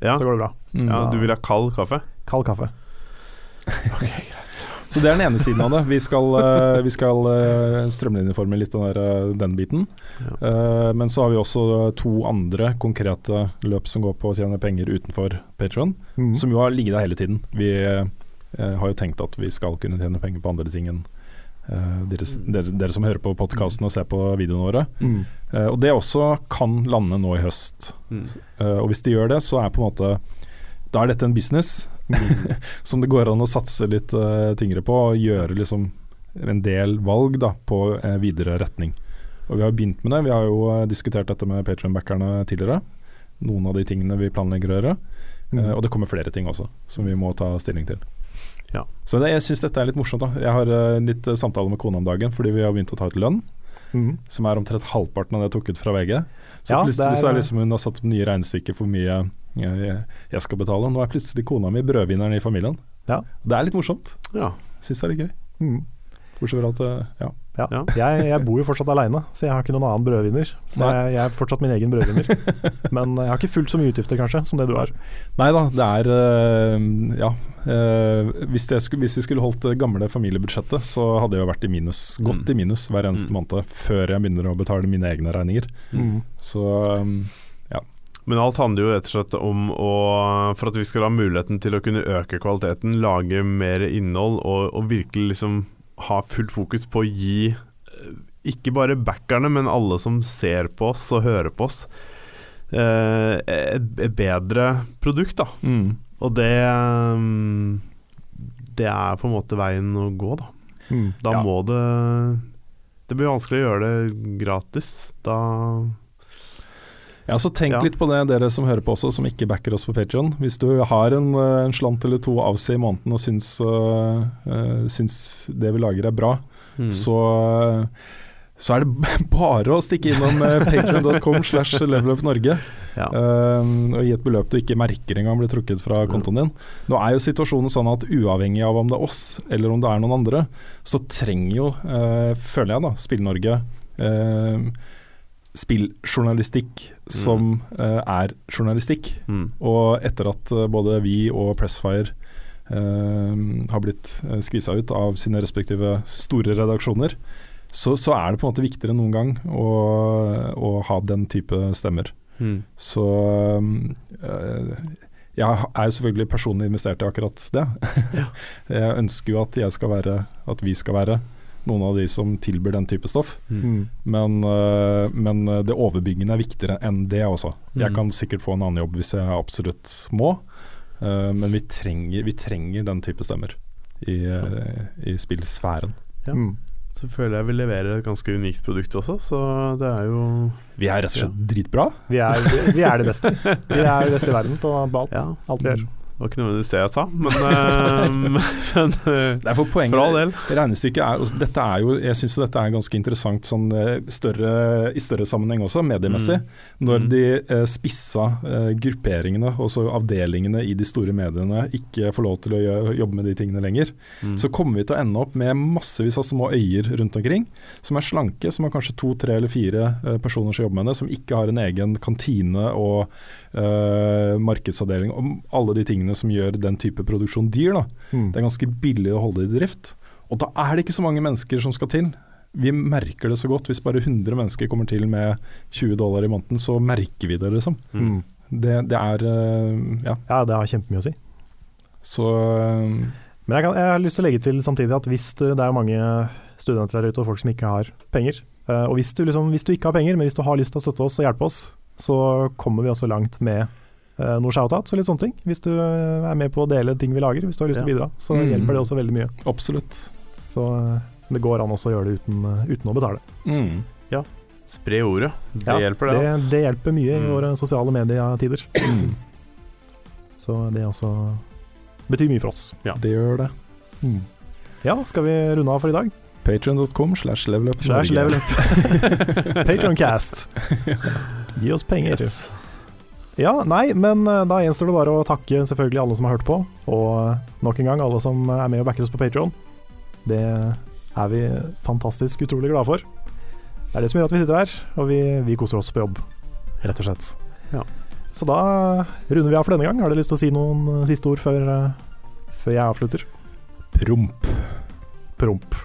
ja. så går det bra. Mm. ja, du vil ha kald kaffe? Kald kaffe. Så det er den ene siden av det. Vi skal, eh, vi skal eh, strømlinjeforme litt den, der, eh, den biten. Ja. Uh, men så har vi også to andre konkrete løp som går på å tjene penger utenfor Patron, Mm. som jo har ligget der hele tiden. Vi eh, har jo tenkt at vi skal kunne tjene penger på andre ting enn eh, dere, dere, dere som hører på podkasten og ser på videoene våre. Mm. Eh, og det også kan lande nå i høst. Mm. Eh, og hvis det gjør det, så er på en måte Da er dette en business som det går an å satse litt uh, tyngre på, og gjøre liksom en del valg da, på uh, videre retning. Og vi har begynt med det. Vi har jo uh, diskutert dette med Patrion-backerne tidligere. Noen av de tingene vi planlegger å gjøre. Mm. Og det kommer flere ting også som vi må ta stilling til. Ja. Så det, jeg syns dette er litt morsomt. da Jeg har uh, litt uh, samtale med kona om dagen fordi vi har begynt å ta ut lønn. Mm. Som er omtrent halvparten av det jeg tok ut fra VG. Så Ja, plutselig er- så er liksom hun har satt opp nye regnestykker for mye jeg, jeg skal betale. Nå er plutselig kona mi brødvinneren i familien. Ja. Det er litt morsomt. Ja. Syns det er litt gøy. Mm. Bortsett fra at eh, ja. Ja. Ja. Jeg, jeg bor jo fortsatt aleine, så jeg har ikke noen annen brødvinner. Så jeg, jeg er fortsatt min egen brødvinner. Men jeg har ikke fullt så mye utgifter kanskje som det du har. Nei da, det er øh, Ja. Øh, hvis, det skulle, hvis vi skulle holdt det gamle familiebudsjettet, så hadde jeg jo vært i minus. Godt Mm. i minus hver eneste Mm. måned før jeg begynner å betale mine egne regninger. Mm. Så ja Men alt handler jo rett og slett om å For at vi skal ha muligheten til å kunne øke kvaliteten, lage mer innhold og, og virkelig liksom ha fullt fokus på å gi eh, ikke bare backerne, men alle som ser på oss og hører på oss, eh, et, bedre produkt, da. mm. Og det mm, Det er på en måte veien å gå, da. Mm. Da Ja. må det Det blir vanskelig å gjøre det gratis. Da Ja, så tenk Ja. litt på det, dere som hører på også, som ikke backer oss på Patreon. Hvis du har en, eh, en slant eller to av seg i måneden og syns, uh, uh, syns det vi lager er bra, Mm. så, uh, så er det bare å stikke innom uh, patreon.com slash levelupnorge Ja. eh, og gi et beløp du ikke merker engang blir trukket fra kontoen din. Nå er jo situasjonen sånn at uavhengig av om det er oss eller om det er noen andre, så trenger jo, uh, føler jeg da, Spill-Norge eh, spilljournalistikk som eh, er journalistikk. Mm. Og etter at eh, både vi og Pressfire uh, har blitt uh, skvisa ut av sine respektive store redaksjoner, så, så er det på en måte viktigere enn noen gang å, å ha den type stemmer. Mm. Så eh, jeg er jo selvfølgelig personlig investert i akkurat det. jeg ønsker jo at jeg skal være, at vi skal være noen av de som tilbyr den type stoff. Mm. Men, øh, men det overbyggende er viktigere enn det også. Jeg Mm. kan sikkert få en annen jobb hvis jeg absolutt må, øh, men vi trenger, vi trenger den type stemmer i, i spillsfæren. Ja. Mm. Så føler jeg vi leverer et ganske unikt produkt også, så det er jo Vi er rett og slett dritbra. Vi, er, vi er det beste. Vi er det beste i verden på, på alt. Ja. alt vi gjør. Det var ikke nødvendigvis det jeg sa, men, eh, men eh, Det er for poenget For all del. Regnestykket er er jo Jeg syns dette er ganske interessant sånn eh, større, i større sammenheng også, mediemessig. Når Mm. de eh, spissa eh, grupperingene, også avdelingene i de store mediene, ikke får lov til å gjøre, jobbe med de tingene lenger, Mm. så kommer vi til å ende opp med massevis av små øyer rundt omkring, som er slanke, som har kanskje to, tre eller fire eh, personer som jobber med det, som ikke har en egen kantine og eh, markedsavdeling, og alle de tingene som gjør den type produksjon dyr. Mm. Det er ganske billig å holde det i drift. Og da er det ikke så mange mennesker som skal til. Vi merker det så godt. Hvis bare 100 mennesker kommer til med 20 dollar i måneden, så merker vi det, liksom. Mm. Det, det er eh, Ja. Ja, det har kjempemye å si. Så eh, Men jeg, kan, jeg har lyst til å legge til samtidig at hvis det er mange studenter der ute og folk som ikke har penger, eh, og hvis du, liksom, hvis du ikke har penger, men hvis du har lyst til å støtte oss og hjelpe oss, så kommer vi også langt med uh, shout-out og litt sånne ting. Hvis du eh, er med på å dele ting vi lager, hvis du har lyst til å bidra, så Mm. hjelper det også veldig mye. absolutt. Så eh, det går an også å gjøre det uten, eh, uten å betale. Mm. Spre ordet. Det Ja, hjelper, det. Det, det hjelper mye i Mm. våre sosiale medietider. Så det også betyr mye for oss. Ja. Det gjør det. Ja, skal vi runde av for i dag? Patreon.com slash levelup. Slash Norge. level up. Patroncast. Gi oss penger. Yes. Ja, nei, men eh, da gjenstår det bare å takke selvfølgelig alle som har hørt på, og eh, nok en gang alle som er med og backer oss på Patron. Det er vi fantastisk utrolig glade for. Det er det som gjør at vi sitter her, og vi, vi koser oss på jobb, rett og slett. Ja. Så da runder vi av for denne gang. Har du lyst til å si noen eh, siste ord før, eh, før jeg avslutter? Promp. Promp.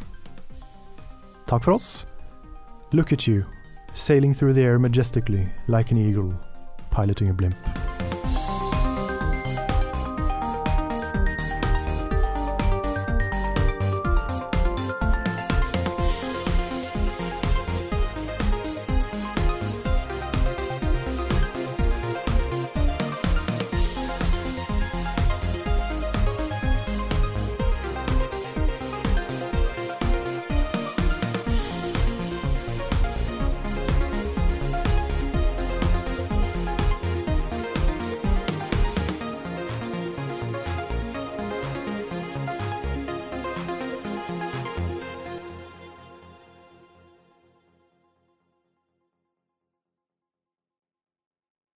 Takk for oss. Look at you, sailing through the air majestically like an eagle, Piloting a Blimp.